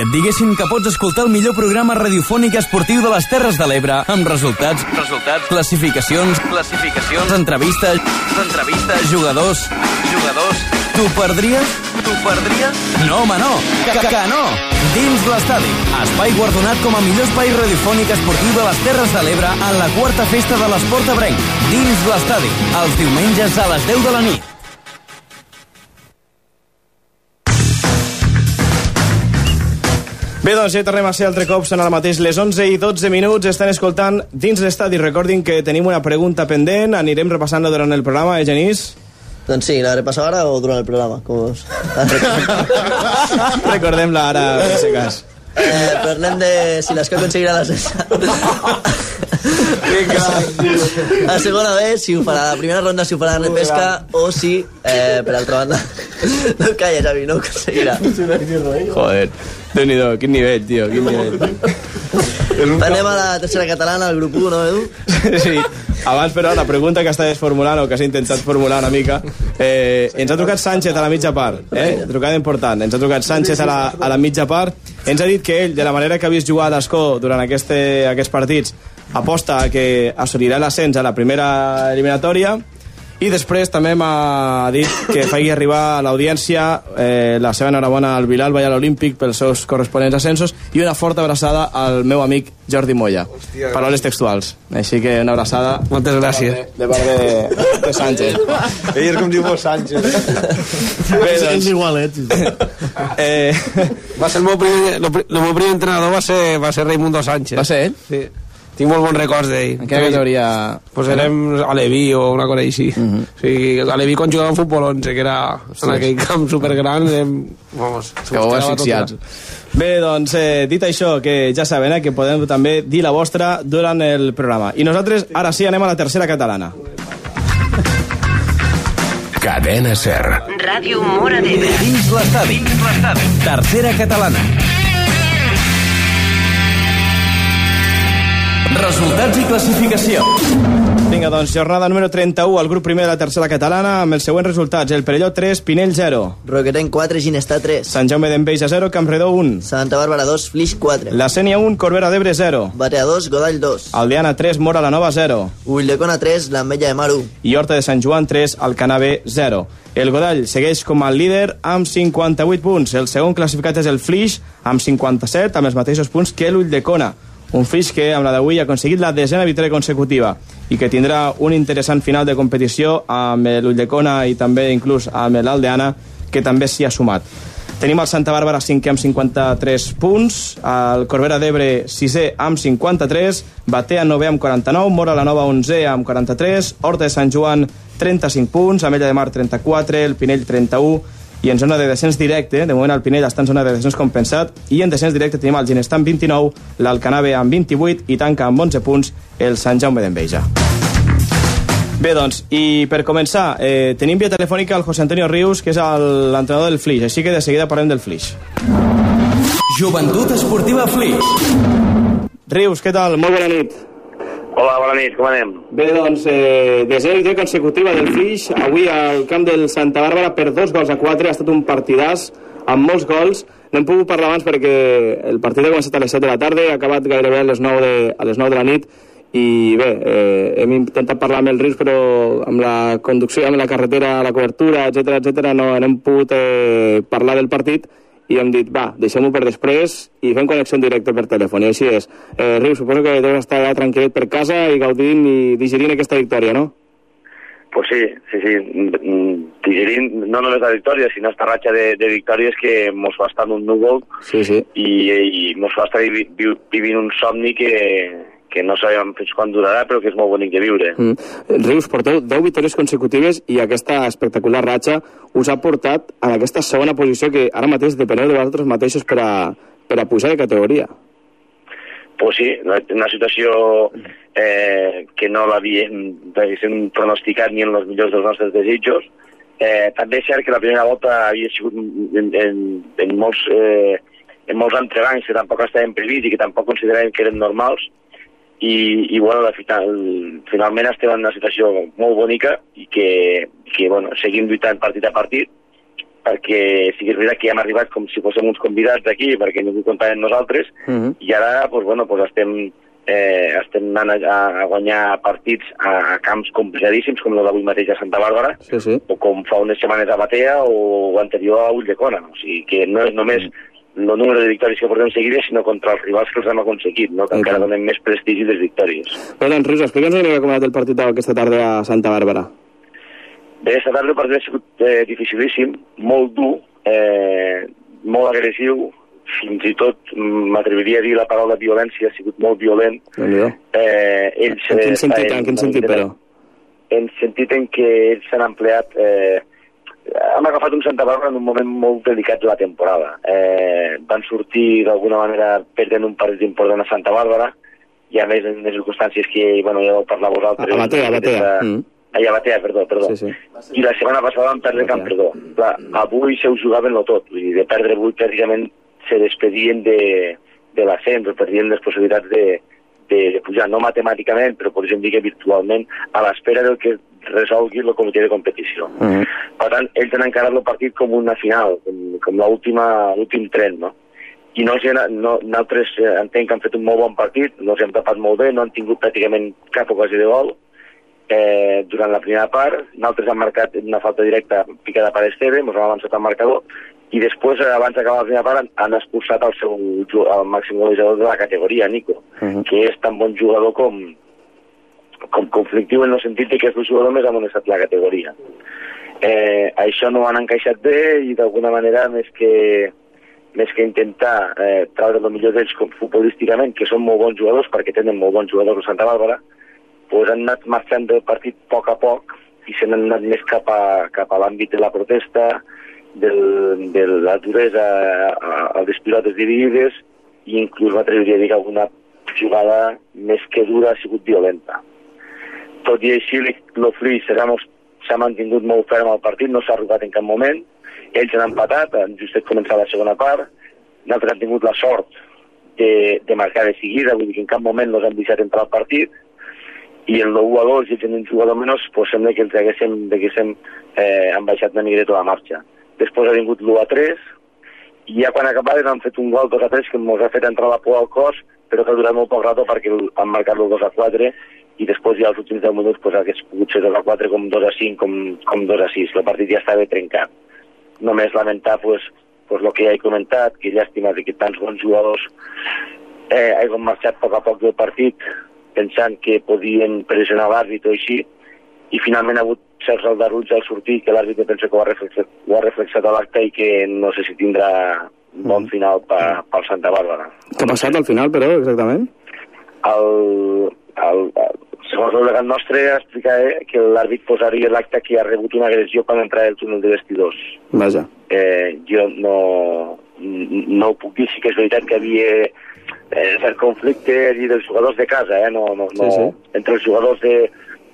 Et diguessin que pots escoltar el millor programa radiofònic esportiu de les Terres de l'Ebre, amb resultats, resultats, classificacions, classificacions, entrevistes, entrevistes, jugadors, jugadors, t'ho perdries? T'ho perdries? No, home, no! Que, que, que no! Dins l'estadi, espai guardonat com a millor espai radiofònic esportiu de les Terres de l'Ebre en la quarta festa de l'esport ebrenc. Dins l'estadi, els diumenges a les 10 de la nit. Bé, doncs ja tornem a ser altre cop, són ara mateix les 11 i 12 minuts, estan escoltant dins l'estadi. Recordin que tenim una pregunta pendent, anirem repassant-la durant el programa, eh, Genís? Doncs sí, la repassar ara o durant el programa? Com us... <laughs> Recordem-la ara, per si cas. Eh, parlem de si l'Escó aconseguirà l'ascens. La segona vez, si ho farà, la primera ronda si ho farà de pesca o si, eh, per altra banda, no et calles, Avi, no ho aconseguirà. Joder, déu nhi quin nivell, tio, quin nivell. Anem a la tercera catalana, al grup 1, no, Edu? Sí, abans, però, la pregunta que estaves formulant, o que has intentat formular una mica, eh, ens ha trucat Sánchez a la mitja part, eh? Trucada important. Ens ha trucat Sánchez a la, a la mitja part. Ens ha dit que ell, de la manera que ha vist jugar a l'Escó durant este, aquests partits, aposta que assolirà l'ascens a la primera eliminatòria i després també m'ha dit que faci arribar a l'audiència eh, la seva enhorabona al Vilalba i a l'Olímpic pels seus corresponents ascensos i una forta abraçada al meu amic Jordi Moya. Hòstia, Paraules textuals. Així que una abraçada. Moltes gràcies. De part de, de Sánchez. Ell és com diu vos Sánchez. Bé, doncs, És igualet. eh, Va ser el meu primer, el, pri- el meu primer entrenador va ser, va ser Raimundo Sánchez. Va ser ell? Sí. Tinc molt bons records d'ell. en quina categoria... Pues érem a Leví o una cosa així. Uh -huh. o sigui, a Leví quan jugàvem a futbol 11, que era en aquell camp supergran, érem... Vamos, que ho asfixiats. Bé, doncs, eh, dit això, que ja saben eh, que podem també dir la vostra durant el programa. I nosaltres, ara sí, anem a la tercera catalana. Cadena Ser. Ràdio Mora d'Ebre. Dins l'estadi. Tercera catalana. Resultats i classificació. Vinga, doncs, jornada número 31 al grup primer de la tercera catalana amb els següents resultats. El Perelló 3, Pinell 0. Roquetenc 4, Ginestar 3. Sant Jaume d'Enveja 0, Campredó 1. Santa Bàrbara 2, Flix 4. La Sènia 1, Corbera d'Ebre 0. Batea 2, Godall 2. Aldeana 3, Mora la Nova 0. Ulldecona 3, l'Ametlla de Mar 1. I Horta de Sant Joan 3, Alcanave 0. El Godall segueix com a líder amb 58 punts. El segon classificat és el Flix amb 57, amb els mateixos punts que l'Ulldecona. Un Flix que amb la d'avui ha aconseguit la desena victòria consecutiva i que tindrà un interessant final de competició amb l'Ulldecona i també inclús amb l'Aldeana que també s'hi ha sumat. Tenim el Santa Bàrbara 5 amb 53 punts, el Corbera d'Ebre 6è amb 53, Batea 9 amb 49, Mora la Nova 11 amb 43, Horta de Sant Joan 35 punts, Amella de Mar 34, el Pinell 31, i en zona de descens directe, de moment el Pinell està en zona de descens compensat, i en descens directe tenim el Ginestar amb 29, l'Alcanave amb 28 i tanca amb 11 punts el Sant Jaume d'Enveja. Bé, doncs, i per començar, eh, tenim via telefònica el José Antonio Rius, que és l'entrenador del Flix, així que de seguida parlem del Flix. Joventut Esportiva Flix. Rius, què tal? Molt bona nit. Hola, bona nit, com anem? Bé, doncs, eh, desena victòria consecutiva del Flix, avui al camp del Santa Bàrbara per dos gols a quatre, ha estat un partidàs amb molts gols. No hem pogut parlar abans perquè el partit ha començat a les 7 de la tarda, ha acabat gairebé a les 9 de, a les 9 de la nit, i bé, eh, hem intentat parlar amb el Rius, però amb la conducció, amb la carretera, la cobertura, etc etc no, no hem pogut eh, parlar del partit, i hem dit, va, deixem-ho per després i fem connexió en directe per telèfon, i així és. Eh, Rius, suposo que deus estar ja tranquil·let per casa i gaudint i digerint aquesta victòria, no? Pues sí, sí, sí, digerint no només la victòria, sinó esta ratxa de, de victòries que mos fa estar en un núvol sí, sí. i, i mos fa estar vi, vi, vivint un somni que, que no sabem fins quan durarà, però que és molt bonic de viure. Mm. Rius, porteu 10 victòries consecutives i aquesta espectacular ratxa us ha portat a aquesta segona posició que ara mateix depeneu de vosaltres mateixos per a, per a pujar de categoria. Pues sí, una situació eh, que no l'havíem pronosticat ni en els millors dels nostres desitjos. Eh, també és cert que la primera volta havia sigut en, en, en molts, eh, en molts entrebancs que tampoc estaven previst i que tampoc consideràvem que eren normals i, i bueno, la final, finalment estem en una situació molt bonica i que, que bueno, seguim lluitant partit a partit perquè sí que és veritat que ja hem arribat com si fóssim uns convidats d'aquí perquè ningú comptava amb nosaltres Mm -hmm. i ara pues, bueno, pues estem, eh, estem anant a, a guanyar partits a, a camps complicadíssims com el d'avui mateix a Santa Bàrbara sí, sí. o com fa unes setmanes a Batea o anterior a Ulldecona o sigui que no és només el número de victòries que portem seguides, sinó contra els rivals que els hem aconseguit, no? que encara donen més prestigi les victòries. Bé, doncs, Rius, explica'ns una mica com ha anat el partit d'aquesta tarda a Santa Bàrbara. Bé, aquesta tarda el partit ha sigut eh, dificilíssim, molt dur, eh, molt agressiu, fins i tot mm, m'atreviria a dir la paraula violència, ha sigut molt violent. Eh, ells, En quin eh, sentit, en quin sentit, però? En sentit en què ells s'han empleat... Eh, hem agafat un Santa Bàrbara en un moment molt delicat de la temporada. Eh, van sortir d'alguna manera perdent un partit important a Santa Bàrbara i a més en les circumstàncies que, bueno, ja vau parlar vosaltres. A Batea, a Batea. Eh, Mm. Ai, a Batea, perdó, perdó. Sí, sí. I la setmana passada vam perdre Camp Perdó. Clar, avui se ho jugaven lo tot. Vull dir, de perdre avui pràcticament se despedien de, de l'ascens, perdien les possibilitats de, de, de pujar, no matemàticament, però podríem dir que virtualment, a l'espera del que resolgui el comitè de competició. Mm -hmm. Per tant, ells han encarat el partit com una final, com, com l'últim tren, no? I no, no, nosaltres eh, entenc que han fet un molt bon partit, no els hem tapat molt bé, no han tingut pràcticament cap ocasió de gol, eh, durant la primera part, nosaltres hem marcat una falta directa picada per Esteve, ens hem avançat al marcador, i després, eh, abans d'acabar la primera part, han, han expulsat el seu el màxim golejador de la categoria, Nico, Mhm. que és tan bon jugador com, com conflictiu en el sentit que és el jugador més amonestat la categoria. Eh, això no ho han encaixat bé i d'alguna manera més que més que intentar eh, treure el millor d'ells futbolísticament, que són molt bons jugadors perquè tenen molt bons jugadors a Santa Bàrbara, pues han anat marxant del partit a poc a poc i se n'han anat més cap a, cap a l'àmbit de la protesta, del, de la duresa a, a les pilotes dividides i inclús m'atreviria a dir que alguna jugada més que dura ha sigut violenta. Tot i així, l'Oflix s'ha mantingut molt ferm al partit, no s'ha arrugat en cap moment, ells han empatat, han justet començar la segona part, nosaltres hem tingut la sort de, de marcar de seguida, vull dir que en cap moment no han deixat entrar al partit, i en l'1 a 2 i en un jugador menys, pues sembla que ens haguéssim, haguéssim eh, han baixat una miqueta la marxa. Després ha vingut l'1 a 3, i ja quan acabaven han fet un gol 2 a 3 que ens ha fet entrar la por al cos, però que ha durat molt poc rato perquè han marcat el 2 a 4 i després ja els últims 10 minuts pues, hagués pogut ser 2 a 4 com 2 a 5, com, com 2 a 6. El partit ja estava trencat. Només lamentar pues, pues, el que ja he comentat, que llàstima de que tants bons jugadors eh, hagin marxat a poc a poc del partit pensant que podien pressionar l'àrbit o així, i finalment ha hagut certs aldarulls al sortir que l'àrbit penso que ho ha reflexat, ho ha reflexat a l'acte i que no sé si tindrà bon final per, pel Santa Bàrbara. Què ha passat al final, però, exactament? El, el, el, segons el legat nostre explicava que l'àrbit posaria l'acte que ha rebut una agressió quan entrar al túnel de vestidors. Vaja. Eh, jo no, no ho puc dir, sí que és veritat que havia eh, cert conflicte allí dels jugadors de casa, eh? no, no, no, Sí, sí. entre els jugadors de,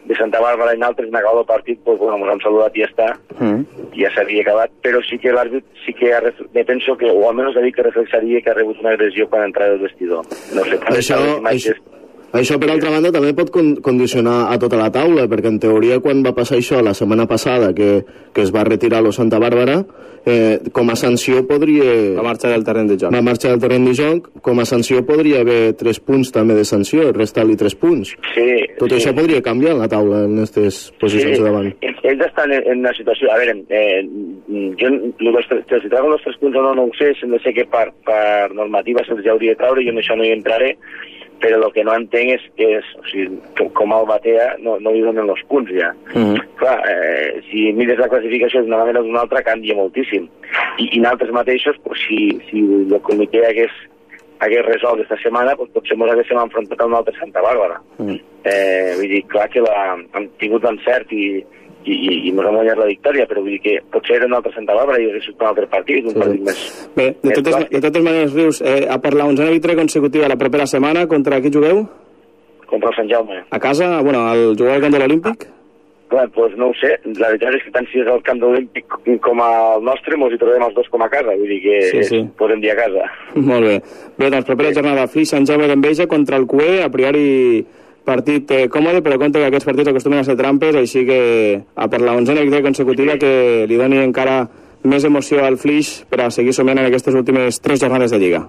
de Santa Bàrbara i altres en acabat el partit, pues, bueno, ens han saludat i ja està, Mm. ja s'havia acabat, però sí que l'àrbit sí que ha, me penso que, o almenys ha dit que reflexaria que ha rebut una agressió quan entrar al vestidor. No sé, Això, imatges... Això, per altra banda, també pot con condicionar a tota la taula, perquè en teoria quan va passar això la setmana passada, que, que es va retirar lo Santa Bàrbara, eh, com a sanció podria... Va marxar del terreny de joc. Va marxar del terreny de joc, com a sanció podria haver 3 punts també de sanció, restar-li 3 punts. Sí, Tot sí. això podria canviar la taula, en aquestes posicions Sí, de davant. Ells, estan en, en una situació... A veure, eh, jo, tres- si trauen els tres punts o no, no ho sé, sembla ser que per, per normativa se'ls hauria de traure, jo en això no hi entraré, però el que no entenc és, és o sigui, com, el batea no, no li donen els punts ja. Mm. Clar, eh, si mires la classificació d'una manera o d'una altra canvia moltíssim. I, i nosaltres mateixos, pues, si, si el comitè hagués, hagués resolt aquesta setmana, pues, potser ens haguéssim enfrontat a un altre Santa Bàrbara. Mm. Eh, vull dir, clar que la, hem tingut l'encert i, i, i, i ens hem guanyat la victòria, però vull dir que potser era un altre Santa Bàrbara i hagués sigut un altre partit, un partit més... Bé, de més totes, de totes maneres, Rius, eh, a per la onzena victòria consecutiva la propera setmana, contra qui jugueu? Contra el Sant Jaume. A casa? Bueno, al jugar al camp de l'Olímpic? Clar, doncs no ho sé. La veritat és que tant si és el camp de l'Olímpic com el nostre, mos hi trobem els dos com a casa. Vull dir que Sí, sí. podem dir a casa. Molt bé. Bé, doncs propera jornada, Flix, Sant Jaume d'Enveja contra el CUE, a priori partit eh, còmode, però compte que aquests partits acostumen a ser trampes, així que a per la onzena victòria consecutiva que li doni encara més emoció al Flix per a seguir somiant en aquestes últimes tres jornades de Lliga.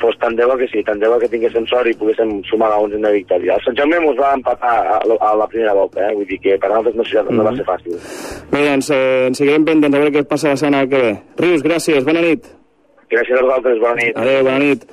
Pues tant de bo que sí, tant de bo que tinguéssim sort i poguéssim sumar la onzena victòria. El Sant Jaume mos va empatar a, a la primera volta, eh? vull dir que per nosaltres no, serà, no Mhm. va ser fàcil. Bé, doncs eh, en seguirem pendents a veure què passa la setmana que ve. Rius, gràcies, bona nit. Gràcies a vosaltres, bona nit. Adéu, bona nit.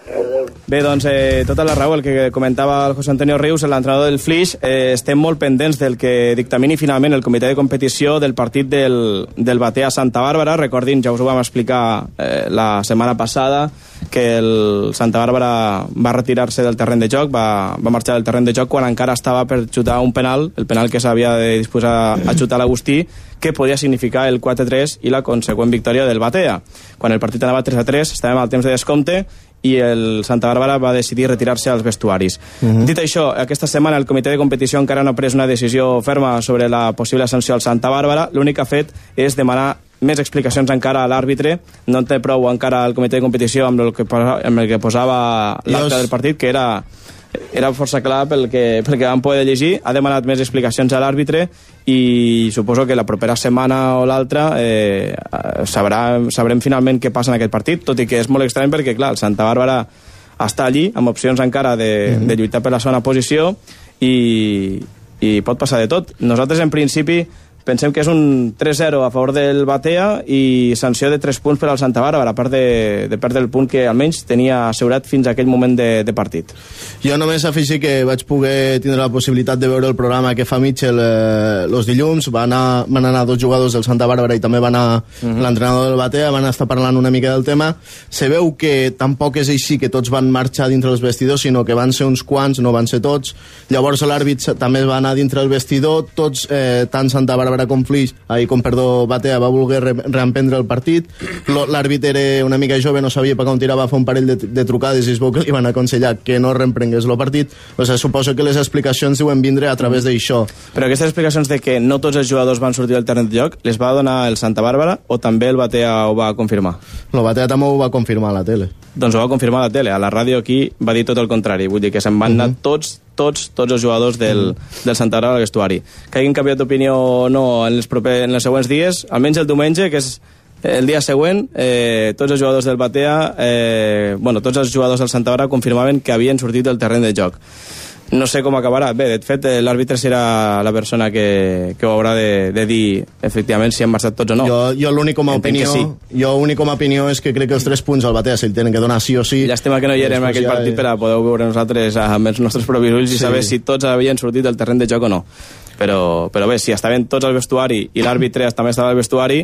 Bé, doncs, eh, tota la raó, el que comentava el José Antonio Rius, l'entrenador del Flix, eh, estem molt pendents del que dictamini finalment el comitè de competició del partit del, del Batea Santa Bàrbara. Recordin, ja us ho vam explicar eh, la setmana passada, que el Santa Bàrbara va retirar-se del terreny de joc, va, va marxar del terreny de joc quan encara estava per xutar un penal, el penal que s'havia de disposar a xutar l'Agustí, que podia significar el 4-3 i la conseqüent victòria del Batea. Quan el partit anava 3-3, estàvem al temps de descompte i el Santa Bàrbara va decidir retirar-se als vestuaris. Mhm. Dit això, aquesta setmana el comitè de competició encara no ha pres una decisió ferma sobre la possible sanció al Santa Bàrbara. L'únic que ha fet és demanar més explicacions encara a l'àrbitre. No en té prou encara el comitè de competició amb el que, amb el que posava l'acte del partit, que era era força clar pel que, pel que vam poder llegir. Ha demanat més explicacions a l'àrbitre i suposo que la propera setmana o l'altra eh, sabrà, sabrem finalment què passa en aquest partit, tot i que és molt estrany perquè, clar, el Santa Bàrbara està allí amb opcions encara de, de lluitar per la segona posició i, i pot passar de tot. Nosaltres, en principi, pensem que és un 3-0 a favor del Batea i sanció de 3 punts per al Santa Bàrbara, a part de, de perdre el punt que almenys tenia assegurat fins a aquell moment de, de partit. Jo només afegir que vaig poder tindre la possibilitat de veure el programa que fa Mitchell eh, los dilluns. Van anar, van anar dos jugadors del Santa Bàrbara i també van anar l'entrenador del Batea, van estar parlant una mica del tema. Se veu que tampoc és així que tots van marxar dintre els vestidors, sinó que van ser uns quants, no van ser tots. Llavors l'àrbit també va anar dintre el vestidor, tots, eh, tant Santa Bàrbara com Flix, ai, com perdó, Batea, va voler re reemprendre el partit. L'àrbit era una mica jove, no sabia per on tirava, va fer un parell de, de trucades i es veu que li van aconsellar que no reemprengués el partit. O sigui, suposo que les explicacions diuen vindre a través d'això. Però aquestes explicacions de que no tots els jugadors van sortir del terreny de joc, les va donar el Santa Bàrbara o també el Batea ho va confirmar? El Batea també ho va confirmar a la tele. Doncs ho va confirmar a la tele. A la ràdio aquí va dir tot el contrari. Vull dir que se'n van anar tots, tots, tots els jugadors del, del Santa Bàrbara al vestuari. Que hagin canviat d'opinió o no en els, proper, en els següents dies, almenys el diumenge, que és el dia següent, eh, tots els jugadors del Batea, eh, bueno, tots els jugadors del Santa Bàrbara confirmaven que havien sortit del terreny de joc. No sé com acabarà. Bé, de fet, eh, l'àrbitre serà la persona que, que ho haurà de, de dir efectivament si han marxat tots o no. Jo, jo l'únic com a Entenc opinió, sí. jo únic com a opinió és que crec que els tres punts al Batea se li tenen que donar sí o sí. Llàstima que no hi érem en aquell partit per a poder veure nosaltres amb els nostres propis ulls i Sí. saber si tots havien sortit del terreny de joc o no. Però, però bé, si estaven tots al vestuari i l'àrbitre també estava al vestuari,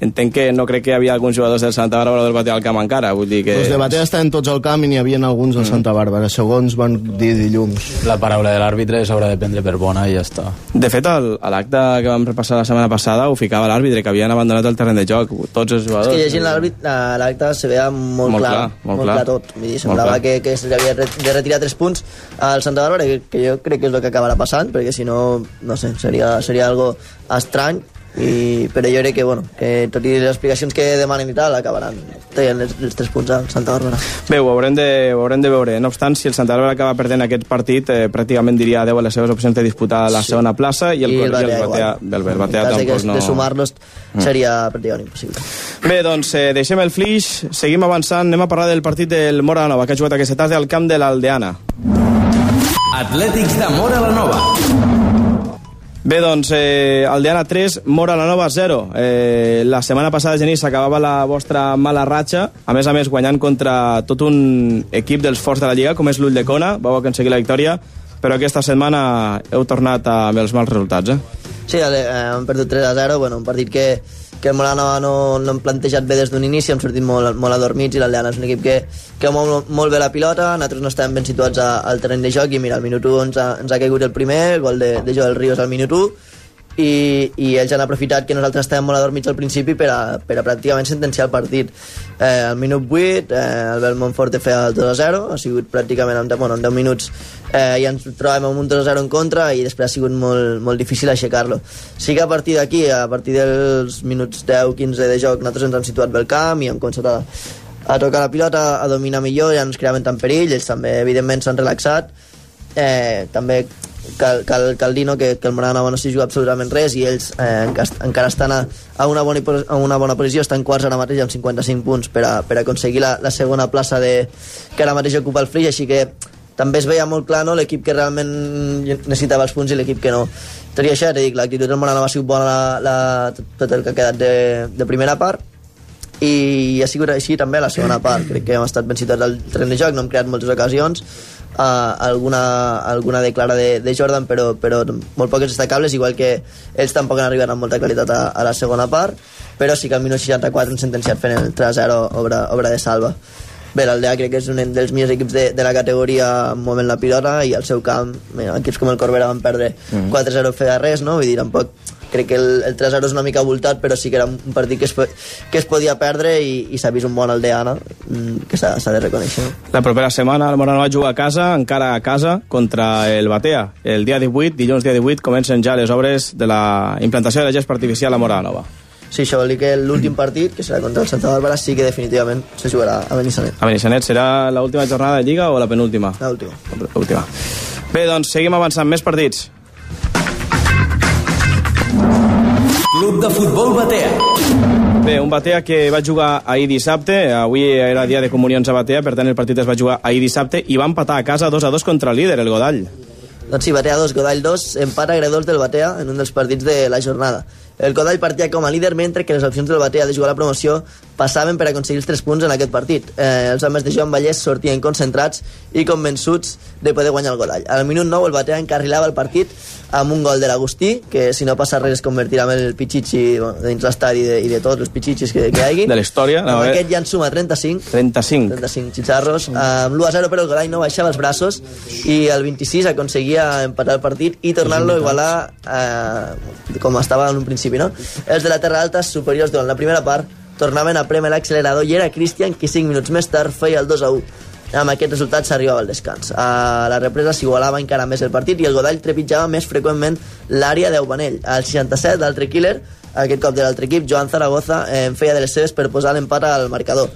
entenc que no crec que hi havia alguns jugadors del Santa Bàrbara o del Batea al camp encara. Vull dir que... Els de Batea estaven tots al camp i n'hi havia alguns del Santa Bàrbara, segons van dir dilluns. La paraula de l'àrbitre s'haurà de prendre per bona i ja està. De fet, el- a l'acte que vam repassar la setmana passada ho ficava l'àrbitre, que havien abandonat el terreny de joc, tots els És jugadors. que llegint l'acte se veia molt, Molt clar, clar, molt clar. clar tot. Vull dir, semblava clar. que, que se li havia de retirar tres punts al Santa Bàrbara, que, que jo crec que és el que acabarà passant, perquè si no, no sé, seria, seria algo estrany. I, però jo crec que, bueno, que tot i les explicacions que demanen i tal, acabaran traient els, els tres punts al Santa Bàrbara. Bé, ho haurem, de, ho haurem de veure. No obstant, si el Santa Bàrbara acaba perdent aquest partit, eh, pràcticament diria adeu a les seves opcions de disputar la segona plaça i el, I el i Batea el Batea, igual. el, el Batea en cas de, tampoc no... de sumar-los Mm. seria pràcticament impossible. Bé, doncs eh, deixem el flix, seguim avançant, anem a parlar del partit del Mora la Nova, que ha jugat aquesta tarda al camp de l'Aldeana. Atlètics de Mora la Nova. Bé, doncs, eh, Aldeana 3, Mora la Nova 0. Eh, la setmana passada, Genís, s'acabava la vostra mala ratxa, a més a més guanyant contra tot un equip dels forts de la Lliga, com és l'Ull de Cona, vau aconseguir la victòria, però aquesta setmana heu tornat amb els mals resultats, eh? Sí, eh, hem perdut 3 a 0, bueno, un partit que, que el Molanova no, no hem plantejat bé des d'un inici, hem sortit molt, molt adormits i l'Aldeana és un equip que, que mou molt bé la pilota, nosaltres no estem ben situats a, al terreny de joc i mira, al minut 1 ens ha, ens ha caigut el primer, gol de, de Joel Ríos al minut 1 i, i ells han aprofitat que nosaltres estàvem molt adormits al principi per a, per a pràcticament sentenciar el partit. Eh, al minut 8, eh, el Belmont Forte feia el 2 a 0, ha sigut pràcticament en, bueno, en 10 minuts eh, ja ens trobem amb un 2 a 0 en contra i després ha sigut molt, molt difícil aixecar-lo. Sí que a partir d'aquí, a partir dels minuts 10-15 de joc, nosaltres ens hem situat bé el camp i hem començat a, a tocar la pilota, a dominar millor, ja ens creaven tant perill, ells també evidentment s'han relaxat, eh, també cal, cal, cal dir no, que, que el Moranova no s'hi juga absolutament res i ells eh, enca- encara estan a, a, una bona, a una bona posició, estan quarts ara mateix amb 55 punts per, a, per aconseguir la, la segona plaça de, que ara mateix ocupa el Flix, així que també es veia molt clar no, l'equip que realment necessitava els punts i l'equip que no. Tot i això, ja dit, l'actitud del Moranova ha sigut bona la, la, tot, el que ha quedat de, de primera part i ha sigut així també la segona part crec que hem estat ben situats al tren de joc no hem creat moltes ocasions uh, alguna, alguna de clara de, de Jordan però, però molt poques destacables igual que ells tampoc han arribat amb molta qualitat a, a la segona part però sí que al minut 64 han sentenciat fent el 3-0 obra, obra de salva Bé, l'Aldea crec que és un dels millors equips de, de la categoria movent la pilota i al seu camp, mira, equips com el Corbera van perdre Mhm. 4-0 feia res, no? Vull dir, tampoc crec que el, el 3-0 és una mica voltat, però sí que era un partit que es, que es podia perdre i, i s'ha vist un bon Aldeana, mm, que s'ha de reconèixer. La propera setmana el Moranova juga a casa, encara a casa, contra el Batea. El dia 18, dilluns dia 18, comencen ja les obres de la implantació de la gespa artificial a Moranova. Sí, això vol dir que l'últim partit, que serà contra el Santa Bàrbara, sí que definitivament se jugarà a Benissanet. A Benissanet serà l'última jornada de Lliga o la penúltima? L'última. L'última. Bé, doncs seguim avançant. Més partits. Club de Futbol Batea. Bé, un Batea que va jugar ahir dissabte, avui era dia de comunions a Batea, per tant el partit es va jugar ahir dissabte i va empatar a casa 2 a 2 contra el líder, el Godall. Doncs sí, Batea 2, Godall 2, empat agredors del Batea en un dels partits de la jornada. El Godall partia com a líder, mentre que les opcions del Batea de jugar a la promoció passaven per aconseguir els 3 punts en aquest partit. Eh, els homes de Joan Vallès sortien concentrats i convençuts de poder guanyar el Godall. Al minut 9 el Batea encarrilava el partit amb un gol de l'Agustí, que si no passa res es convertirà en el pitxitxi bueno, dins l'estadi i, de, i de tots els pitxitxis que, que hi hagi. De la història. Amb a veure. aquest ja en suma 35. 35. 35 xicharros. Amb l'1 a 0, però el Godall no baixava els braços i el 26 aconseguia empatar el partit i tornar-lo a igualar eh, com estava en un principi, no? Els de la Terra Alta, superiors durant la primera part, tornaven a premer l'accelerador i era Cristian qui 5 minuts més tard feia el 2 a 1. Amb aquest resultat s'arribava al descans. A la represa s'igualava encara més el partit i el Godall trepitjava més freqüentment l'àrea d'Eubanell. Al 67, l'altre killer, aquest cop de l'altre equip, Joan Zaragoza, eh, en feia de les seves per posar l'empat al marcador.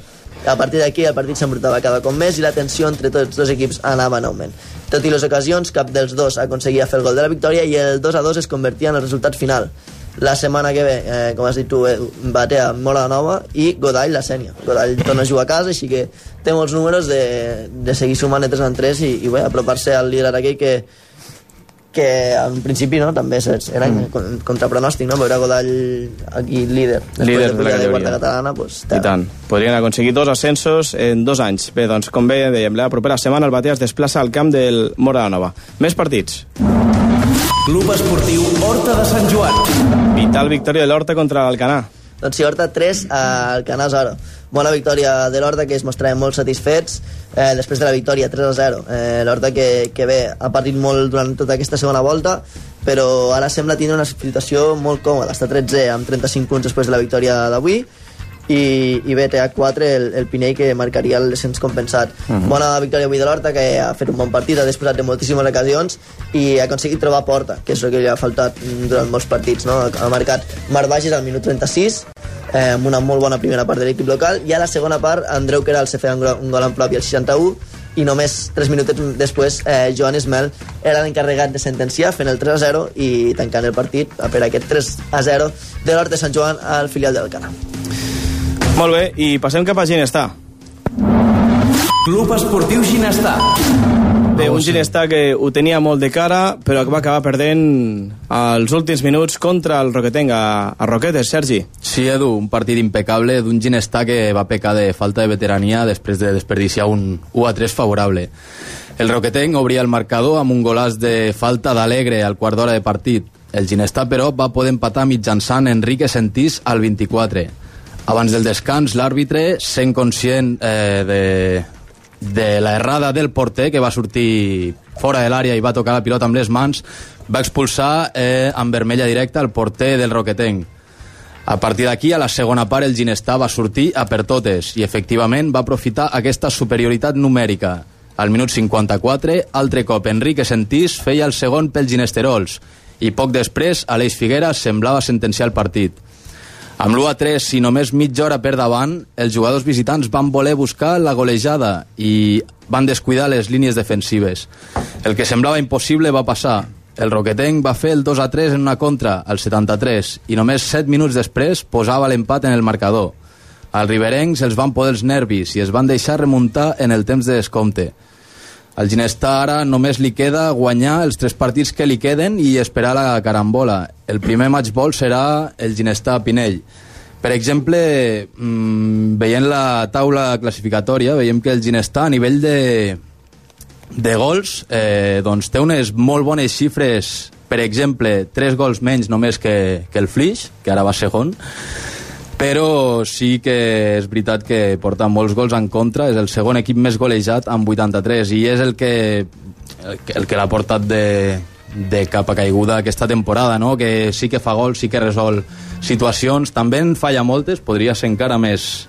A partir d'aquí el partit s'embrutava cada cop més i la tensió entre tots dos equips anava en augment. Tot i les ocasions, cap dels dos aconseguia fer el gol de la victòria i el 2 a 2 es convertia en el resultat final. La setmana que ve, eh, com has dit tu, eh, batea Mola Nova i Godall la Sènia. Godall torna a jugar a casa, així que té molts números de, de seguir sumant de 3 en 3 i, i bé, apropar-se al líder aquell que, que en principi no, també era mm. contra pronòstic, no? veure Godall aquí líder, Líder de de la de categoria. quarta catalana, pues, I tant. Podrien aconseguir dos ascensos en dos anys. Bé, doncs, com bé dèiem, la propera setmana el Batea es desplaça al camp del Mora Nova. Més partits. Club Esportiu Horta de Sant Joan. Vital victòria de l'Horta contra l'Alcanar. Doncs sí, Horta 3 al Canà 0. Bona victòria de l'Horta, que es mostraven molt satisfets eh, després de la victòria 3 a 0. Eh, L'Horta que, que bé, ha partit molt durant tota aquesta segona volta, però ara sembla tindre una situació molt còmoda. Està 13 amb 35 punts després de la victòria d'avui i, i BTA 4 el, el Pinell que marcaria el descens compensat. Uh Mhm. -huh. Bona victòria avui de l'Horta que ha fet un bon partit, ha disposat de moltíssimes ocasions i ha aconseguit trobar porta, que és el que li ha faltat durant molts partits. No? Ha marcat Marc Bages al minut 36 eh, amb una molt bona primera part de l'equip local i a la segona part Andreu Queral se feia un, gol- en propi al 61 i només 3 minutets després eh, Joan Ismel era l'encarregat de sentenciar fent el 3 a 0 i tancant el partit per aquest 3 a 0 de l'Hort de Sant Joan al filial del Cana. Molt bé, i passem cap a Ginestar. Club Esportiu Ginestar. Bé, un Ginestar que ho tenia molt de cara, però que va acabar perdent els últims minuts contra el Roquetenc a, Roquetes, Sergi. Sí, Edu, un partit impecable d'un Ginestar que va pecar de falta de veterania després de desperdiciar un 1 a 3 favorable. El Roquetenc obria el marcador amb un golàs de falta d'Alegre al quart d'hora de partit. El Ginestar, però, va poder empatar mitjançant Enrique Sentís al 24. Abans del descans, l'àrbitre, sent conscient eh, de, de la errada del porter, que va sortir fora de l'àrea i va tocar la pilota amb les mans, va expulsar eh, amb vermella directa el porter del Roquetenc. A partir d'aquí, a la segona part, el Ginestar va sortir a per totes i, efectivament, va aprofitar aquesta superioritat numèrica. Al minut 54, altre cop, Enrique Sentís feia el segon pel Ginesterols i poc després, Aleix Figueras semblava sentenciar el partit. Amb l'1 a 3 i només mitja hora per davant, els jugadors visitants van voler buscar la golejada i van descuidar les línies defensives. El que semblava impossible va passar. El Roquetenc va fer el 2 a 3 en una contra, al 73, i només 7 minuts després posava l'empat en el marcador. Als riberencs els van poder els nervis i es van deixar remuntar en el temps de descompte. Al Ginestar ara només li queda guanyar els tres partits que li queden i esperar la carambola. El primer match ball serà el Ginestar Pinell. Per exemple, mmm, veient la taula classificatòria, veiem que el Ginestar a nivell de, de gols eh, doncs té unes molt bones xifres per exemple, 3 gols menys només que, que el Flix, que ara va segon, però sí que és veritat que porta molts gols en contra, és el segon equip més golejat amb 83 i és el que el que, l'ha portat de, de cap a caiguda aquesta temporada, no? que sí que fa gols, sí que resol situacions, també en falla moltes, podria ser encara més,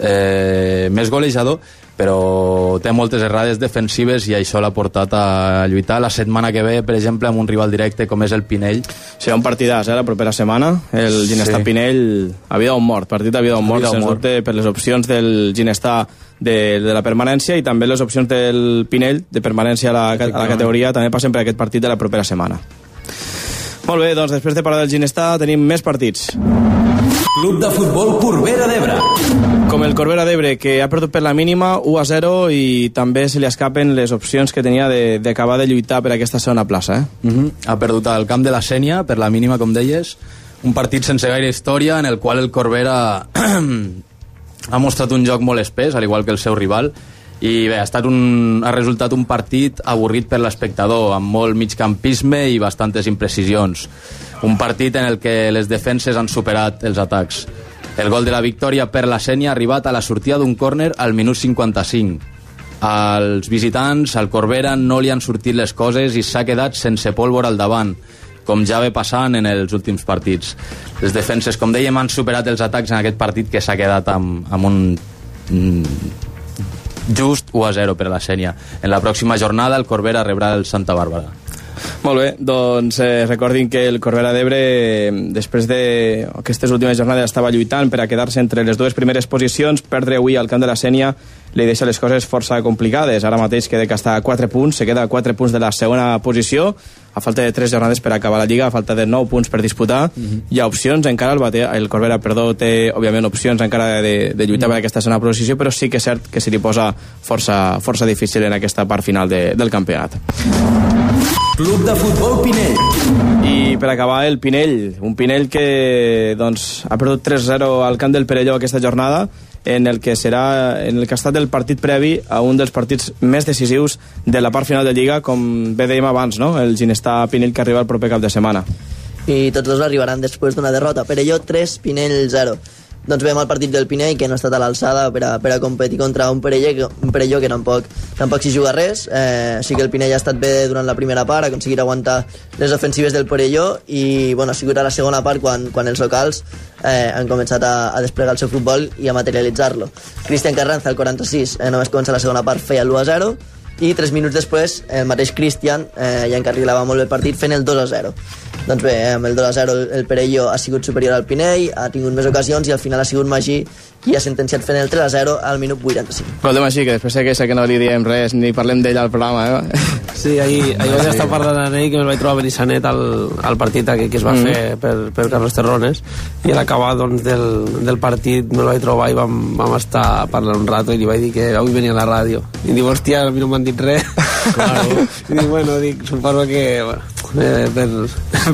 eh, més golejador, però té moltes errades defensives i això l'ha portat a lluitar la setmana que ve, per exemple, amb un rival directe com és el Pinell. Serà un partidàs, eh, la propera setmana. El Ginestar Sí. Pinell a vida o mort, partit a vida o mort, vida o sens mort. dubte, per les opcions del Ginestar de, de la permanència i també les opcions del Pinell de permanència a la, a la categoria també passen per aquest partit de la propera setmana. Molt bé, doncs després de parlar del Ginestar tenim més partits. Club de futbol Corbera d'Ebre. Com el Corbera d'Ebre, que ha perdut per la mínima 1 a 0 i també se li escapen les opcions que tenia de- d'acabar de, lluitar per aquesta segona plaça. Eh? Uh -huh. Ha perdut al camp de la Sènia, per la mínima, com deies. Un partit sense gaire història, en el qual el Corbera <clears throat> ha mostrat un joc molt espès, al igual que el seu rival, i bé, ha, estat un, ha resultat un partit avorrit per l'espectador, amb molt migcampisme i bastantes imprecisions. Un partit en el que les defenses han superat els atacs. El gol de la victòria per la Sènia ha arribat a la sortida d'un córner al minut 55. Als visitants, al Corbera, no li han sortit les coses i s'ha quedat sense pólvora al davant, com ja ve passant en els últims partits. Les defenses, com dèiem, han superat els atacs en aquest partit que s'ha quedat amb, amb un mm, just 1 a 0 per a la Sènia. En la pròxima jornada el Corbera rebrà el Santa Bàrbara. Molt bé, doncs eh, recordin que el Corbera d'Ebre, eh, després d'aquestes últimes jornades, estava lluitant per a quedar-se entre les dues primeres posicions. Perdre avui al camp de la Sènia li deixa les coses força complicades. Ara mateix queda que està a 4 punts, se queda a 4 punts de la segona posició, a falta de 3 jornades per acabar la Lliga, a falta de 9 punts per disputar. Hi ha opcions, encara el, bate, el Corbera perdó, té, òbviament, opcions encara de, de lluitar per aquesta segona posició, però sí que és cert que se li posa força, força difícil en aquesta part final de, del campionat. Club de futbol Pinell. I per acabar, el Pinell, un Pinell que doncs, ha perdut 3-0 al camp del Perelló aquesta jornada, en el que serà en el que ha estat el partit previ a un dels partits més decisius de la part final de Lliga, com bé dèiem abans, no? el Ginestar Pinell que arriba el proper cap de setmana. i tots dos arribaran després d'una derrota. Perelló 3, Pinell 0. Doncs veiem el partit del Pinell que no ha estat a l'alçada per, a, per a competir contra un Perelló, que- un Perelló que tampoc, tampoc s'hi juga res. Eh, sí que el Pinell ha estat bé durant la primera part ha aconseguit aguantar les ofensives del Perelló i bueno, ha sigut a la segona part quan, quan els locals eh, han començat a, a desplegar el seu futbol i a materialitzar-lo. Cristian Carranza, al 46, eh, només comença la segona part feia l'1 a 0 i 3 minuts després el mateix Cristian eh, ja encarrilava molt bé el partit fent el 2 a 0 doncs bé, amb el 2 a 0 el, el Perelló ha sigut superior al Pinell ha tingut més ocasions i al final ha sigut Magí qui ha sentenciat fent el 3 a 0 al minut 85 Gol de Magí, que després sé que, sé que no li diem res ni parlem d'ell al programa, eh? Sí, ahir, ahir vaig estar parlant amb ell que me'l vaig trobar a Benissanet al, al partit aquell que es va Mm. mm. fer per, per Carlos Terrones i a l'acabar doncs, del, del partit me'l vaig trobar i vam, vam estar parlant un rato i li vaig dir que avui venia a la ràdio i diu, hòstia, a mi no m'han claro. <laughs> i dic, bueno, dic, suposo que eh, per,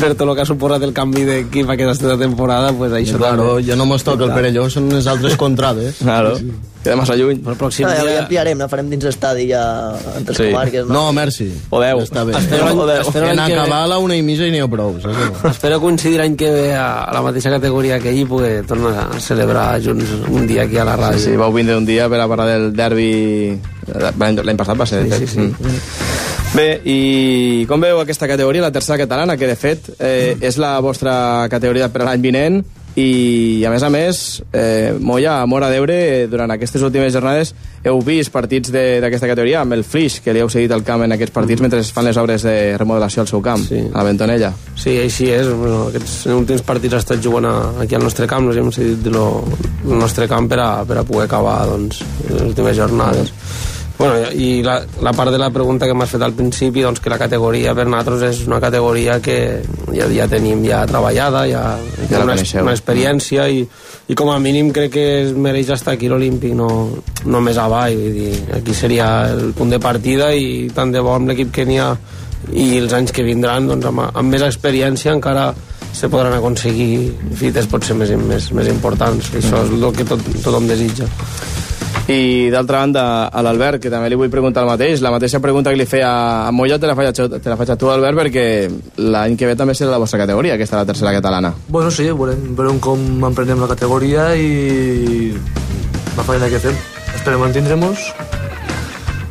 per <laughs> tot el que ha suposat el canvi d'equip aquesta temporada pues això Claro, també. ja no mos toca el Perelló, són les altres contrades. <laughs> Claro. Queda massa lluny. El pròxim no, ja, dia... ja ampliarem, no farem dins l'estadi ja entre Sí. comarques No, merci. Podeu. Està bé. Espero l'any- Podeu. espero en acabar a la una i mitja i n'hi ha prou. saps no? Espero coincidir l'any que ve a, la mateixa categoria que ell i poder tornar a celebrar junts un dia aquí a la ràdio. Sí, sí, vau vindre un dia per a parlar del derbi... L'any l'any passat va ser. Sí, sí, sí. Mm. Bé, i com veu aquesta categoria, la tercera catalana, que de fet eh, és la vostra categoria per l'any vinent, i a més a més, eh, Moya, a Mora d'Ebre, durant aquestes últimes jornades heu vist partits de- d'aquesta categoria amb el Flix, que li heu seguit el camp en aquests partits mentre es fan les obres de remodelació al seu camp, sí. a la Ventonella. Sí, així és. Bueno, aquests últims partits ha estat jugant a, aquí al nostre camp, nos hem cedit lo, el nostre camp per a, per a poder acabar doncs, les últimes jornades. Bueno, i la, la part de la pregunta que m'has fet al principi, doncs que la categoria per nosaltres és una categoria que ja, ja tenim ja treballada, ja, Ja una, coneixeu. una experiència i, i com a mínim crec que es mereix estar aquí l'Olímpic, no, no més avall. Vull dir, aquí seria el punt de partida i tant de bo amb l'equip que n'hi ha i els anys que vindran doncs, amb, amb més experiència encara se podran aconseguir fites potser més, més, més importants i això és el que tot, tothom desitja I d'altra banda, a l'Albert, que també li vull preguntar el mateix, la mateixa pregunta que li feia a Moya te la faig a, te la faig a tu, Albert, perquè l'any que ve també serà la vostra categoria, aquesta la tercera catalana. Bueno, sí, veurem, veurem com emprenem la categoria i la feina que fem. Esperem mantindre-nos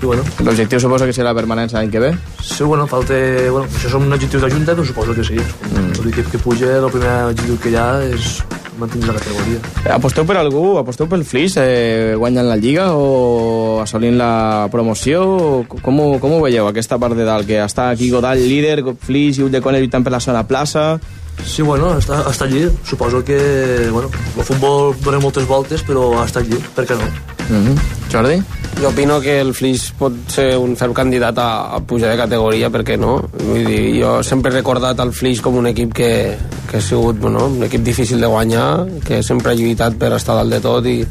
i bueno. L'objectiu suposo que serà la permanència l'any que ve? Sí, bueno, falta... Bueno, això són objectius de junta, però suposo que sí. Mm. L'equip que puja, el primer objectiu que hi ha és mantenir la categoria. Aposteu per algú? Aposteu pel Flix eh, guanyant la Lliga o assolint la promoció? Com, ho- com ho veieu, aquesta part de dalt? Que està aquí Godall líder, Flix i Ulldecone lluitant per la zona plaça... Sí, bueno, està, està allí. Suposo que, bueno, el futbol dona moltes voltes, però està allí, per què no? Mm -hmm. Jordi? Jo opino que el Flix pot ser un ferm candidat a, a pujar de categoria, perquè no? Vull dir, jo sempre he recordat el Flix com un equip que, que ha sigut bueno, un equip difícil de guanyar, que sempre ha lluitat per estar dalt de tot i,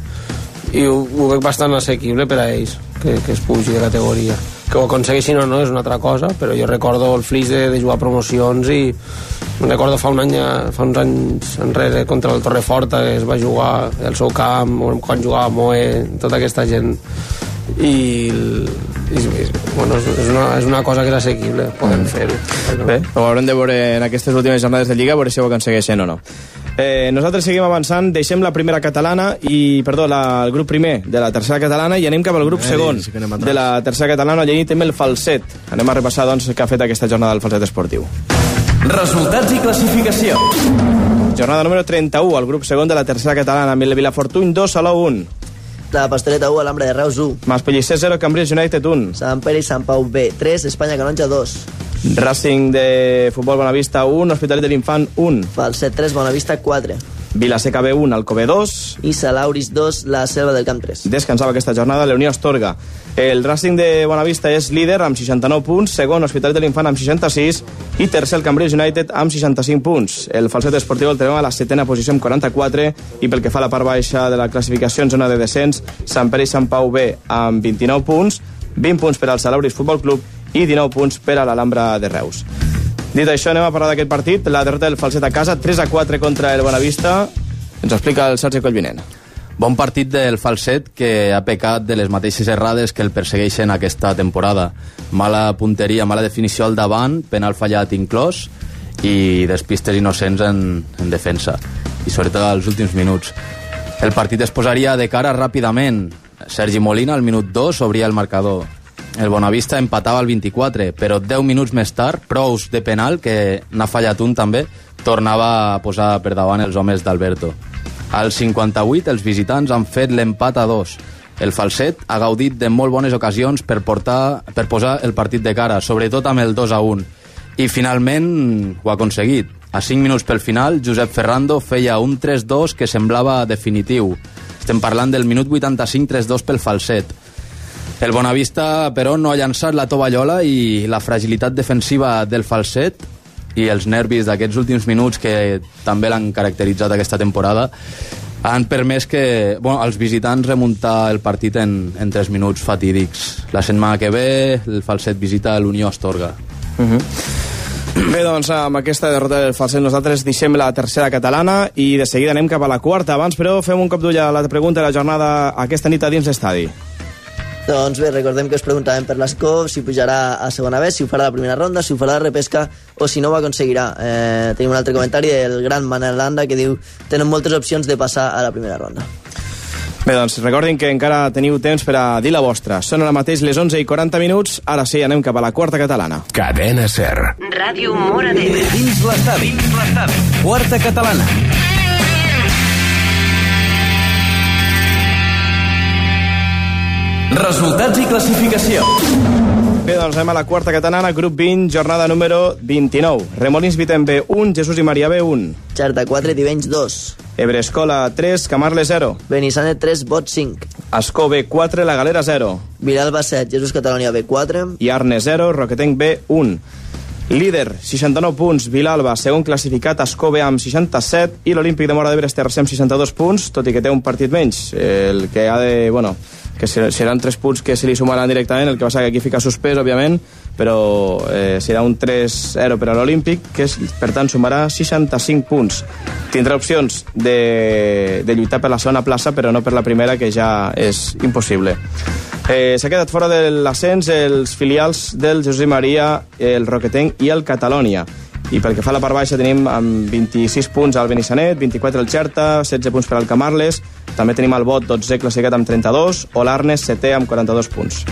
i ho, ho veig bastant assequible per a ells, que, que es pugi de categoria. Que ho aconsegueixin o no és una altra cosa, però jo recordo el Flix de, de jugar promocions i recordo fa un any, fa uns anys enrere contra el Torreforta que es va jugar al seu camp, o quan jugava Moe, tota aquesta gent i, i, i bueno, és, una, és una cosa que és assequible, podem fer-ho. Bé, ho haurem de veure en aquestes últimes jornades de Lliga, a veure si ho aconsegueixen o no. Eh, nosaltres seguim avançant, deixem la primera catalana i, perdó, la, el grup primer de la tercera catalana i anem cap al grup Eh, segon sí de la tercera catalana, allí tenim el falset. Anem a repassar, doncs, què ha fet aquesta jornada del falset esportiu. Resultats i classificació. Jornada número 31, el grup segon de la tercera catalana, el Vilafortuny 2, Salou 1. La Pastoreta 1, Alhambra de Reus 1. Maspellicer 0, Cambridge United 1. Sant Pere i Sant Pau B, 3. Espanya Canonja 2. Racing de Futbol Bonavista 1, Hospitalet de l'Infant 1. Falset 3, Bonavista 4. Vilaseca B 1, Alcobé 2. I Salauris 2, La Selva del Camp 3. Descansava aquesta jornada la Unió Astorga. El Racing de Bonavista és líder amb 69 punts, segon Hospitalet de l'Infant amb 66 i tercer el Cambridge United amb 65 punts. El falset esportiu el trobem a la setena posició amb 44 i pel que fa a la part baixa de la classificació en zona de descens, Sant Pere i Sant Pau B amb 29 punts, 20 punts per al Salauris Futbol Club i 19 punts per a l'Alhambra de Reus. Dit això, anem a parlar d'aquest partit. La derrota del falset a casa, 3 a 4 contra el Bonavista. Ens explica el Sergi Collvinent. Bon partit del falset que ha pecat de les mateixes errades que el persegueixen aquesta temporada. Mala punteria, mala definició al davant, penal fallat inclòs i despistes innocents en, en defensa i sobretot als últims minuts. El partit es posaria de cara ràpidament. Sergi Molina, al minut 2, obria el marcador. El Bonavista empatava al 24, però 10 minuts més tard, Prous de penal, que n'ha fallat un també, tornava a posar per davant els homes d'Alberto. Al 58, els visitants han fet l'empat a dos. El falset ha gaudit de molt bones ocasions per, portar, per posar el partit de cara, sobretot amb el 2 a 1. I finalment ho ha aconseguit. A 5 minuts pel final, Josep Ferrando feia un 3-2 que semblava definitiu. Estem parlant del minut 85 3-2 pel falset. El Bonavista, però, no ha llançat la tovallola i la fragilitat defensiva del falset i els nervis d'aquests últims minuts que també l'han caracteritzat aquesta temporada han permès que bueno, els visitants remuntar el partit en, en 3 minuts fatídics. La setmana que ve el falset visita l'Unió Astorga. Uh -huh. Bé, doncs amb aquesta derrota del falset nosaltres deixem la tercera catalana i de seguida anem cap a la quarta. Abans, però, fem un cop d'ull a la pregunta de la jornada aquesta nit a dins l'estadi. Doncs bé, recordem que us preguntàvem per l'Escó si pujarà a segona vez, si ho farà la primera ronda, si ho farà la repesca o si no ho aconseguirà. Eh, tenim un altre comentari del gran Manel Landa que diu tenen moltes opcions de passar a la primera ronda. Bé, doncs recordin que encara teniu temps per a dir la vostra. Són ara mateix les 11 i 40 minuts. Ara sí, anem cap a la quarta catalana. Cadena Ser. Ràdio Mora d'Ebre. Dins l'estadi. Quarta catalana. Resultats i classificació. Bé, doncs anem a la quarta catalana, grup 20, jornada número 29. Remolins Vitem B 1, Jesús i Maria B 1. Xerta 4, Tivenys 2. Ebrescola 3, Camarle 0. Benissanet 3, Bot 5. Escó B 4, La Galera 0. Vilalba 7, Jesús Catalunya B 4. I Arne 0, Roquetenc B 1. Líder, 69 punts, Vilalba, segon classificat, Escó B amb 67 i l'Olímpic de Mora d'Ebre és tercer amb 62 punts, tot i que té un partit menys. El que ha de, bueno, que seran tres punts que se li sumaran directament, el que passa que aquí fica suspès, òbviament, però eh, serà un 3-0 per a l'Olímpic, que és, per tant sumarà 65 punts. Tindrà opcions de, de lluitar per la segona plaça, però no per la primera, que ja és impossible. Eh, S'ha quedat fora de l'ascens els filials del José Maria, el Roquetenc i el Catalònia. I pel que fa a la part baixa tenim amb 26 punts al Benissanet, 24 el Xerta, 16 punts per al Camarles, també tenim el Bot 12 classificat amb 32, o l'Arnes 7 amb 42 punts.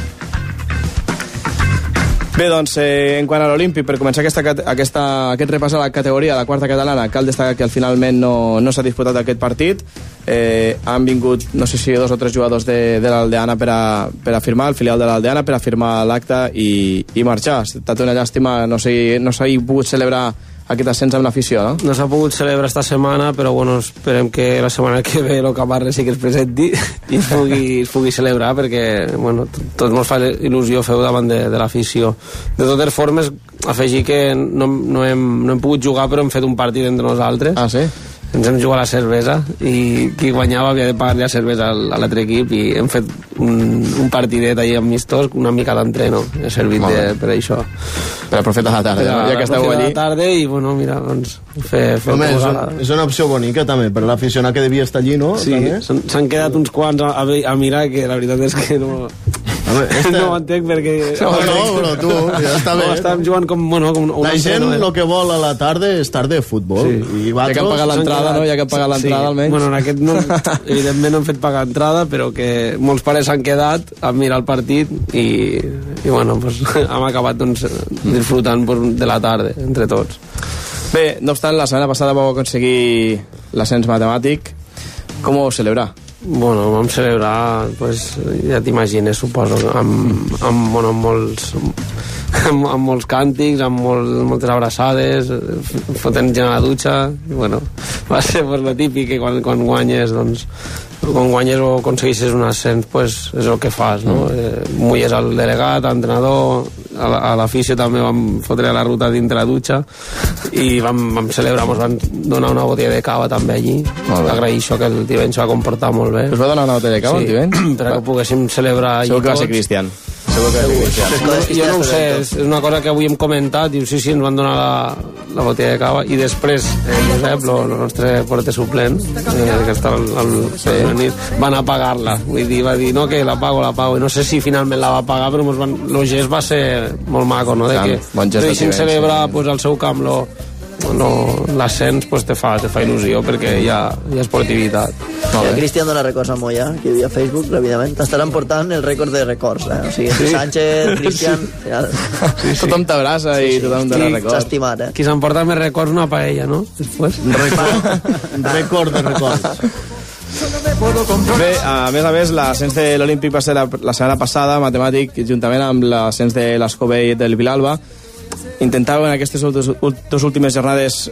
Bé, doncs, eh, en quant a l'Olímpic, per començar aquesta, aquesta, aquest repàs a la categoria, la quarta catalana, cal destacar que al finalment no, no s'ha disputat aquest partit. Eh, han vingut, no sé si dos o tres jugadors de, de l'Aldeana per, a, per a firmar, el filial de l'Aldeana, per a firmar l'acte i, i marxar. Ha estat una llàstima, no s'ha no pogut celebrar aquest ascens amb l'afició, no? No s'ha pogut celebrar esta setmana, però bueno, esperem que la setmana que ve el Camarles sí que es presenti i es pugui, es pugui celebrar, perquè bueno, tots ens fa il·lusió feu davant de, de l'afició. De totes formes, afegir que no, no, hem, no hem pogut jugar, però hem fet un partit entre nosaltres. Ah, sí? Ens hem jugat la cervesa i qui guanyava havia de pagar la cervesa a l'altre equip i hem fet un, un partidet allà amistós, una mica d'entreno ha servit de, per això. Per aprofitar la tarda, per ja que esteu allí la tarda i bueno, mira, doncs fer, fer Home, és, un, és una opció bonica també per l'aficionat que devia estar allí, no? Sí, s'han quedat uns quants a, a mirar que la veritat és que no Home, este... no ho entenc perquè... <laughs> No, no, però tu, ja està bé. No, <laughs> estàvem jugant com... Bueno, com la gent el que vol a la tarda és tarda de futbol. Sí. I va ja que han pagat l'entrada, no? Ja que han pagat l'entrada, sí. almenys. Bueno, en aquest no, <laughs> evidentment no hem fet pagar entrada, però que molts pares s'han quedat a mirar el partit i, i bueno, pues, hem acabat doncs, disfrutant pues, de la tarda, entre tots. Bé, no obstant, la setmana passada vau aconseguir l'ascens matemàtic. Com ho celebrar? Bueno, vam celebrar, pues, ja t'imagines, suposo, amb, amb, bueno, amb molts amb, amb molts càntics, amb molt, moltes abraçades, fotent gent a la dutxa, i bueno, va ser pues, lo típic que quan, quan guanyes, doncs, quan guanyes o aconsegueixes un ascens, pues, és el que fas, no? Mm. Eh, mulles al delegat, entrenador, a l'afició també vam fotre la ruta dintre la dutxa i vam, vam celebrar, ens van donar una botella de cava també allí. Agraeixo que el Tivenys va comportar molt bé. Us va donar una botella de cava, sí, el Tivenys? <clears throat> Per a que poguéssim celebrar allí Segur que va ser Cristian. Segur que ser Cristian. Jo no ho sé, és, és una cosa que avui hem comentat, diu, sí, sí, ens van donar la, la botella de cava, i després eh, Josep, el nostre porter suplent, eh, que està al, al, sí. nit, van a pagar-la. Vull dir, va dir, no, que la pago, la pago. I no sé si finalment la va pagar, però van, el gest va ser molt maco, no? De que bon gest deixin celebrar pues, al seu camp lo, no, l'ascens pues, te, fa, te fa il·lusió perquè hi ha, hi ha esportivitat. Sí, el Cristian dona records a Moya, que hi havia a Facebook, ràpidament. T'estaran portant el rècord de records, eh? O sigui, Sí. sí. Sánchez, Cristian... Ja... Sí, sí. Tothom t'abraça i tothom dona records. S'ha estimat, eh? Qui s'emporta més records una paella, no? Després. <laughs> Record de records. Bé, a més a més, l'ascens de l'Olímpic va ser la, la setmana passada, matemàtic, juntament amb l'ascens de l'Escobé i del Vilalba. Intentava en aquestes dues, últimes jornades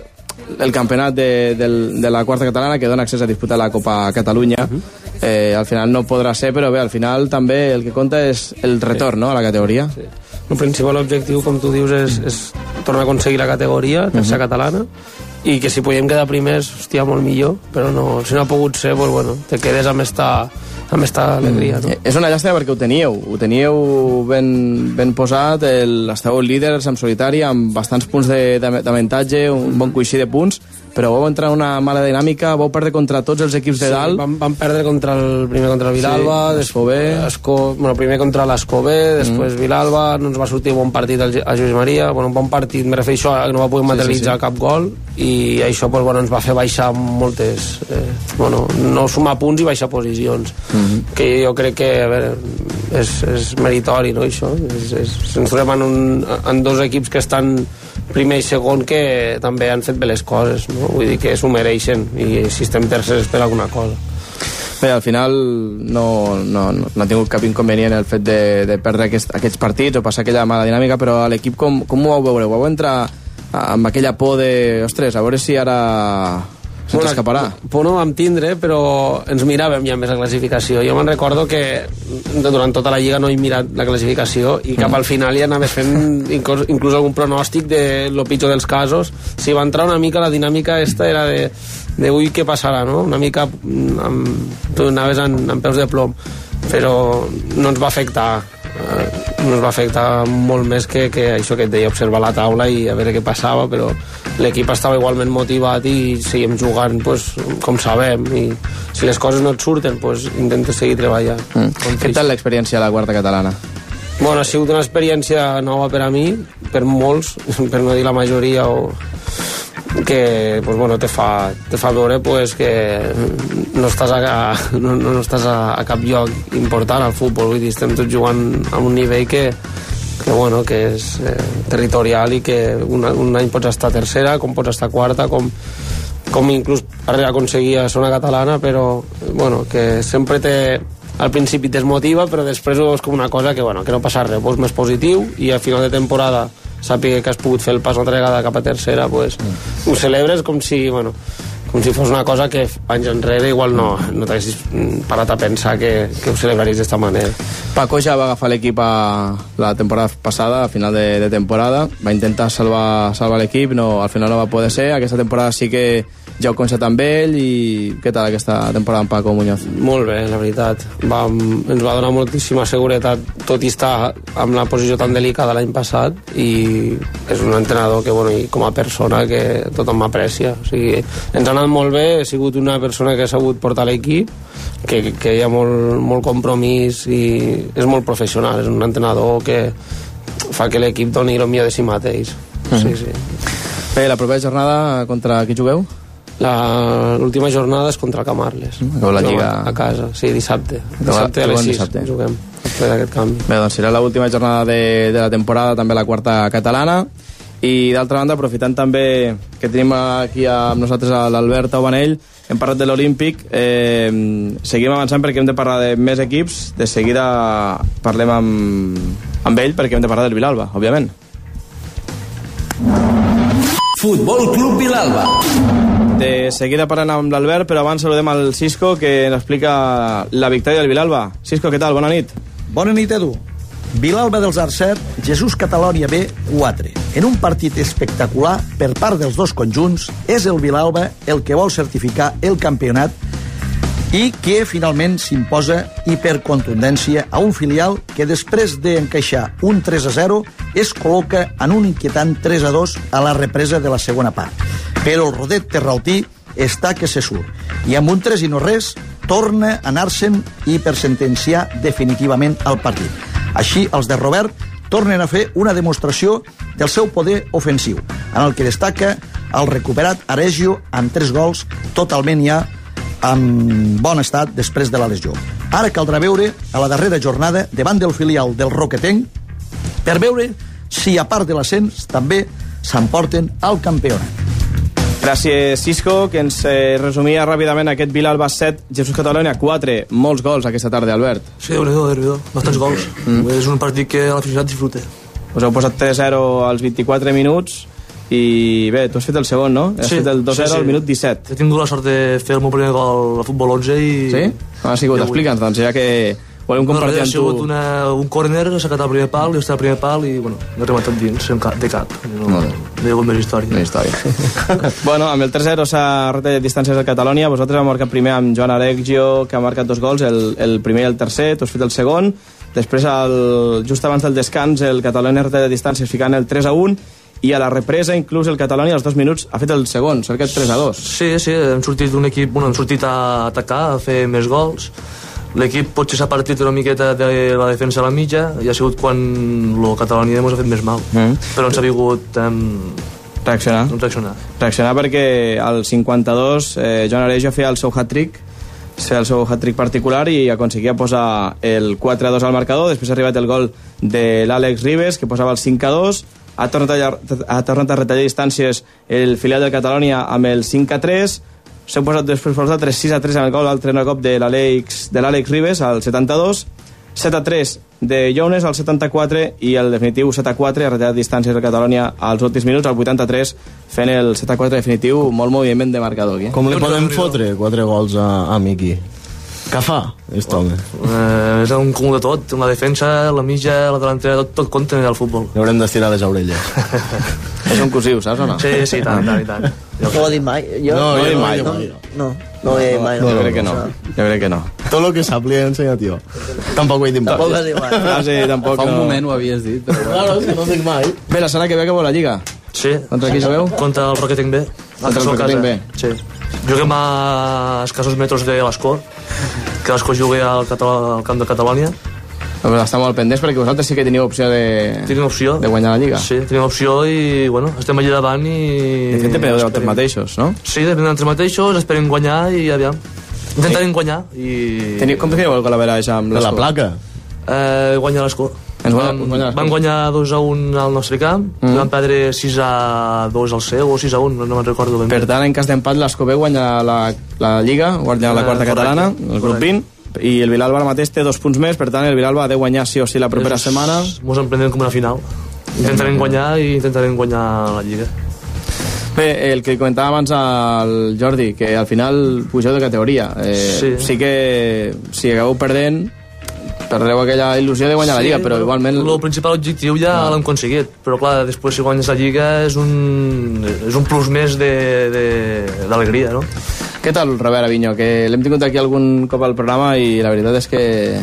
el campionat de, del, de la quarta catalana que dona accés a disputar la Copa Catalunya. eh, al final no podrà ser, però bé, al final també el que compta és el retorn no, a la categoria. Sí. El principal objectiu, com tu dius, és, és tornar a aconseguir la categoria, tercera catalana, i que si podíem quedar primers, hòstia, molt millor, però no, si no ha pogut ser, pues, bueno, te quedes amb esta, amb esta alegria, no? Eh, És una llàstima perquè ho teníeu, ho teníeu ben, ben posat, el, estàveu líders en solitari, amb bastants punts d'avantatge, un bon coixí de punts, però vau entrar en una mala dinàmica, vau perdre contra tots els equips de Sí, dalt. vam, vam perdre contra el, primer contra el Vilalba, Sí, després Esco, bueno, primer contra l'Escobé, després Mm. Vilalba, no ens va sortir bon partit a Lluís Maria, bueno, un bon partit, me refereixo a que no va poder Sí, sí, materialitzar sí. cap gol, i això pues, bueno, ens va fer baixar moltes, eh, bueno, no sumar punts i baixar posicions, Mhm. que jo crec que a veure, és, és meritori, no, això? És, és, ens trobem en, un, en dos equips que estan primer i segon que també han fet bé les coses, no? Vull dir que s'ho mereixen i si estem tercers per alguna cosa. Bé, al final no, no, no, no ha tingut cap inconvenient el fet de, de perdre aquest, aquests partits o passar aquella mala dinàmica, però a l'equip com, com ho vau veure? Vau entrar amb aquella por de, ostres, a veure si ara se'ns escaparà? Por no vam tindre, però ens miràvem ja més la classificació. Jo me'n recordo que durant tota la lliga no he mirat la classificació i cap al final ja anaves fent inclús, inclús algun pronòstic de lo pitjor dels casos. Si va entrar una mica la dinàmica esta era de, de ui, què passarà, no? Una mica mm, amb, tu anaves en, en peus de plom, però no ens va afectar ens va afectar molt més que, que això que et deia, observar la taula i a veure què passava, però l'equip estava igualment motivat i seguim jugant pues, com sabem i si les coses no et surten pues, intentes seguir treballant Mm. Què tal l'experiència a la quarta catalana? Bueno, ha sigut una experiència nova per a mi, per molts, <laughs> per no dir la majoria, o que pues, bueno, te, fa, te fa veure pues, que no estàs, a, <laughs> no, no estàs a, a cap lloc important al futbol, vull dir, estem tots jugant a un nivell que, que, bueno, que és eh, territorial i que un, un any pots estar tercera, com pots estar quarta, com, com inclús aconseguir a zona catalana, però bueno, que sempre té al principi et desmotiva, però després ho veus com una cosa que, bueno, que no passa res, pues més positiu i a final de temporada sàpiga que has pogut fer el pas altra vegada cap a tercera, pues, ho celebres com si, bueno, com si fos una cosa que anys enrere igual no, no t'haguessis mm, parat a pensar que, que ho celebraries d'esta manera. Paco ja va agafar l'equip a la temporada passada, a final de, de temporada, va intentar salvar, salvar l'equip, no, al final no va poder ser, aquesta temporada sí que ja heu començat amb ell i què tal aquesta temporada amb Paco Muñoz? Molt bé, la veritat. Va, ens va donar moltíssima seguretat, tot i estar amb la posició tan delicada l'any passat, i és un entrenador que, bueno, i com a persona que tothom m'aprecia. O sigui, ens ha anat molt bé, he sigut una persona que ha sabut portar l'equip, que, que hi ha molt, molt compromís i és molt professional, és un entrenador que fa que l'equip doni el millor de si mateix. Sí, sí. Bé, la propera jornada contra qui jugueu? La- L'última jornada és contra el Camarles. Acabeu la Juguem Lliga. A casa, sí, dissabte. Dissabte a les acabeu 6 dissabte. juguem, després d'aquest canvi. Bé, doncs serà l'última jornada de, de la temporada, també la quarta catalana. I d'altra banda, aprofitant també que tenim aquí amb nosaltres a l'Albert Aubanell, hem parlat de l'Olímpic, eh, seguim avançant perquè hem de parlar de més equips, de seguida parlem amb, amb ell perquè hem de parlar del Vilalba, òbviament. Futbol Club Vilalba. De seguida parlant amb l'Albert, però abans saludem al Cisco que ens explica la victòria del Vilalba. Cisco, què tal? Bona nit. Bona nit, Edu. Vilalba dels Arcet, Jesús Catalònia B, 4. En un partit espectacular per part dels dos conjunts, és el Vilalba el que vol certificar el campionat i que finalment s'imposa i per contundència a un filial que després d'encaixar un 3 a 0 es col·loca en un inquietant 3 a 2 a la represa de la segona part. Però el rodet terraltí està que se surt i amb un 3 i no res torna a anar-se'n i per sentenciar definitivament el partit. Així, els de Robert tornen a fer una demostració del seu poder ofensiu, en el que destaca al recuperat Aregio amb 3 gols totalment ja en bon estat després de la lesió. Ara caldrà veure a la darrera jornada davant del filial del Roquetenc per veure si a part de l'ascens també s'emporten al campionat. Gràcies, Cisco, que ens eh, resumia ràpidament aquest Vilalba 7, Jesús Catalunya 4. Molts gols aquesta tarda, Albert. Sí, déu nhi déu bastants gols. Mm. És un partit que l'aficionat disfruta. Us heu posat 3-0 als 24 minuts i bé, tu has fet el segon, no? Has fet el 2-0 sí, sí. al minut 17. He tingut la sort de fer el meu primer gol a futbol 11 i... Sí? Ha sigut? Explica'ns, doncs, ja que volem compartir no, amb tu... Ha sigut una, un córner, s'ha sacat el primer pal, i està al primer pal i, bueno, l'he rematat dins, de cap. No, no, no hi ha hagut més història. Més història. <laughs> bueno, amb el 3-0 s'ha retallat distàncies al Catalonia. Vosaltres heu marcat primer amb Joan Aregio, que ha marcat dos gols, el, el primer i el tercer, tu has fet el segon. Després, el, just abans del descans, el Catalonia ha retallat distàncies ficant el 3-1 i a la represa inclús el Catalonia als dos minuts ha fet el segon, s'ha quedat 3 a 2 Sí, sí, hem sortit d'un equip bueno, hem sortit a atacar, a fer més gols l'equip potser s'ha partit una miqueta de la defensa a la mitja i ha sigut quan el Catalonia ens ha fet més mal. Mm. però ens ha vingut um, reaccionar. reaccionar. Reaccionar perquè al 52 eh, Joan Arejo feia el seu hat-trick el seu hat-trick particular i aconseguia posar el 4-2 al marcador. Després ha arribat el gol de l'Àlex Ribes que posava el 5-2 ha tornat a, ha tornat a retallar distàncies el filial del Catalonia amb el 5 a 3 s'ha posat després per 3 6 a 3 amb el gol l'altre cop de l'Àlex Ribes al 72 7 a 3 de Jones al 74 i el definitiu 7 a 4 ha retallat distàncies del Catalonia als últims minuts al 83 fent el 7 a 4 definitiu molt moviment de marcador aquí. Com li podem fotre 4 gols a, a Miki? Què fa, aquest home? Eh, és un comú de tot, la defensa, la mitja, la delantera, tot, tot compta en el futbol. Li haurem d'estirar les orelles. <laughs> és un cosiu, saps o no? Sí, sí, tant, tant, tant. No ho he dit mai. Jo, no, no, jo no, mai. no, no, no ho he dit mai. No, jo crec que no. Jo crec que no. Tot el que sap li he ensenyat jo. Tampoc ho he dit mai. Tampoc ho has dit mai. Ah, sí, tampoc Fa un no. moment ho havies dit, però... Claro, si no dic mai. Bé, la setmana que ve que vol la Lliga. Sí. Contra qui jugueu? Contra el Roquetenc B. Contra el Roquetenc B. Sí. Juguem a escassos metres de l'Escor, que l'Escor juga al, Català, al camp de Catalònia. Però està molt pendents perquè vosaltres sí que teniu opció de, Tenim opció. de guanyar la Lliga. Sí, tenim opció i, bueno, estem allà davant i... De fet, depeneu dels mateixos, no? Sí, depenem dels mateixos, esperem guanyar i aviam. Intentarem guanyar i... Teniu, com teniu el golaveratge amb De la l'Escó? placa. Eh, guanyar l'Escor. Ens guanya- Vam, guanya l'Escó. vam guanyar 2 a 1 al nostre camp, Mm. vam perdre 6 a 2 al seu, o 6 a 1, no, no me'n recordo ben bé. Per tant, en cas d'empat, l'Escobé guanya la, la Lliga, guanya la Eh, quarta correcte, catalana, el grup correcte. 20, i el Vilalba ara mateix té dos punts més, per tant, el Vilalba ha de guanyar sí o sí la propera És- setmana. Mos en com una final. Intentarem guanyar i intentarem guanyar la Lliga. Bé, el que comentava abans al Jordi, que al final pugeu de categoria. Eh, Sí. sí que si acabeu perdent, perdreu aquella il·lusió de guanyar la Lliga, però igualment... El principal objectiu ja Ah. l'hem aconseguit, però clar, després si guanyes la Lliga és un, és un plus més de- de- d'alegria, no? Què tal, Robert Avinyó? Que l'hem tingut aquí algun cop al programa i la veritat és que...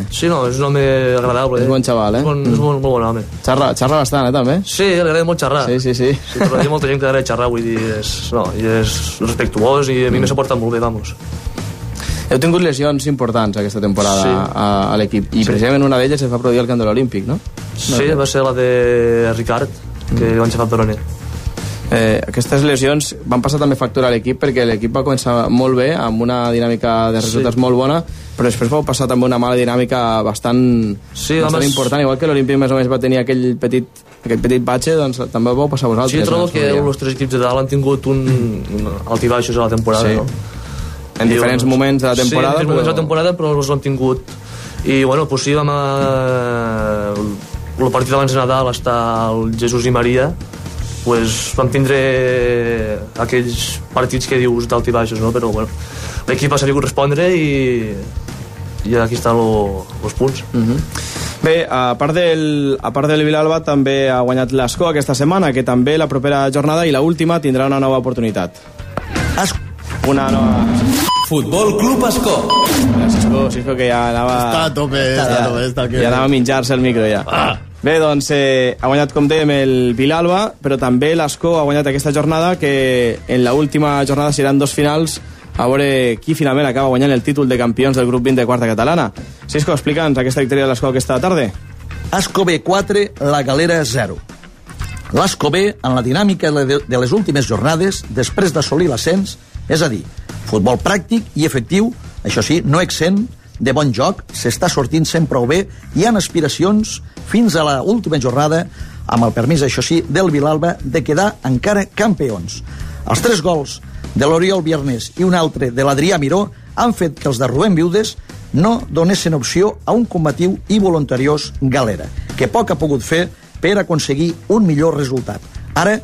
Sí, no, és un home agradable. És bon xaval, eh? És, bon, és bon, molt bon home. Xarra, xarra bastant, eh, també? Sí, li agrada molt xerrar. Sí, sí, sí. sí però hi ha molta gent que agrada xerrar, vull dir, és, no, i és respectuós i a mi m'ha portat molt bé, vamos. Heu tingut lesions importants aquesta temporada Sí. a, a l'equip i Sí. precisament una d'elles es va produir al camp de l'Olímpic, no? Sí, va ser la de Ricard, que Mm. van xafar peroner. Eh, aquestes lesions van passar també factura a l'equip perquè l'equip va començar molt bé amb una dinàmica de resultats Sí. molt bona però després vau passar també una mala dinàmica bastant, Sí, bastant home, important igual que l'Olímpic més o menys va tenir aquell petit, aquest petit batxe doncs també vau passar vosaltres Sí, trobo no? que els tres equips de dalt han tingut un, un alt i baixos a la temporada, Sí. no? En diferents moments de la temporada, Sí, en diferents moments de però- la temporada, però els hem tingut. I, bueno, pues sí, vam a... El partit abans de Nadal està el Jesús i Maria, pues vam tindre aquells partits que dius d'alt i baixos, no? Però, bueno, l'equip ha sabut respondre i, i aquí estan els punts. Mhm. Bé, a part, del, a part del Vilalba també ha guanyat l'Escó aquesta setmana, que també la propera jornada i la última tindrà una nova oportunitat. Una nova... Futbol Club Escó. Cisco, Cisco que ja anava... Està a tope, està a tope, està que... Ja anava a minjar-se el micro ja. Ah. Bé, doncs eh, ha guanyat, com dèiem, el Vilalba, però també l'Escó ha guanyat aquesta jornada, que en la última jornada seran dos finals, a veure qui finalment acaba guanyant el títol de campions del grup 20 de quarta catalana. Cisco, explica'ns aquesta victòria de l'Escó aquesta tarda. Asco B4, la galera 0. L'Asco B, en la dinàmica de les últimes jornades, després d'assolir l'ascens, és a dir, futbol pràctic i efectiu, això sí, no exempt de bon joc, s'està sortint sempre prou bé, hi han aspiracions fins a la última jornada, amb el permís, això sí, del Vilalba, de quedar encara campions. Els tres gols de l'Oriol Viernes i un altre de l'Adrià Miró han fet que els de Rubén Viudes no donessin opció a un combatiu i voluntariós Galera, que poc ha pogut fer per aconseguir un millor resultat. Ara,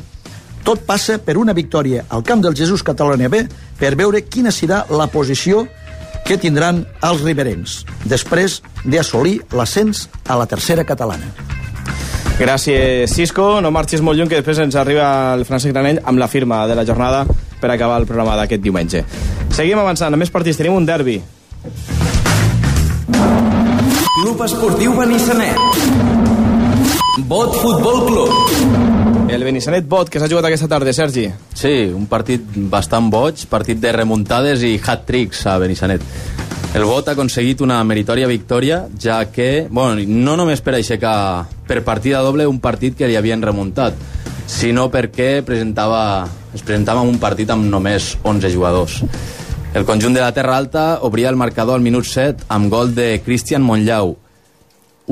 tot passa per una victòria al camp del Jesús Catalunya B per veure quina serà la posició que tindran els riberencs després d'assolir l'ascens a la tercera catalana. Gràcies, Cisco. No marxis molt lluny, que després ens arriba el Francesc Granell amb la firma de la jornada per acabar el programa d'aquest diumenge. Seguim avançant. A més partits tenim un derbi. Club Esportiu Benissanet. Bot Futbol Club. El Benissanet Bot, que s'ha jugat aquesta tarda, Sergi. Sí, un partit bastant boig, partit de remuntades i hat-tricks a Benissanet. El Bot ha aconseguit una meritòria victòria, ja que, bueno, no només per aixecar per partida doble un partit que li havien remuntat, sinó perquè presentava, es presentava en un partit amb només 11 jugadors. El conjunt de la Terra Alta obria el marcador al minut 7 amb gol de Cristian Monllau.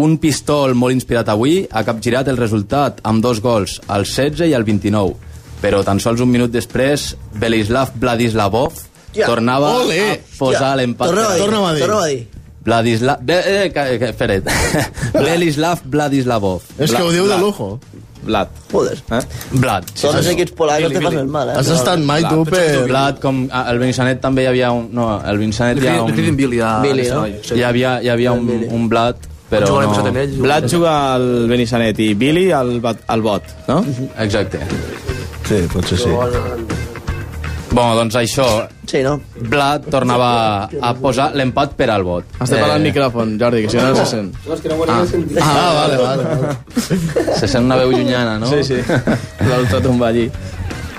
Un pistol molt inspirat avui ha capgirat el resultat amb dos gols, al 16 i al 29. Però tan sols un minut després, Belislav Vladislavov Ja. tornava Ole! a posar Ja. l'empat. Torna-ho a dir, Torna-ho a dir. torna-ho a dir. Vladislav... Be, eh, que, que, espera't. <laughs> Belislav Vladislavov. És que ho diu de lujo. Vlad. Joder. Eh? Vlad. Tots els equips polacos te passen mal, eh? Has estat mai tu per... Vlad, com el Benissanet també hi havia un... No, el Benissanet hi ha un... Billy. Billy, no? Hi havia, hi havia un, un Vlad, però Juga no... amb ell. Vlad juga al Benissanet i Billy al, al Bot, no? Exacte. Sí, potser sí. Bueno, doncs això, Sí, no? Vlad tornava a posar l'empat per al vot. Has de parlar al micròfon, Jordi, que si no no se sent. No, és que no ho havia sentit. Ah, vale, vale. vale. <laughs> Se sent una veu llunyana, no? Sí, sí. L'auto tomba allí.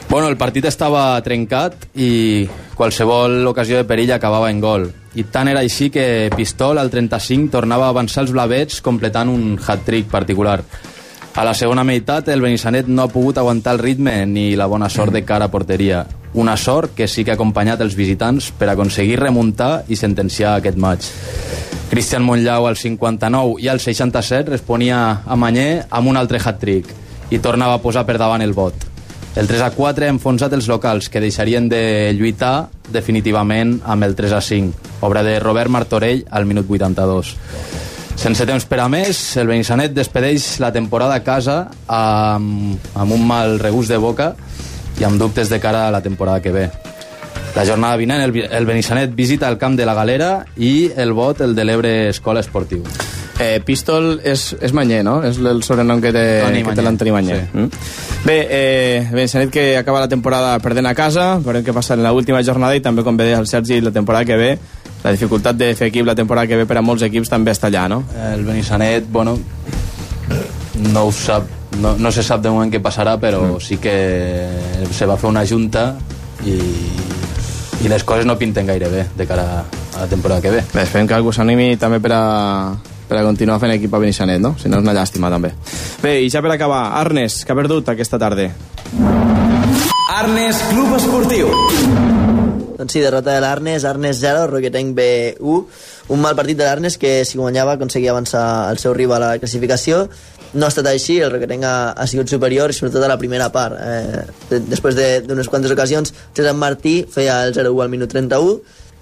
Bueno, el partit estava trencat i qualsevol ocasió de perill acabava en gol. I tant era així que Pistol, al 35, tornava a avançar els blavets completant un hat-trick particular. A la segona meitat, el Benissanet no ha pogut aguantar el ritme ni la bona sort de cara a porteria. Una sort que sí que ha acompanyat els visitants per aconseguir remuntar i sentenciar aquest maig. Cristian Montllau al 59 i al 67 responia a Manyer amb un altre hat-trick i tornava a posar per davant el vot. El 3 a 4 ha enfonsat els locals, que deixarien de lluitar definitivament amb el 3 a 5, obra de Robert Martorell al minut 82. Sense temps per a més, el Benissanet despedeix la temporada a casa amb, amb un mal regust de boca i amb dubtes de cara a la temporada que ve. La jornada vinent, el, el Benissanet visita el camp de la Galera i el Bot, el de l'Ebre Escola Esportiu. Eh, Pistol és, és Manyer, no? És el sobrenom que té, Toni que té l'Antoni Manyer. Sí. Mm? Bé, eh, Benissanet que acaba la temporada perdent a casa, veurem què passa en l'última jornada i també, com bé deia el Sergi, la temporada que ve, la dificultat de fer equip la temporada que ve per a molts equips també està allà, no? El Benissanet, bueno, no ho sap, no, no se sap de moment què passarà, però sí que se va fer una junta i, i les coses no pinten gaire bé de cara a la temporada que ve. Bé, esperem que algú s'animi també per a, per a continuar fent equip a Benissanet, no? Si no és una llàstima, també. Bé, i ja per acabar, Arnes, que ha perdut aquesta tarda. Arnes Club Esportiu. Doncs sí, derrota de l'Arnes, Arnes 0, Roquetenc B1. Un mal partit de l'Arnes que, si guanyava, aconseguia avançar el seu rival a la classificació. No ha estat així, el Roquetenc ha, ha sigut superior, sobretot a la primera part. Eh, de, després de- d'unes de, quantes ocasions, César Martí feia el 0-1 al minut 31,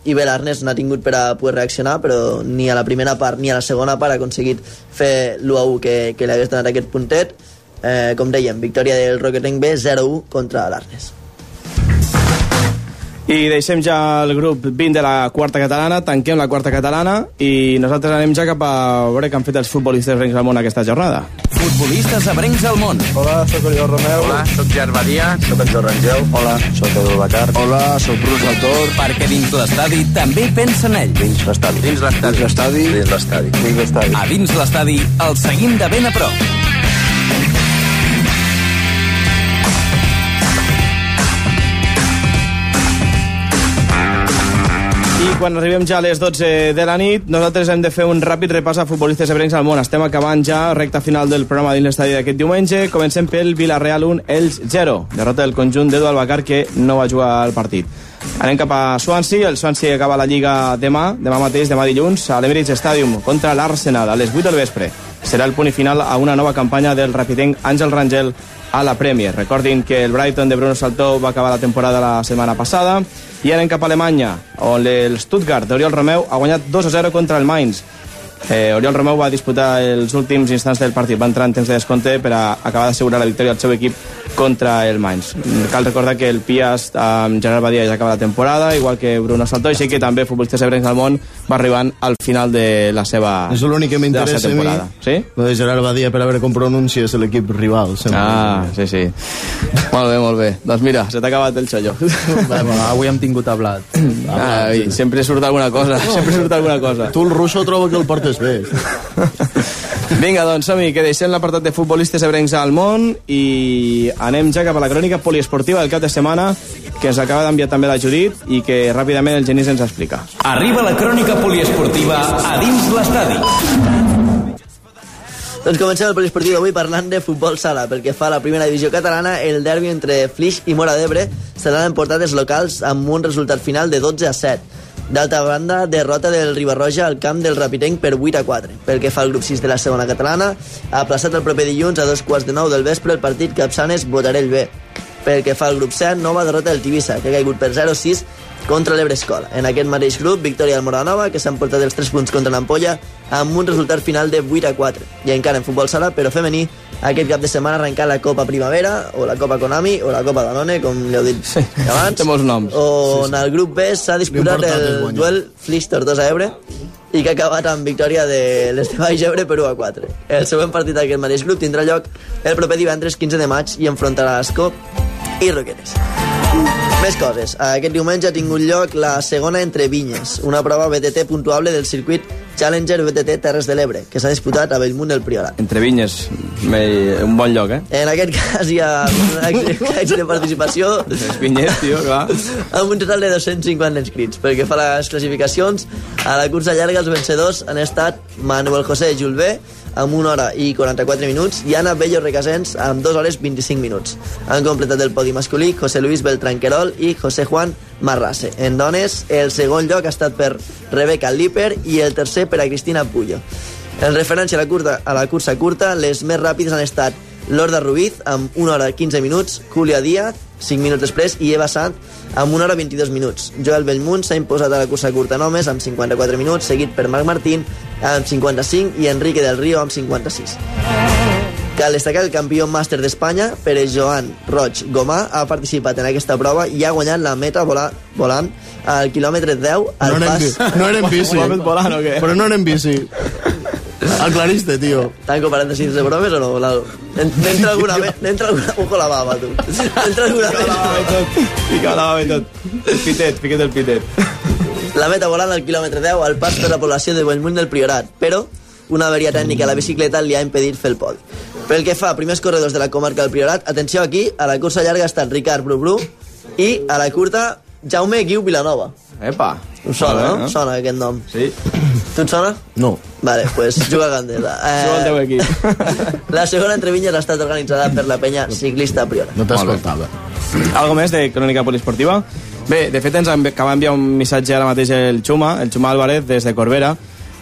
i bé, no ha tingut per a poder reaccionar, però ni a la primera part ni a la segona part ha aconseguit fer l'1-1 que, que li hagués donat aquest puntet. Eh, com dèiem, victòria del Roquetenc B 0-1 contra l'Arnes. I deixem ja el grup 20 de la quarta catalana, tanquem la quarta catalana i nosaltres anem ja cap a veure què han fet els futbolistes al món aquesta jornada. Futbolistes abrencs al món. Hola, sóc Oriol Romeu. Hola, sóc Gervadia. Sóc en Jordi Rangel. Hola, sóc Edu Bacar. Hola, sóc Bruce Altor. Perquè dins l'estadi també pensa en ell. Dins l'estadi. Dins l'estadi. Dins l'estadi. Dins l'estadi. Dins l'estadi. A dins l'estadi el seguim de ben a prop. Quan arribem ja a les 12 de la nit, nosaltres hem de fer un ràpid repàs a futbolistes ebrencs al món. Estem acabant ja recta final del programa dins l'estadi d'aquest diumenge. Comencem pel Villarreal 1, Ells 0. Derrota del conjunt d'Edu Albacar, que no va jugar al partit. Anem cap a Swansea. El Swansea acaba la Lliga demà, demà mateix, demà dilluns, a l'Emirates Stadium contra l'Arsenal a les 8 del vespre. Serà el punt final a una nova campanya del rapidenc Àngel Rangel a la Premier. Recordin que el Brighton de Bruno Saltó va acabar la temporada la setmana passada i anem cap a Alemanya, on el Stuttgart d'Oriol Romeu ha guanyat 2 a 0 contra el Mainz. Eh, Oriol Romeu va disputar els últims instants del partit, va entrar en temps de descompte per a acabar d'assegurar la victòria al seu equip contra el Mainz. Cal recordar que el Pias amb Gerard Badia ja acaba la temporada, igual que Bruno Saltó, així que també futbolistes ebrencs del món va arribant al final de la seva És l'únic que la m'interessa a mi. temporada. Sí? Lo de Gerard Badia per a veure com pronuncies l'equip rival. Sempre. Ah, sí, sí. Molt bé, molt bé. Doncs mira, se t'ha acabat el xollo. Avui hem tingut a Blat. Ah, i sempre surt alguna cosa, sempre surt alguna cosa. Tu el russo trobo que el portes bé. <laughs> Vinga, doncs som-hi, que deixem l'apartat de futbolistes ebrencs al món i anem ja cap a la crònica poliesportiva del cap de setmana que ens acaba d'enviar també la Judit i que ràpidament el Genís ens explica. Arriba la crònica poliesportiva a dins l'estadi. Doncs comencem el poliesportiu d'avui parlant de futbol sala. Pel que fa a la primera divisió catalana, el derbi entre Flix i Mora d'Ebre se l'han emportat els locals amb un resultat final de 12 a 7. D'altra banda, derrota del Ribarroja al camp del Rapitenc per 8 a 4. Pel que fa al grup 6 de la segona catalana, ha plaçat el proper dilluns a dos quarts de nou del vespre el partit Capçanes Botarell B. Pel que fa al grup 7, nova derrota del Tivissa, que ha caigut per 0-6 contra l'Ebre Escola. En aquest mateix grup, victòria del Moranova, que s'han portat els 3 punts contra l'Ampolla, amb un resultat final de 8 a 4. I encara en futbol sala, però femení, aquest cap de setmana ha arrencat la Copa Primavera, o la Copa Konami, o la Copa Danone, com li heu dit sí. abans. Té molts noms. On al grup B s'ha disputat el duel Flix Tortosa Ebre, i que ha acabat amb victòria de les de Baix Ebre per 1 a 4. El següent partit d'aquest mateix grup tindrà lloc el proper divendres 15 de maig i enfrontarà Ascó i Roquetes. Més coses. Aquest diumenge ha tingut lloc la segona entre vinyes, una prova BTT puntuable del circuit Challenger BTT Terres de l'Ebre, que s'ha disputat a Bellmunt del Priorat. Entre vinyes, un bon lloc, eh? En aquest cas hi ha <laughs> de participació Les vinyes, tio, clar. amb un total de 250 inscrits. Pel que fa a les classificacions, a la cursa llarga els vencedors han estat Manuel José Julvé, amb 1 hora i 44 minuts, i Anna Bello Recasens, amb 2 hores 25 minuts. Han completat el podi masculí José Luis Beltranquerol i José Juan Marrase. En dones, el segon lloc ha estat per Rebeca Líper i el tercer per a Cristina Puyo. En referència a la, curta, a la cursa curta, les més ràpides han estat Lorda Ruiz, amb 1 hora 15 minuts, Julia Díaz, 5 minuts després, i Eva Sant, amb 1 hora 22 minuts. Joel Bellmunt s'ha imposat a la cursa curta només, amb 54 minuts, seguit per Marc Martín, amb 55, i Enrique del Río, amb 56. Cal destacar que el campió màster d'Espanya, Pere Joan Roig Gomà, ha participat en aquesta prova i ha guanyat la meta vola, volant al quilòmetre 10 al No era, en, pas... no era en bici. Volant, o què? Però no era en bici. Aclariste, tio. Tanco parèntesis de bromes o no, N'entra alguna... ve- N'entra alguna... Ojo la baba, tu. N'entra alguna... Fica la bava i tot. El pitet, fiquet el pitet. La meta volant al quilòmetre 10 al pas per la població de Bellmunt del Priorat, però una avaria tècnica a la bicicleta li ha impedit fer el podi. Pel que fa a primers corredors de la comarca del Priorat, atenció aquí, a la cursa llarga ha estat Ricard Brubru i a la curta Jaume Guiu Vilanova. Epa. Us sona, bé, no? Sona aquest nom. Sí. Tu et sona? No. Vale, pues juga a Gandesa. <laughs> Juga al teu equip. La segona entre vinyes ha estat organitzada per la penya ciclista Priorat. No t'escoltava. Algo més de crònica poliesportiva? Bé, de fet ens acaba d'enviar un missatge ara mateix el Xuma, el Xuma Álvarez des de Corbera,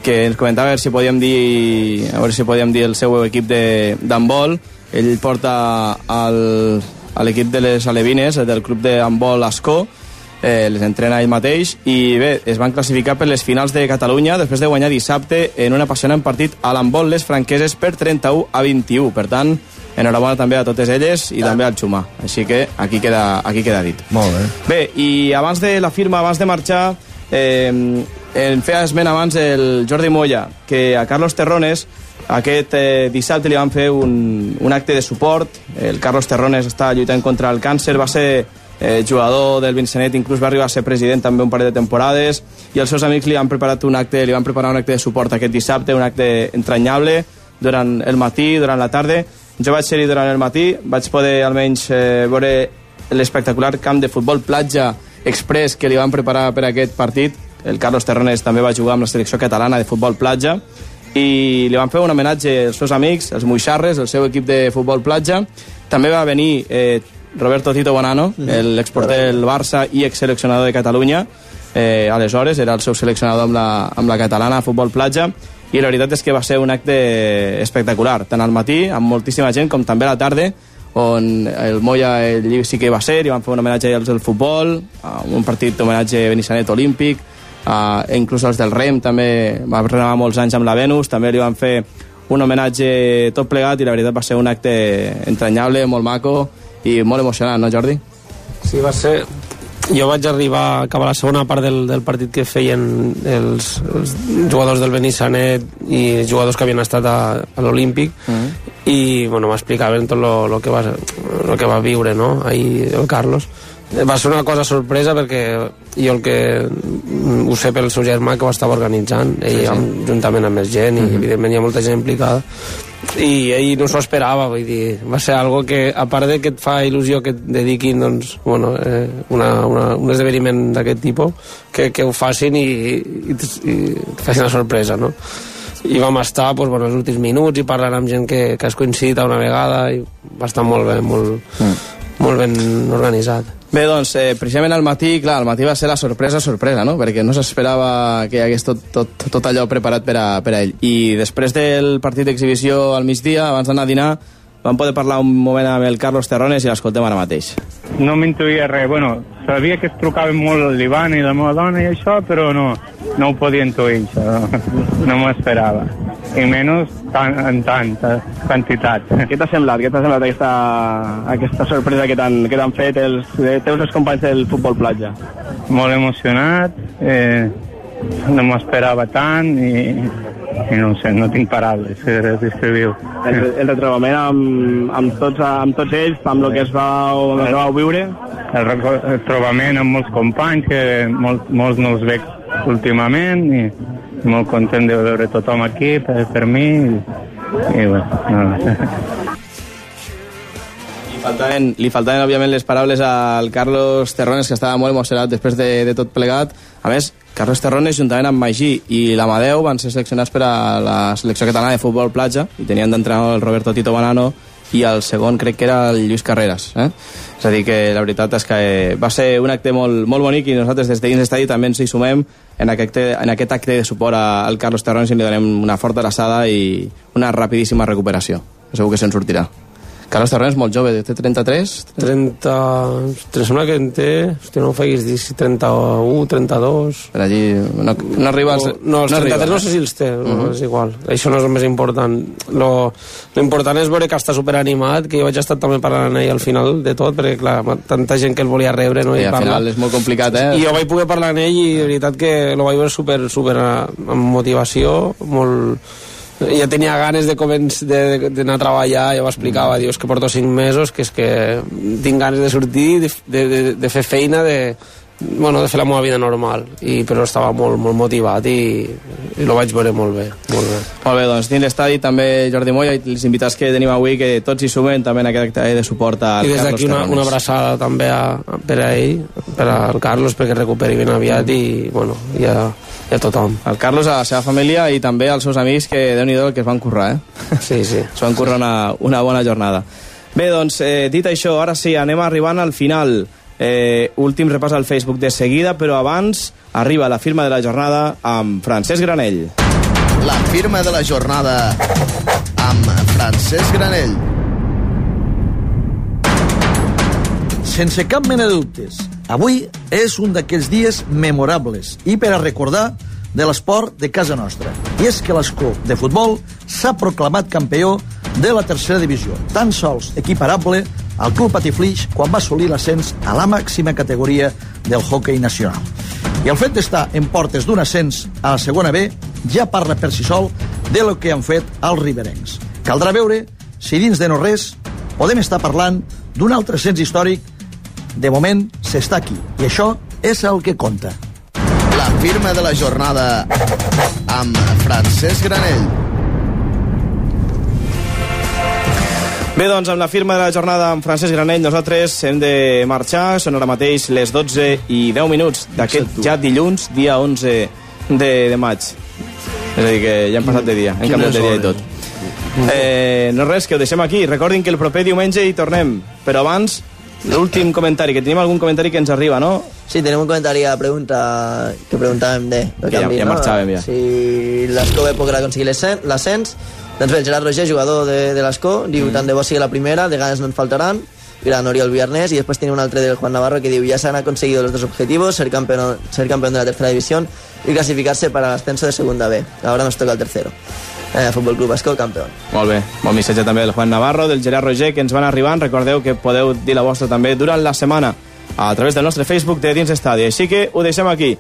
que ens comentava a veure si podíem dir, a veure si podíem dir el seu equip de- d'handbol. Ell porta al, a l'equip de les Alevines, del club d'handbol Ascó, eh, les entrena ell mateix i bé, es van classificar per les finals de Catalunya després de guanyar dissabte en un apassionant partit a l'handbol les franqueses per 31 a 21 per tant, enhorabona també a totes elles i també al Xumà, així que aquí queda, aquí queda dit Molt bé. Bé, i abans de la firma, abans de marxar, eh, en feia esment abans el Jordi Moya, que a Carlos Terrones aquest eh, dissabte li van fer un, un acte de suport. El Carlos Terrones està lluitant contra el càncer, va ser eh, jugador del Vincenet, inclús va arribar a ser president també un parell de temporades, i els seus amics li han preparat un acte, li van preparar un acte de suport aquest dissabte, un acte entranyable, durant el matí, durant la tarda. Jo vaig ser-hi durant el matí, vaig poder almenys eh, veure l'espectacular camp de futbol platja express que li van preparar per aquest partit el Carlos Terrones també va jugar amb la selecció catalana de futbol platja, i li van fer un homenatge als seus amics, els Muixarres, el seu equip de futbol platja. També va venir eh, Roberto Tito Bonano, l'exporter del Barça i exseleccionador de Catalunya, eh, aleshores era el seu seleccionador amb la, amb la catalana a futbol platja, i la veritat és que va ser un acte espectacular, tant al matí, amb moltíssima gent, com també a la tarda, on el Moya ell sí que va ser, i van fer un homenatge als del futbol, un partit d'homenatge a Benissanet olímpic, uh, inclús els del REM també va renovar molts anys amb la Venus, també li van fer un homenatge tot plegat i la veritat va ser un acte entranyable, molt maco i molt emocionant, no Jordi? Sí, va ser... Jo vaig arribar a acabar la segona part del, del partit que feien els, els jugadors del Benissanet i jugadors que havien estat a, a l'Olímpic Mm. -hmm. i bueno, m'explicaven tot lo, lo, que va, lo que va viure no? ahir el Carlos va ser una cosa sorpresa perquè jo el que mm, ho sé pel seu germà que ho estava organitzant ell Sí, sí. juntament amb més gent i evidentment hi ha molta gent implicada i ell no s'ho esperava vull dir, va ser algo que a part de que et fa il·lusió que et dediquin doncs, bueno, eh, una, una, un esdeveniment d'aquest tipus que, que ho facin i, i, i et facin la sorpresa no? i vam estar doncs, bueno, els últims minuts i parlant amb gent que, que has coincidit una vegada i va estar molt bé molt, molt ben organitzat Bé, doncs, eh, precisament al matí, clar, al matí va ser la sorpresa, sorpresa, no? Perquè no s'esperava que hi hagués tot, tot, tot allò preparat per a, per a ell. I després del partit d'exhibició al migdia, abans d'anar a dinar, vam poder parlar un moment amb el Carlos Terrones i l'escoltem ara mateix. no m'intuïa res. Bueno, sabia que es trucava molt l'Ivan i la meva dona i això, però no, no ho podia intuir, això. No m'ho esperava. I menys tan, en tanta quantitat. Què t'ha semblat? Què t'ha semblat aquesta, aquesta sorpresa que t'han fet els eh, teus els companys del futbol platja? Molt emocionat, eh, no m'ho esperava tant i, i no sé, no tinc paraules per descriure-ho. El, el retrobament amb, amb, tots, amb tots ells, amb el que es va, el que vau viure? El, reco- el trobament amb molts companys, que molt, molts no els veig últimament, i, i molt content de veure tothom aquí per, per mi, i, i bueno, no. Li faltaven, li faltaven, òbviament, les paraules al Carlos Terrones, que estava molt emocionat després de, de tot plegat. A més, Carlos Terrones, juntament amb Magí i l'Amadeu, van ser seleccionats per a la selecció catalana de futbol platja, i tenien d'entrenar el Roberto Tito Banano, i el segon crec que era el Lluís Carreras. Eh? És a dir, que la veritat és que va ser un acte molt, molt bonic i nosaltres des de dins l'estadi també ens hi sumem en aquest, en aquest acte de suport al Carlos Terrones i li donem una forta abraçada i una rapidíssima recuperació. Segur que se'n sortirà. Carlos Terrones és molt jove, té 33? 30... Em sembla que en té... Hòstia, no ho facis dir si 31, 32... Per allí... No, no arriba als... No, els no 33 arriba, no sé si els té, uh. -huh. és igual. Això no és el més important. Lo, lo important és veure que està superanimat, que jo vaig estar també parlant amb ell al final de tot, perquè, clar, tanta gent que el volia rebre, no? I I, al parlar. final és molt complicat, eh? I jo vaig poder parlar amb ell i de veritat que lo vaig veure super, super eh, amb motivació, molt... Ja tenia ganes de d'anar a treballar, ja ho explicava, dius que porto cinc mesos, que és que tinc ganes de sortir, de, de, de, de fer feina, de, bueno, de fer la meva vida normal, I, però estava molt, molt motivat i, i lo vaig veure molt bé, molt bé. Molt bé, doncs dins l'estadi també Jordi Moya i els invitats que tenim avui que tots hi sumen també en aquest acte de suport al I des d'aquí una, una abraçada també a, a, per a ell, per al Carlos, perquè recuperi ben aviat i, bueno, i a, i a tothom. El Carlos, a la seva família i també als seus amics que déu nhi que es van currar, eh? Sí, sí. Es van currar una, una bona jornada. Bé, doncs, eh, dit això, ara sí, anem arribant al final. Eh, últim repàs al Facebook de seguida, però abans arriba la firma de la jornada amb Francesc Granell. La firma de la jornada amb Francesc Granell. Sense cap mena de dubtes, avui és un d'aquells dies memorables i per a recordar de l'esport de casa nostra. I és que l'Escó de futbol s'ha proclamat campió de la tercera divisió, tan sols equiparable al Club Patiflix quan va assolir l'ascens a la màxima categoria del hockey nacional. I el fet d'estar en portes d'un ascens a la segona B ja parla per si sol de lo que han fet els riberencs. Caldrà veure si dins de no res podem estar parlant d'un altre ascens històric de moment s'està aquí, i això és el que compta. La firma de la jornada amb Francesc Granell. Bé, doncs, amb la firma de la jornada amb Francesc Granell, nosaltres hem de marxar. Són ara mateix les 12 i 10 minuts d'aquest ja dilluns, dia 11 de, de maig. És a dir, que ja hem passat de dia, hem canviat de dia i tot. Eh, no res, que ho deixem aquí. Recordin que el proper diumenge hi tornem. Però abans, l'últim comentari, que tenim algun comentari que ens arriba, no? Sí, tenim un comentari a pregunta que preguntàvem de, de Ja- canvi, ja no? marxàvem, ja. Si l'Escó ve podrà aconseguir l'ascen- l'ascens, doncs bé, el Gerard Roger, jugador de, de l'Escó, diu Mm. tant de bo sigui la primera, de ganes no en faltaran, gran Oriol Viernes, y después tiene un altre del Juan Navarro que diu ya se han conseguido los dos objetivos, ser campeón, ser campeón de la tercera división y clasificarse para el ascenso de segunda B. Ahora nos toca el tercero. Eh, Fútbol Club Escó, campeón. Molt bé. Bon missatge també del Juan Navarro, del Gerard Roger, que ens van arribant. Recordeu que podeu dir la vostra també durant la setmana a través del nostre Facebook de Dins Estadi. Així que ho deixem aquí.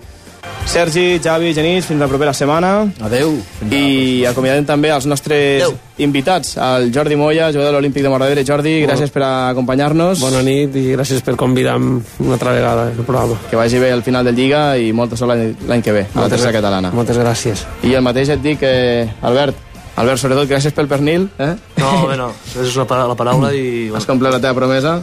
Sergi, Javi, Genís, fins la propera setmana. Adeu. I acomiadem també els nostres Adeu. invitats, el Jordi Moya, jugador de l'Olímpic de Mordadera. Jordi, gràcies per acompanyar-nos. Bona nit i gràcies per convidar-me una altra vegada al programa. Que vagi bé al final del Lliga i molta sort l'any que ve, a la tercera catalana. Moltes gràcies. I el mateix et dic, eh, Albert, Albert, sobretot, gràcies pel pernil. Eh? No, bé, no. És una pa- la paraula i... Has complert la teva promesa.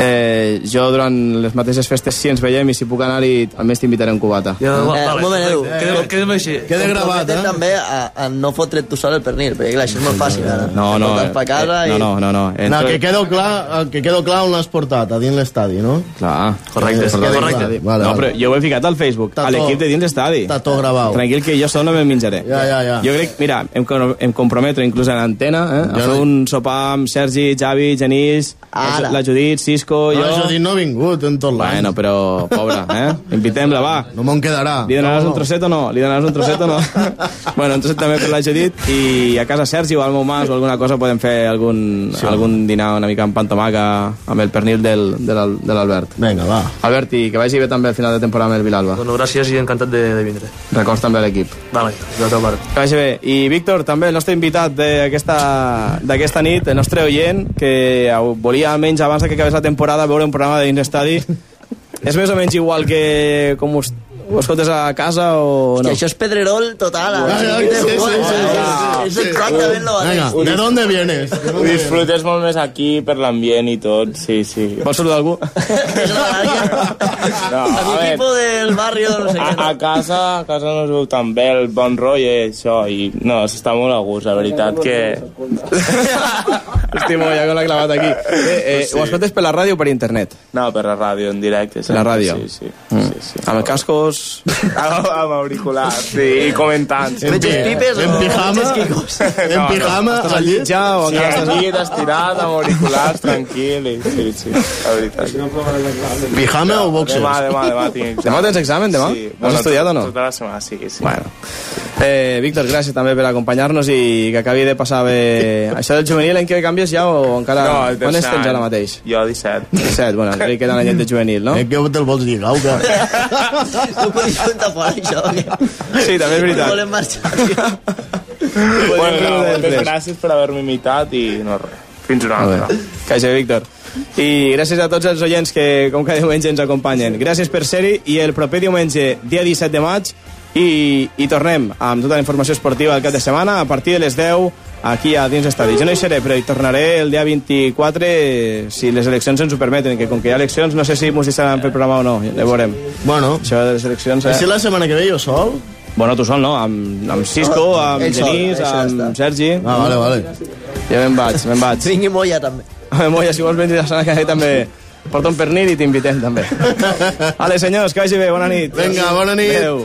Eh, jo durant les mateixes festes si ens veiem i si puc anar-hi almenys t'invitaré un cubata. Ja, Eh, vale, un moment, Edu. Quedem, quedem així. Queda gravat, eh? també a, a no fotre't tu sol el pernil, perquè clar, això és molt fàcil, ara. No, no, Portes pa casa eh, i... no, no, no, no. No, que quedo clar, que quedo clar on l'has portat, a dins l'estadi, no? Clar. Correcte, quedi correcte. clar. Vale, no, però jo ho he ficat al Facebook, a l'equip de dins l'estadi. Està tot gravat. Tranquil, que jo sol no me'n menjaré. Ja, ja, ja. Jo crec, mira, em, em comprometo inclús a l'antena eh, a Jo fer un sopar amb Sergi, Javi, Genís, Ara. la Judit, Cisco, No, jo... això dit no ha vingut en tot l'any. Bueno, però, pobra, eh? Invitem-la, va. No me'n quedarà. Li donaràs No, un trosset o no? Li donaràs un trosset o no? <laughs> bueno, un trosset també per la Judit i a casa Sergi o al meu mas o alguna cosa podem fer algun, sí. algun dinar una mica amb pantomaca amb el pernil del, de l'Al- de l'Albert. Vinga, va. Albert, i que vagi bé també al final de temporada amb el Vilalba. Bueno, gràcies i encantat de, de vindre. Records també a l'equip. Vale, de teva part. Que vagi bé. I Víctor, també, el nostre invitat d'aquesta nit, el nostre oient, que volia almenys abans que acabés la temporada veure un programa de dins estadi. És més o menys igual que com us, ho escoltes a casa o Que no? això és pedrerol total. Ja, ja, aquí sí, sí, sí, sí, És exactament lo Venga, mateix. ¿de dónde vienes? ¿De Ho disfrutes molt més aquí per l'ambient i tot, sí, sí. Vols saludar algú? <laughs> No, A mi equipo del barrio, no sé què. a, a casa, a casa no es veu tan bé el bon rotllo i això, i no, s'està molt a gust, la veritat que... <laughs> Estimo, ja que l'ha clavat aquí. Eh, eh, Sí. Ho escoltes per la ràdio o per internet? No, per la ràdio, en directe. Per la ràdio? Sí, sí. Mm. sí, sí. Amb els cascos... amb, amb auriculars, sí, i comentant. En, pipes en pijama, <laughs> en pijama, Estàs al allí. llit ja o Sí, estàs... aquí estirat, amb auriculars, tranquil, i sí, sí, la veritat. Pijama o boxers? Demà, demà, demà tinc examen. Demà tens examen, demà? Sí. Has estudiat o no? Tota la setmana, sí, sí. Bueno. Eh, Víctor, gràcies també per acompanyar-nos i que acabi de passar bé... <laughs> Això del juvenil en què canvies ja o encara... No, On estens any. ara mateix? Jo 17. 17, bueno, encara hi queda l'anyet de juvenil, no? Eh, què te'l vols dir, Gauca? <laughs> No podis contar fora això, que Sí, també és veritat. volem marxar. tio. Bueno, no, moltes gràcies per haver-me imitat i no res. Fins una altra. bé. Que hagi bé, Víctor. I gràcies a tots els oients que, com cada diumenge, ens acompanyen. Gràcies per ser-hi i el proper diumenge, dia 17 de maig, i, i tornem amb tota la informació esportiva del cap de setmana a partir de les 10 aquí a dins estadi. Jo no hi seré, però hi tornaré el dia 24 eh, si les eleccions ens ho permeten, que com que hi ha eleccions no sé si mos deixaran fer programa o no, ja veurem. Bueno, Això de les eleccions... si la setmana que ve jo sol... Bueno, tu sol, no? Amb, amb Cisco, amb Ell sol, Genís, ja amb està. Sergi... Ah, vale, vale. Ja me'n vaig, me'n vaig. <laughs> Vingui Moya, també. A Moya, si vols venir la setmana que ve també porta un pernil i t'invitem també. <laughs> Ale, senyors, que vagi bé, bona nit. Vinga, bona nit. Adéu.